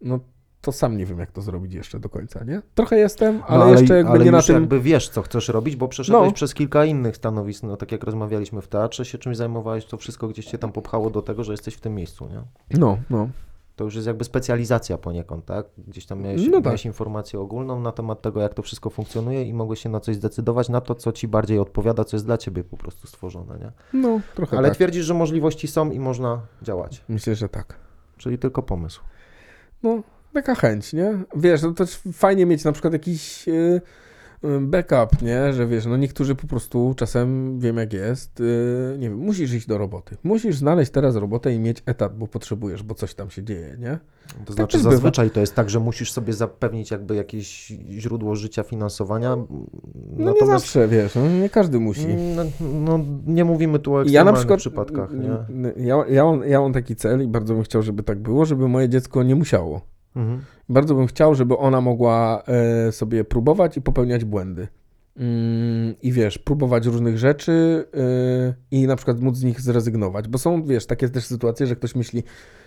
no to sam nie wiem, jak to zrobić jeszcze do końca, nie? Trochę jestem, No, ale, jeszcze jakby ale nie na tym... jakby wiesz, co chcesz robić, bo przeszedłeś No. przez kilka innych stanowisk, no tak jak rozmawialiśmy w teatrze, się czymś zajmowałeś, to wszystko gdzieś cię tam popchało do tego, że jesteś w tym miejscu, nie? No, no. To już jest jakby specjalizacja poniekąd, tak? Gdzieś tam miałeś, No tak. miałeś informację ogólną na temat tego, jak to wszystko funkcjonuje i mogłeś się na coś zdecydować, na to, co ci bardziej odpowiada, co jest dla ciebie po prostu stworzone, nie? No, trochę Ale tak. twierdzisz, że możliwości są i można działać, Myślę, że tak. czyli tylko pomysł. No, taka chęć, nie? Wiesz, no to fajnie mieć na przykład jakiś y, y, backup, nie? Że wiesz, no niektórzy po prostu czasem, wiem jak jest, y, nie wiem, musisz iść do roboty. Musisz znaleźć teraz robotę i mieć etat, bo potrzebujesz, bo coś tam się dzieje, nie? To znaczy też bywa. zazwyczaj to jest tak, że musisz sobie zapewnić jakby jakieś źródło życia, finansowania. No nie zawsze, wiesz, no nie każdy musi. No, no, nie mówimy tu o Ja ekstremalnych na przykład, przypadkach, nie? Ja, ja, mam, ja mam taki cel i bardzo bym chciał, żeby tak było, żeby moje dziecko nie musiało. Mhm. Bardzo bym chciał, żeby ona mogła e, sobie próbować i popełniać błędy. Mm, I wiesz, próbować różnych rzeczy e, i na przykład móc z nich zrezygnować. Bo są, wiesz, takie też sytuacje, że ktoś myśli,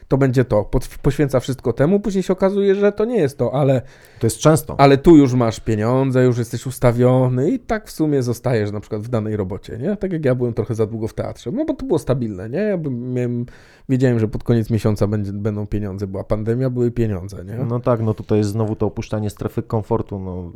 to będzie to, poświęca wszystko temu, później się okazuje, że to nie jest to, ale, To jest często. ale tu już masz pieniądze, już jesteś ustawiony i tak w sumie zostajesz na przykład w danej robocie, nie? Tak jak ja byłem trochę za długo w teatrze, no bo to było stabilne, nie? Ja bym, miałem, wiedziałem, że pod koniec miesiąca będzie, będą pieniądze, była pandemia, były pieniądze, nie? No tak, no tutaj jest znowu to opuszczanie strefy komfortu. No,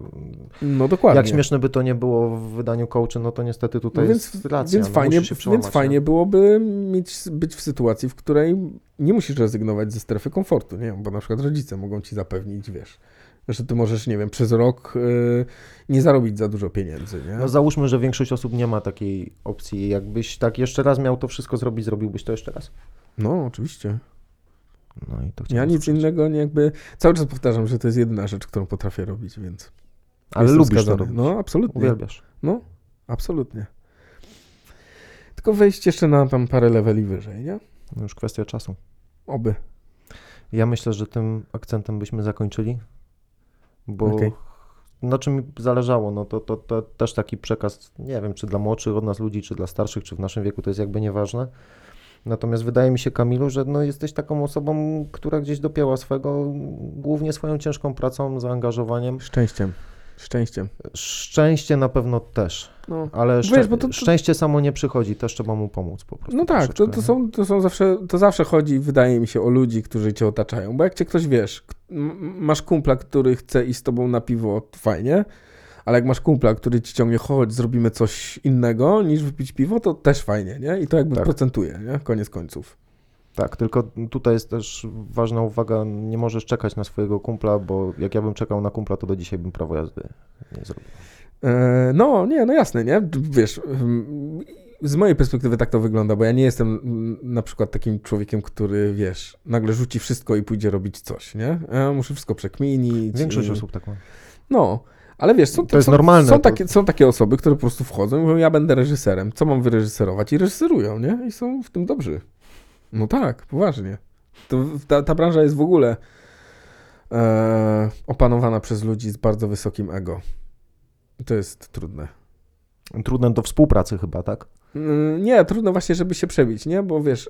No dokładnie. jak śmieszne by to nie było w wydaniu coachy, no to niestety tutaj no więc, jest racja. więc, no, fajnie, więc fajnie byłoby mieć, być w sytuacji, w której nie musisz rezygnować ze strefy komfortu, nie? Bo na przykład rodzice mogą ci zapewnić, wiesz, że ty możesz, nie wiem, przez rok y, nie zarobić za dużo pieniędzy, nie? No załóżmy, że większość osób nie ma takiej opcji. Jakbyś tak jeszcze raz miał to wszystko zrobić, zrobiłbyś to jeszcze raz? No, oczywiście. No i to Ja nic usłyszeć. innego nie jakby... Cały czas powtarzam, że to jest jedyna rzecz, którą potrafię robić, więc... Ale jestem lubisz to skazany. robić. No, absolutnie. Uwielbiasz. No, absolutnie. Tylko wejść jeszcze na tam parę leveli wyżej, nie? No Już kwestia czasu. Oby. Ja myślę, że tym akcentem byśmy zakończyli, bo Okej. na czym mi zależało, no to, to, to też taki przekaz, nie wiem, czy dla młodszych od nas ludzi, czy dla starszych, czy w naszym wieku, to jest jakby nieważne. Natomiast wydaje mi się, Kamilu, że no jesteś taką osobą, która gdzieś dopięła swego, głównie swoją ciężką pracą, zaangażowaniem. Szczęściem. Szczęściem. Szczęście na pewno też, No. ale Wiesz, szczę- bo to- to- szczęście samo nie przychodzi, też trzeba mu pomóc po prostu. No tak, to, to, są, to są zawsze, to zawsze chodzi, wydaje mi się, o ludzi, którzy cię otaczają. Bo jak cię ktoś wiesz, masz kumpla, który chce iść z tobą na piwo, to fajnie, ale jak masz kumpla, który ci ciągnie, chodź, zrobimy coś innego niż wypić piwo, to też fajnie, nie? I to jakby Tak. procentuje, nie? Koniec końców. Tak, tylko tutaj jest też ważna uwaga, nie możesz czekać na swojego kumpla, bo jak ja bym czekał na kumpla, to do dzisiaj bym prawo jazdy nie zrobił. E, no, nie, no jasne, nie? Wiesz, ym, z mojej perspektywy tak to wygląda, bo ja nie jestem mm, na przykład takim człowiekiem, który, wiesz, nagle rzuci wszystko i pójdzie robić coś, nie? Ja muszę wszystko przekminić. Większość i... osób tak ma. No, ale wiesz, są, To jest są, normalne, Są, takie, są takie osoby, które po prostu wchodzą i mówią, ja będę reżyserem, co mam wyreżyserować? I reżyserują, nie? I są w tym dobrzy. No tak, poważnie. To, ta, ta branża jest w ogóle e, opanowana przez ludzi z bardzo wysokim ego. I To jest trudne. Trudne do współpracy chyba, tak? Mm, Nie, trudno właśnie, żeby się przebić, nie? Bo wiesz,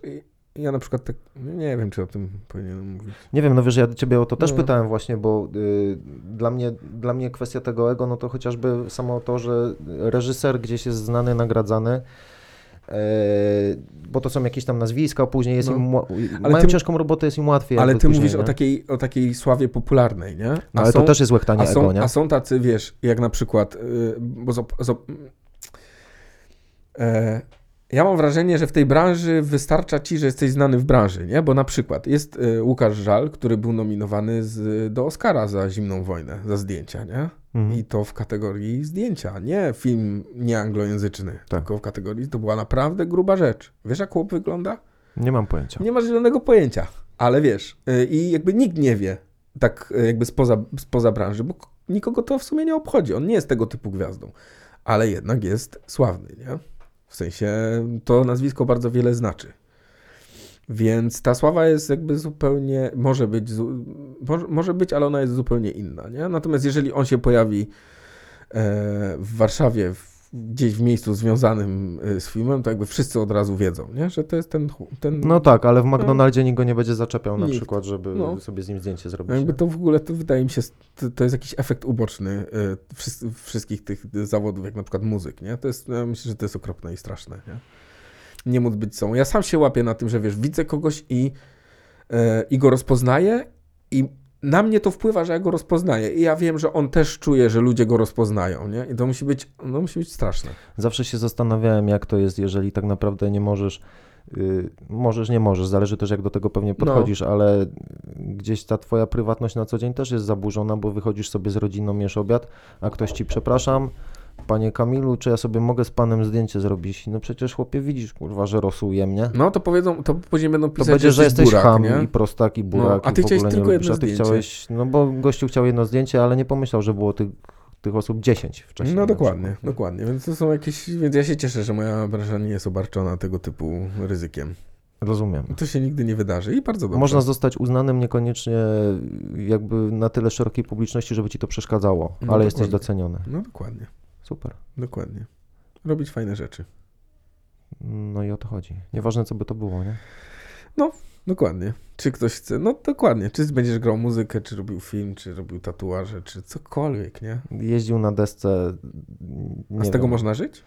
ja na przykład tak, nie wiem, czy o tym powinienem mówić. Nie wiem, no wiesz, ja ciebie o to też No. pytałem właśnie, bo y, dla, mnie, dla mnie kwestia tego ego, no to chociażby samo to, że reżyser gdzieś jest znany, nagradzany, bo to są jakieś tam nazwiska, później jest No. im, Ale mają ty- ciężką robotę, jest im łatwiej. Ale ty później, mówisz nie? o takiej, o takiej sławie popularnej, nie? A No, ale są- to też jest łechtanie A są, ego, nie? a są tacy, wiesz, jak na przykład, y, bo e, ja mam wrażenie, że w tej branży wystarcza ci, że jesteś znany w branży, nie? Bo na przykład jest y, Łukasz Żal, który był nominowany z, do Oscara za Zimną Wojnę, za zdjęcia, nie? Mhm. I to w kategorii zdjęcia, nie film nieanglojęzyczny, Tak. tylko w kategorii, to była naprawdę gruba rzecz. Wiesz, jak chłop wygląda? Nie mam pojęcia. Nie masz żadnego pojęcia, ale wiesz, y, i jakby nikt nie wie, tak y, jakby spoza, spoza branży, bo nikogo to w sumie nie obchodzi. On nie jest tego typu gwiazdą, ale jednak jest sławny, nie? W sensie to nazwisko bardzo wiele znaczy. Więc ta sława jest jakby zupełnie, może być, może być, ale ona jest zupełnie inna, nie? Natomiast jeżeli on się pojawi e, w Warszawie, w, gdzieś w miejscu związanym e, z filmem, to jakby wszyscy od razu wiedzą, nie? Że to jest ten, ten No tak, ale w McDonaldzie nikt go nie będzie zaczepiał na Nikt. przykład, żeby No. sobie z nim zdjęcie zrobić. No Jakby to w ogóle, to wydaje mi się, to, jest jakiś efekt uboczny y, wszys- wszystkich tych zawodów, jak na przykład muzyk, nie? To jest, ja myślę, że to jest okropne i straszne, nie? Nie móc być sobą. Ja sam się łapię na tym, że wiesz, widzę kogoś i, y, i go rozpoznaję i na mnie to wpływa, że ja go rozpoznaję i ja wiem, że on też czuje, że ludzie go rozpoznają, nie? I to musi być, no musi być straszne. Zawsze się zastanawiałem, jak to jest, jeżeli tak naprawdę nie możesz, y, możesz, nie możesz, zależy też jak do tego pewnie No. podchodzisz, ale gdzieś ta twoja prywatność na co dzień też jest zaburzona, bo wychodzisz sobie z rodziną, jesz obiad, a ktoś ci, przepraszam, panie Kamilu, czy ja sobie mogę z panem zdjęcie zrobić? No przecież chłopie widzisz, kurwa, że rosuje mnie. No to powiedzą, to później będą To pisać, będzie, że jesteś burak, ham nie? i prostak i burak No, a ty chciałeś tylko nie lubisz, jedno zdjęcie. chciałeś, no bo gościu chciał jedno zdjęcie, ale nie pomyślał, że było tych, tych osób 10 wcześniej. No dokładnie, nie? dokładnie. Więc to są jakieś. Więc ja się cieszę, że moja branża nie jest obarczona tego typu ryzykiem. Rozumiem. To się nigdy nie wydarzy i bardzo dobrze. Można zostać uznanym niekoniecznie jakby na tyle szerokiej publiczności, żeby ci to przeszkadzało, No ale jesteś dokładnie. doceniony. No dokładnie, Super. dokładnie. Robić fajne rzeczy. No i o to chodzi. Nieważne, co by to było, nie? Dokładnie. Czy ktoś chce? No dokładnie. Czy będziesz grał muzykę, czy robił film, czy robił tatuaże, czy cokolwiek, nie? Jeździł na desce. A z tego wiem, można żyć?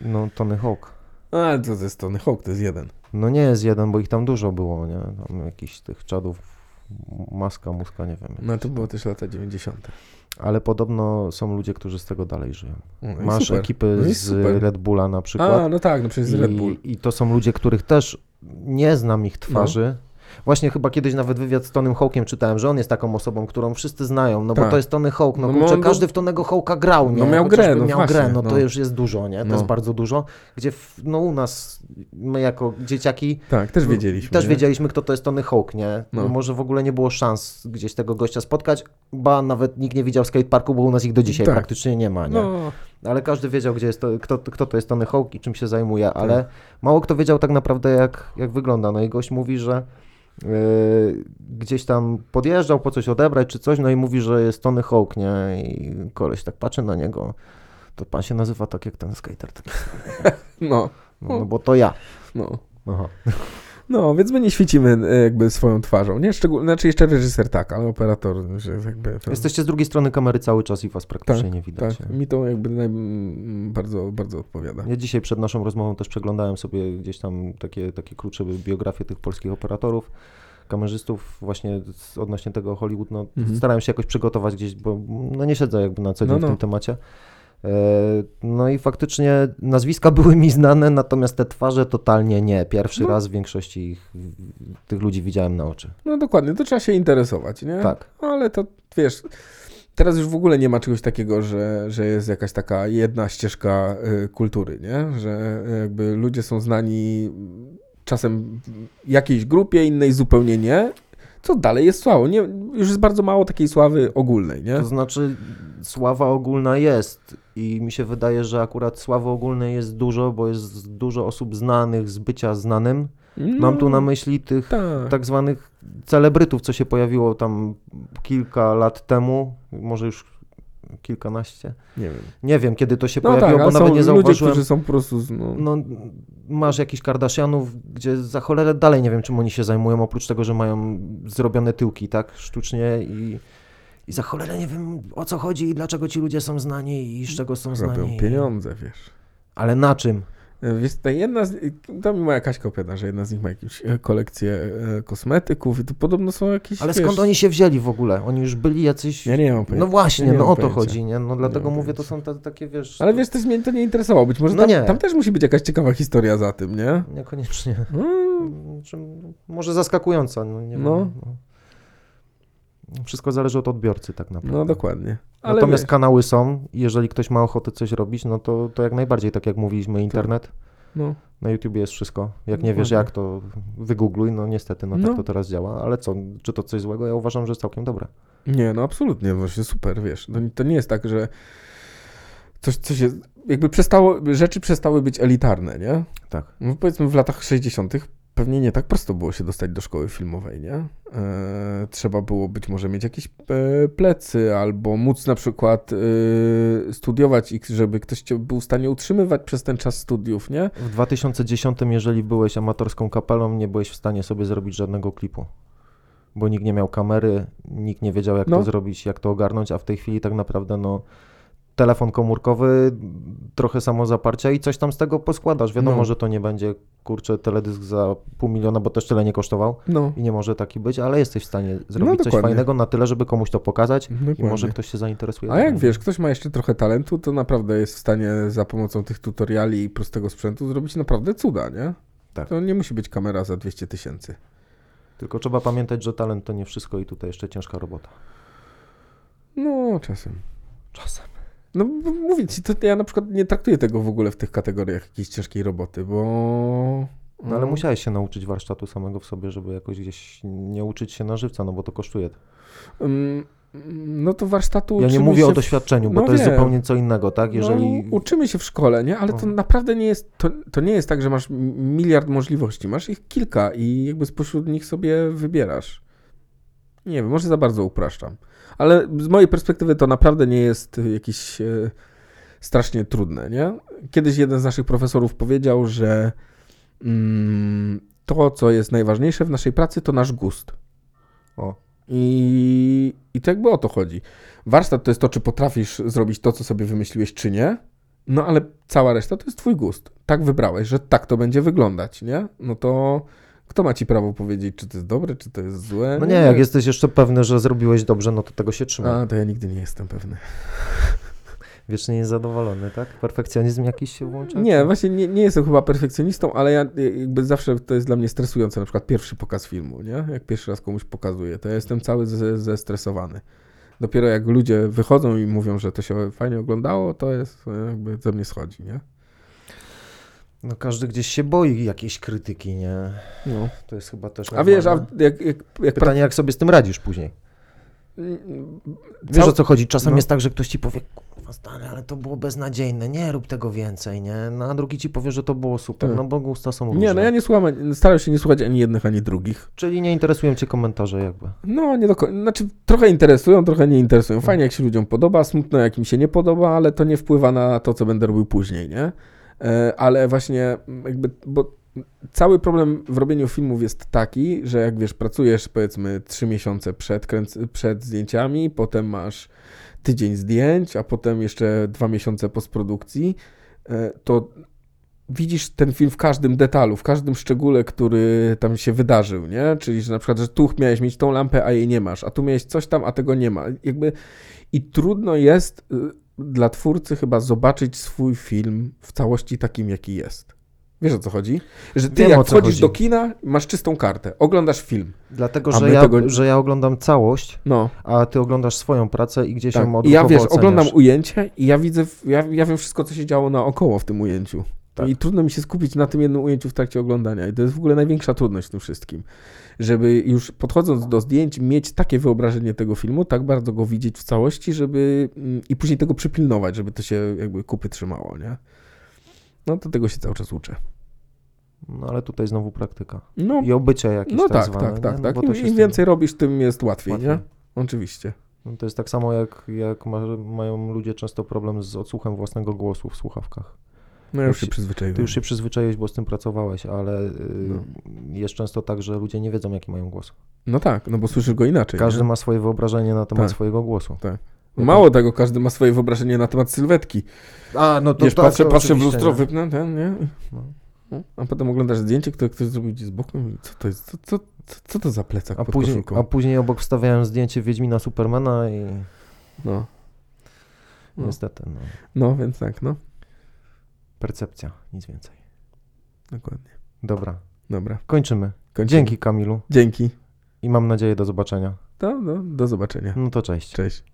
No, Tony Hawk. A, to ze Tony Hawk, to jest jeden. No nie jest jeden, bo ich tam dużo było, nie? Tam jakichś tych czadów, maska, muska, nie wiem. No to było też lata 90. Ale podobno są ludzie, którzy z tego dalej żyją. No Masz super. ekipy No z super. Red Bulla na przykład. A, no tak, no przecież Red Bull. I, I to są ludzie, których też nie znam ich twarzy. No. Właśnie chyba kiedyś nawet wywiad z Tonym Hawkiem czytałem, że on jest taką osobą, którą wszyscy znają, no bo Tak. to jest Tony Hawk, no, No, kurczę, on go- każdy w Tonego Hawka grał, nie? No miał Chociażby grę, no miał właśnie, grę, no, no. to już jest dużo, nie? To No. jest bardzo dużo, gdzie w, no u nas, my jako dzieciaki Tak, też wiedzieliśmy. też nie? wiedzieliśmy, kto to jest Tony Hawk, nie? No. No. Może w ogóle nie było szans gdzieś tego gościa spotkać, ba nawet nikt nie widział skateparku, bo u nas ich do dzisiaj Tak. praktycznie nie ma, nie? No, Ale każdy wiedział, gdzie jest to, kto, kto to jest Tony Hawk i czym się zajmuje, Tak. ale mało kto wiedział tak naprawdę, jak, jak wygląda. No i gość mówi, że gdzieś tam podjeżdżał po coś odebrać czy coś, no i mówi, że jest Tony Hawk, nie? I koleś tak patrzy na niego. To pan się nazywa tak jak ten skater. taki. no, No, no bo to ja. no. Aha. No, więc my nie świecimy e, jakby swoją twarzą, nie? Szczególnie, znaczy jeszcze reżyser tak, ale operator, jakby... To, Jesteście z drugiej strony kamery cały czas i was praktycznie nie widać. tak, mi to jakby naj, bardzo, bardzo odpowiada. Ja dzisiaj przed naszą rozmową też przeglądałem sobie gdzieś tam takie, takie krótsze biografie tych polskich operatorów, kamerzystów właśnie odnośnie tego Hollywood. No, Mhm. Starałem się jakoś przygotować gdzieś, bo no, nie siedzę jakby na co dzień No, w no. tym temacie. E, No i faktycznie nazwiska były mi znane, natomiast te twarze totalnie nie. Pierwszy No. raz w większości ich, tych ludzi widziałem na oczy. No dokładnie, to trzeba się interesować, nie? Tak. Ale to, wiesz, teraz już w ogóle nie ma czegoś takiego, że, że jest jakaś taka jedna ścieżka y, kultury, nie? Że y, jakby ludzie są znani czasem jakiejś grupie, innej zupełnie nie. Co dalej jest sławą? Nie, już jest bardzo mało takiej sławy ogólnej, nie? To znaczy, sława ogólna jest i mi się wydaje, że akurat sławy ogólnej jest dużo, bo jest dużo osób znanych z bycia znanym. Mam tu na myśli tych tak. tak zwanych celebrytów, co się pojawiło tam kilka lat temu, może już kilkanaście. Nie wiem. Nie wiem, kiedy to się No pojawiło, tak, bo nawet nie ludzie, zauważyłem. którzy są po prostu... No, No, masz jakichś Kardashianów, gdzie za cholerę dalej nie wiem, czym oni się zajmują, oprócz tego, że mają zrobione tyłki, tak, sztucznie i, i za cholerę nie wiem, o co chodzi i dlaczego ci ludzie są znani i z czego są robią znani. pieniądze, wiesz. Ale na czym? Wiesz, ta jedna z, to mi moja Kaśka opowiada, że jedna z nich ma jakąś e, kolekcję e, kosmetyków i to podobno są jakieś, Ale wiesz, skąd oni się wzięli w ogóle? Oni już byli jacyś... Ja nie mam pojęcia. No właśnie, Ja nie no o to pojęcia. chodzi, nie? No dlatego mam mówię, to są te, takie, wiesz... Ale to- wiesz, też mnie to nie interesowało. Być może No tam, nie. tam też musi być jakaś ciekawa historia za tym, nie? Niekoniecznie. Mm, Znaczy, Może zaskakująca, no nie No. wiem. No. Wszystko zależy od odbiorcy tak naprawdę. no dokładnie. Ale Natomiast wiesz, kanały są i jeżeli ktoś ma ochotę coś robić, no to, to jak najbardziej, tak jak mówiliśmy, internet. no, Na YouTubie jest wszystko. Jak nie wiesz jak, to wygoogluj. No niestety, no, No. tak to teraz działa. Ale co, czy to coś złego? Ja uważam, że jest całkiem dobre. nie, no absolutnie, właśnie super, wiesz. To, to nie jest tak, że coś, coś jest, jakby przestało, rzeczy przestały być elitarne, nie? Tak. No, powiedzmy w latach 60. pewnie nie tak prosto było się dostać do szkoły filmowej, nie? E, trzeba było być może mieć jakieś e, plecy, albo móc na przykład e, studiować i żeby ktoś cię był w stanie utrzymywać przez ten czas studiów, nie? W 2010, jeżeli byłeś amatorską kapelą, nie byłeś w stanie sobie zrobić żadnego klipu. Bo nikt nie miał kamery, nikt nie wiedział jak No. to zrobić, jak to ogarnąć, a w tej chwili tak naprawdę no telefon komórkowy, trochę samozaparcia i coś tam z tego poskładasz. Wiadomo, No. że to nie będzie, kurczę, teledysk za pół miliona, bo też tyle nie kosztował No, i nie może taki być, ale jesteś w stanie zrobić coś dokładnie. fajnego na tyle, żeby komuś to pokazać i dokładnie. może ktoś się zainteresuje. A jak wiesz, ktoś ma jeszcze trochę talentu, to naprawdę jest w stanie za pomocą tych tutoriali i prostego sprzętu zrobić naprawdę cuda, nie? Tak. To nie musi być kamera za 200 tysięcy. Tylko trzeba pamiętać, że talent to nie wszystko i tutaj jeszcze ciężka robota. No, czasem. Czasem. No bo mówię ci, to ja na przykład nie traktuję tego w ogóle w tych kategoriach jakiejś ciężkiej roboty, bo... No ale musiałeś się nauczyć warsztatu samego w sobie, żeby jakoś gdzieś nie uczyć się na żywca, no bo to kosztuje. Ym, No to warsztatu Ja nie mówię o w- doświadczeniu, bo no to jest wiem. zupełnie co innego, tak? Jeżeli... No, uczymy się w szkole, nie? Ale to O. naprawdę nie jest, to, to nie jest tak, że masz miliard możliwości. Masz ich kilka i jakby spośród nich sobie wybierasz. Nie wiem, może za bardzo upraszczam. Ale z mojej perspektywy to naprawdę nie jest y, jakieś e, strasznie trudne, nie? Kiedyś jeden z naszych profesorów powiedział, że mm, to, co jest najważniejsze w naszej pracy, to nasz gust. O. I, I to jakby o to chodzi. Warsztat to jest to, czy potrafisz zrobić to, co sobie wymyśliłeś, czy nie. No ale cała reszta to jest twój gust. Tak wybrałeś, że tak to będzie wyglądać, nie? No to kto ma ci prawo powiedzieć, czy to jest dobre, czy to jest złe? No nie, jak jesteś jeszcze pewny, że zrobiłeś dobrze, no to tego się trzyma. A, to ja nigdy nie jestem pewny. Wiecznie niezadowolony, tak? Perfekcjonizm jakiś się włącza? Nie, właśnie nie, nie jestem chyba perfekcjonistą, ale ja jakby zawsze to jest dla mnie stresujące, na przykład pierwszy pokaz filmu, nie? Jak pierwszy raz komuś pokazuję, to ja jestem cały ze- zestresowany. Dopiero jak ludzie wychodzą i mówią, że to się fajnie oglądało, to jest e, jakby ze mnie schodzi, nie? No każdy gdzieś się boi jakiejś krytyki, nie? No. To jest chyba też A wiesz, a normalne. jak, jak, jak Pytanie, jak sobie z tym radzisz później? Wiesz Cał- o co chodzi? Czasem no. jest tak, że ktoś ci powie, kurwa stary, ale to było beznadziejne, nie rób tego więcej, nie? No a drugi ci powie, że to było super, Tak. no bo gusta są różne. Nie, no ja nie słucham, staram się nie słuchać ani jednych, ani drugich. Czyli nie interesują cię komentarze jakby. No, nie do końca. Znaczy, trochę interesują, trochę nie interesują. Fajnie, jak się ludziom podoba, smutno, jak im się nie podoba, ale to nie wpływa na to, co będę robił później, nie? E, Ale właśnie, m, jakby, bo cały problem w robieniu filmów jest taki, że jak wiesz, pracujesz powiedzmy trzy miesiące przed, kręc- przed zdjęciami, potem masz tydzień zdjęć, a potem jeszcze dwa miesiące postprodukcji, e, to widzisz ten film w każdym detalu, w każdym szczególe, który tam się wydarzył, nie? Czyli, że na przykład, że tu miałeś mieć tą lampę, a jej nie masz, a tu miałeś coś tam, a tego nie ma. Jakby i trudno jest y, dla twórcy chyba zobaczyć swój film w całości takim, jaki jest. Wiesz o co chodzi? Że ty Wiem, jak wchodzisz chodzi. do kina, masz czystą kartę, oglądasz film. Dlatego, że ja, tego- że ja oglądam całość, No, a ty oglądasz swoją pracę i gdzieś tak. ją odruchowo ja wiesz, oceniasz. oglądam ujęcie i ja widzę, ja, ja wiem wszystko, co się działo naokoło w tym ujęciu. Tak. I trudno mi się skupić na tym jednym ujęciu w trakcie oglądania. I to jest w ogóle największa trudność w tym wszystkim. Żeby już podchodząc do zdjęć, mieć takie wyobrażenie tego filmu, tak bardzo go widzieć w całości, żeby mm, i później tego przypilnować, żeby to się jakby kupy trzymało, nie? No to tego się cały czas uczę. No ale tutaj znowu praktyka. No, I obycie jakieś no tak, tak, zwane, tak, tak, nie? tak. No, Im, Im z tym więcej robisz, tym jest łatwiej, łatwiej. nie? Oczywiście. No, to jest tak samo jak, jak ma, mają ludzie często problem z odsłuchem własnego głosu w słuchawkach. No ja już Już się przyzwyczaiłem. Ty już się przyzwyczaiłeś, bo z tym pracowałeś, ale y, No. jest często tak, że ludzie nie wiedzą, jaki mają głos. No tak, no bo słyszysz go inaczej. Każdy nie? ma swoje wyobrażenie na temat Tak. swojego głosu. Mało tego, każdy ma swoje wyobrażenie na temat sylwetki. A, no Wiesz, patrzę, patrzę w lustro, nie? wypnę ten, nie? No. No, A potem oglądasz zdjęcie, które ktoś zrobił z boku i co to jest, co, co, co, to za plecak A później, koszulką? a później obok wstawiałem zdjęcie Wiedźmina Supermana i No. No. niestety, no, no, więc tak, no. Percepcja, nic więcej. Dokładnie. Dobra, Dobra. kończymy. Kończymy. Dzięki Kamilu Dzięki. i mam nadzieję do zobaczenia. To, no, do zobaczenia. No to cześć. Cześć.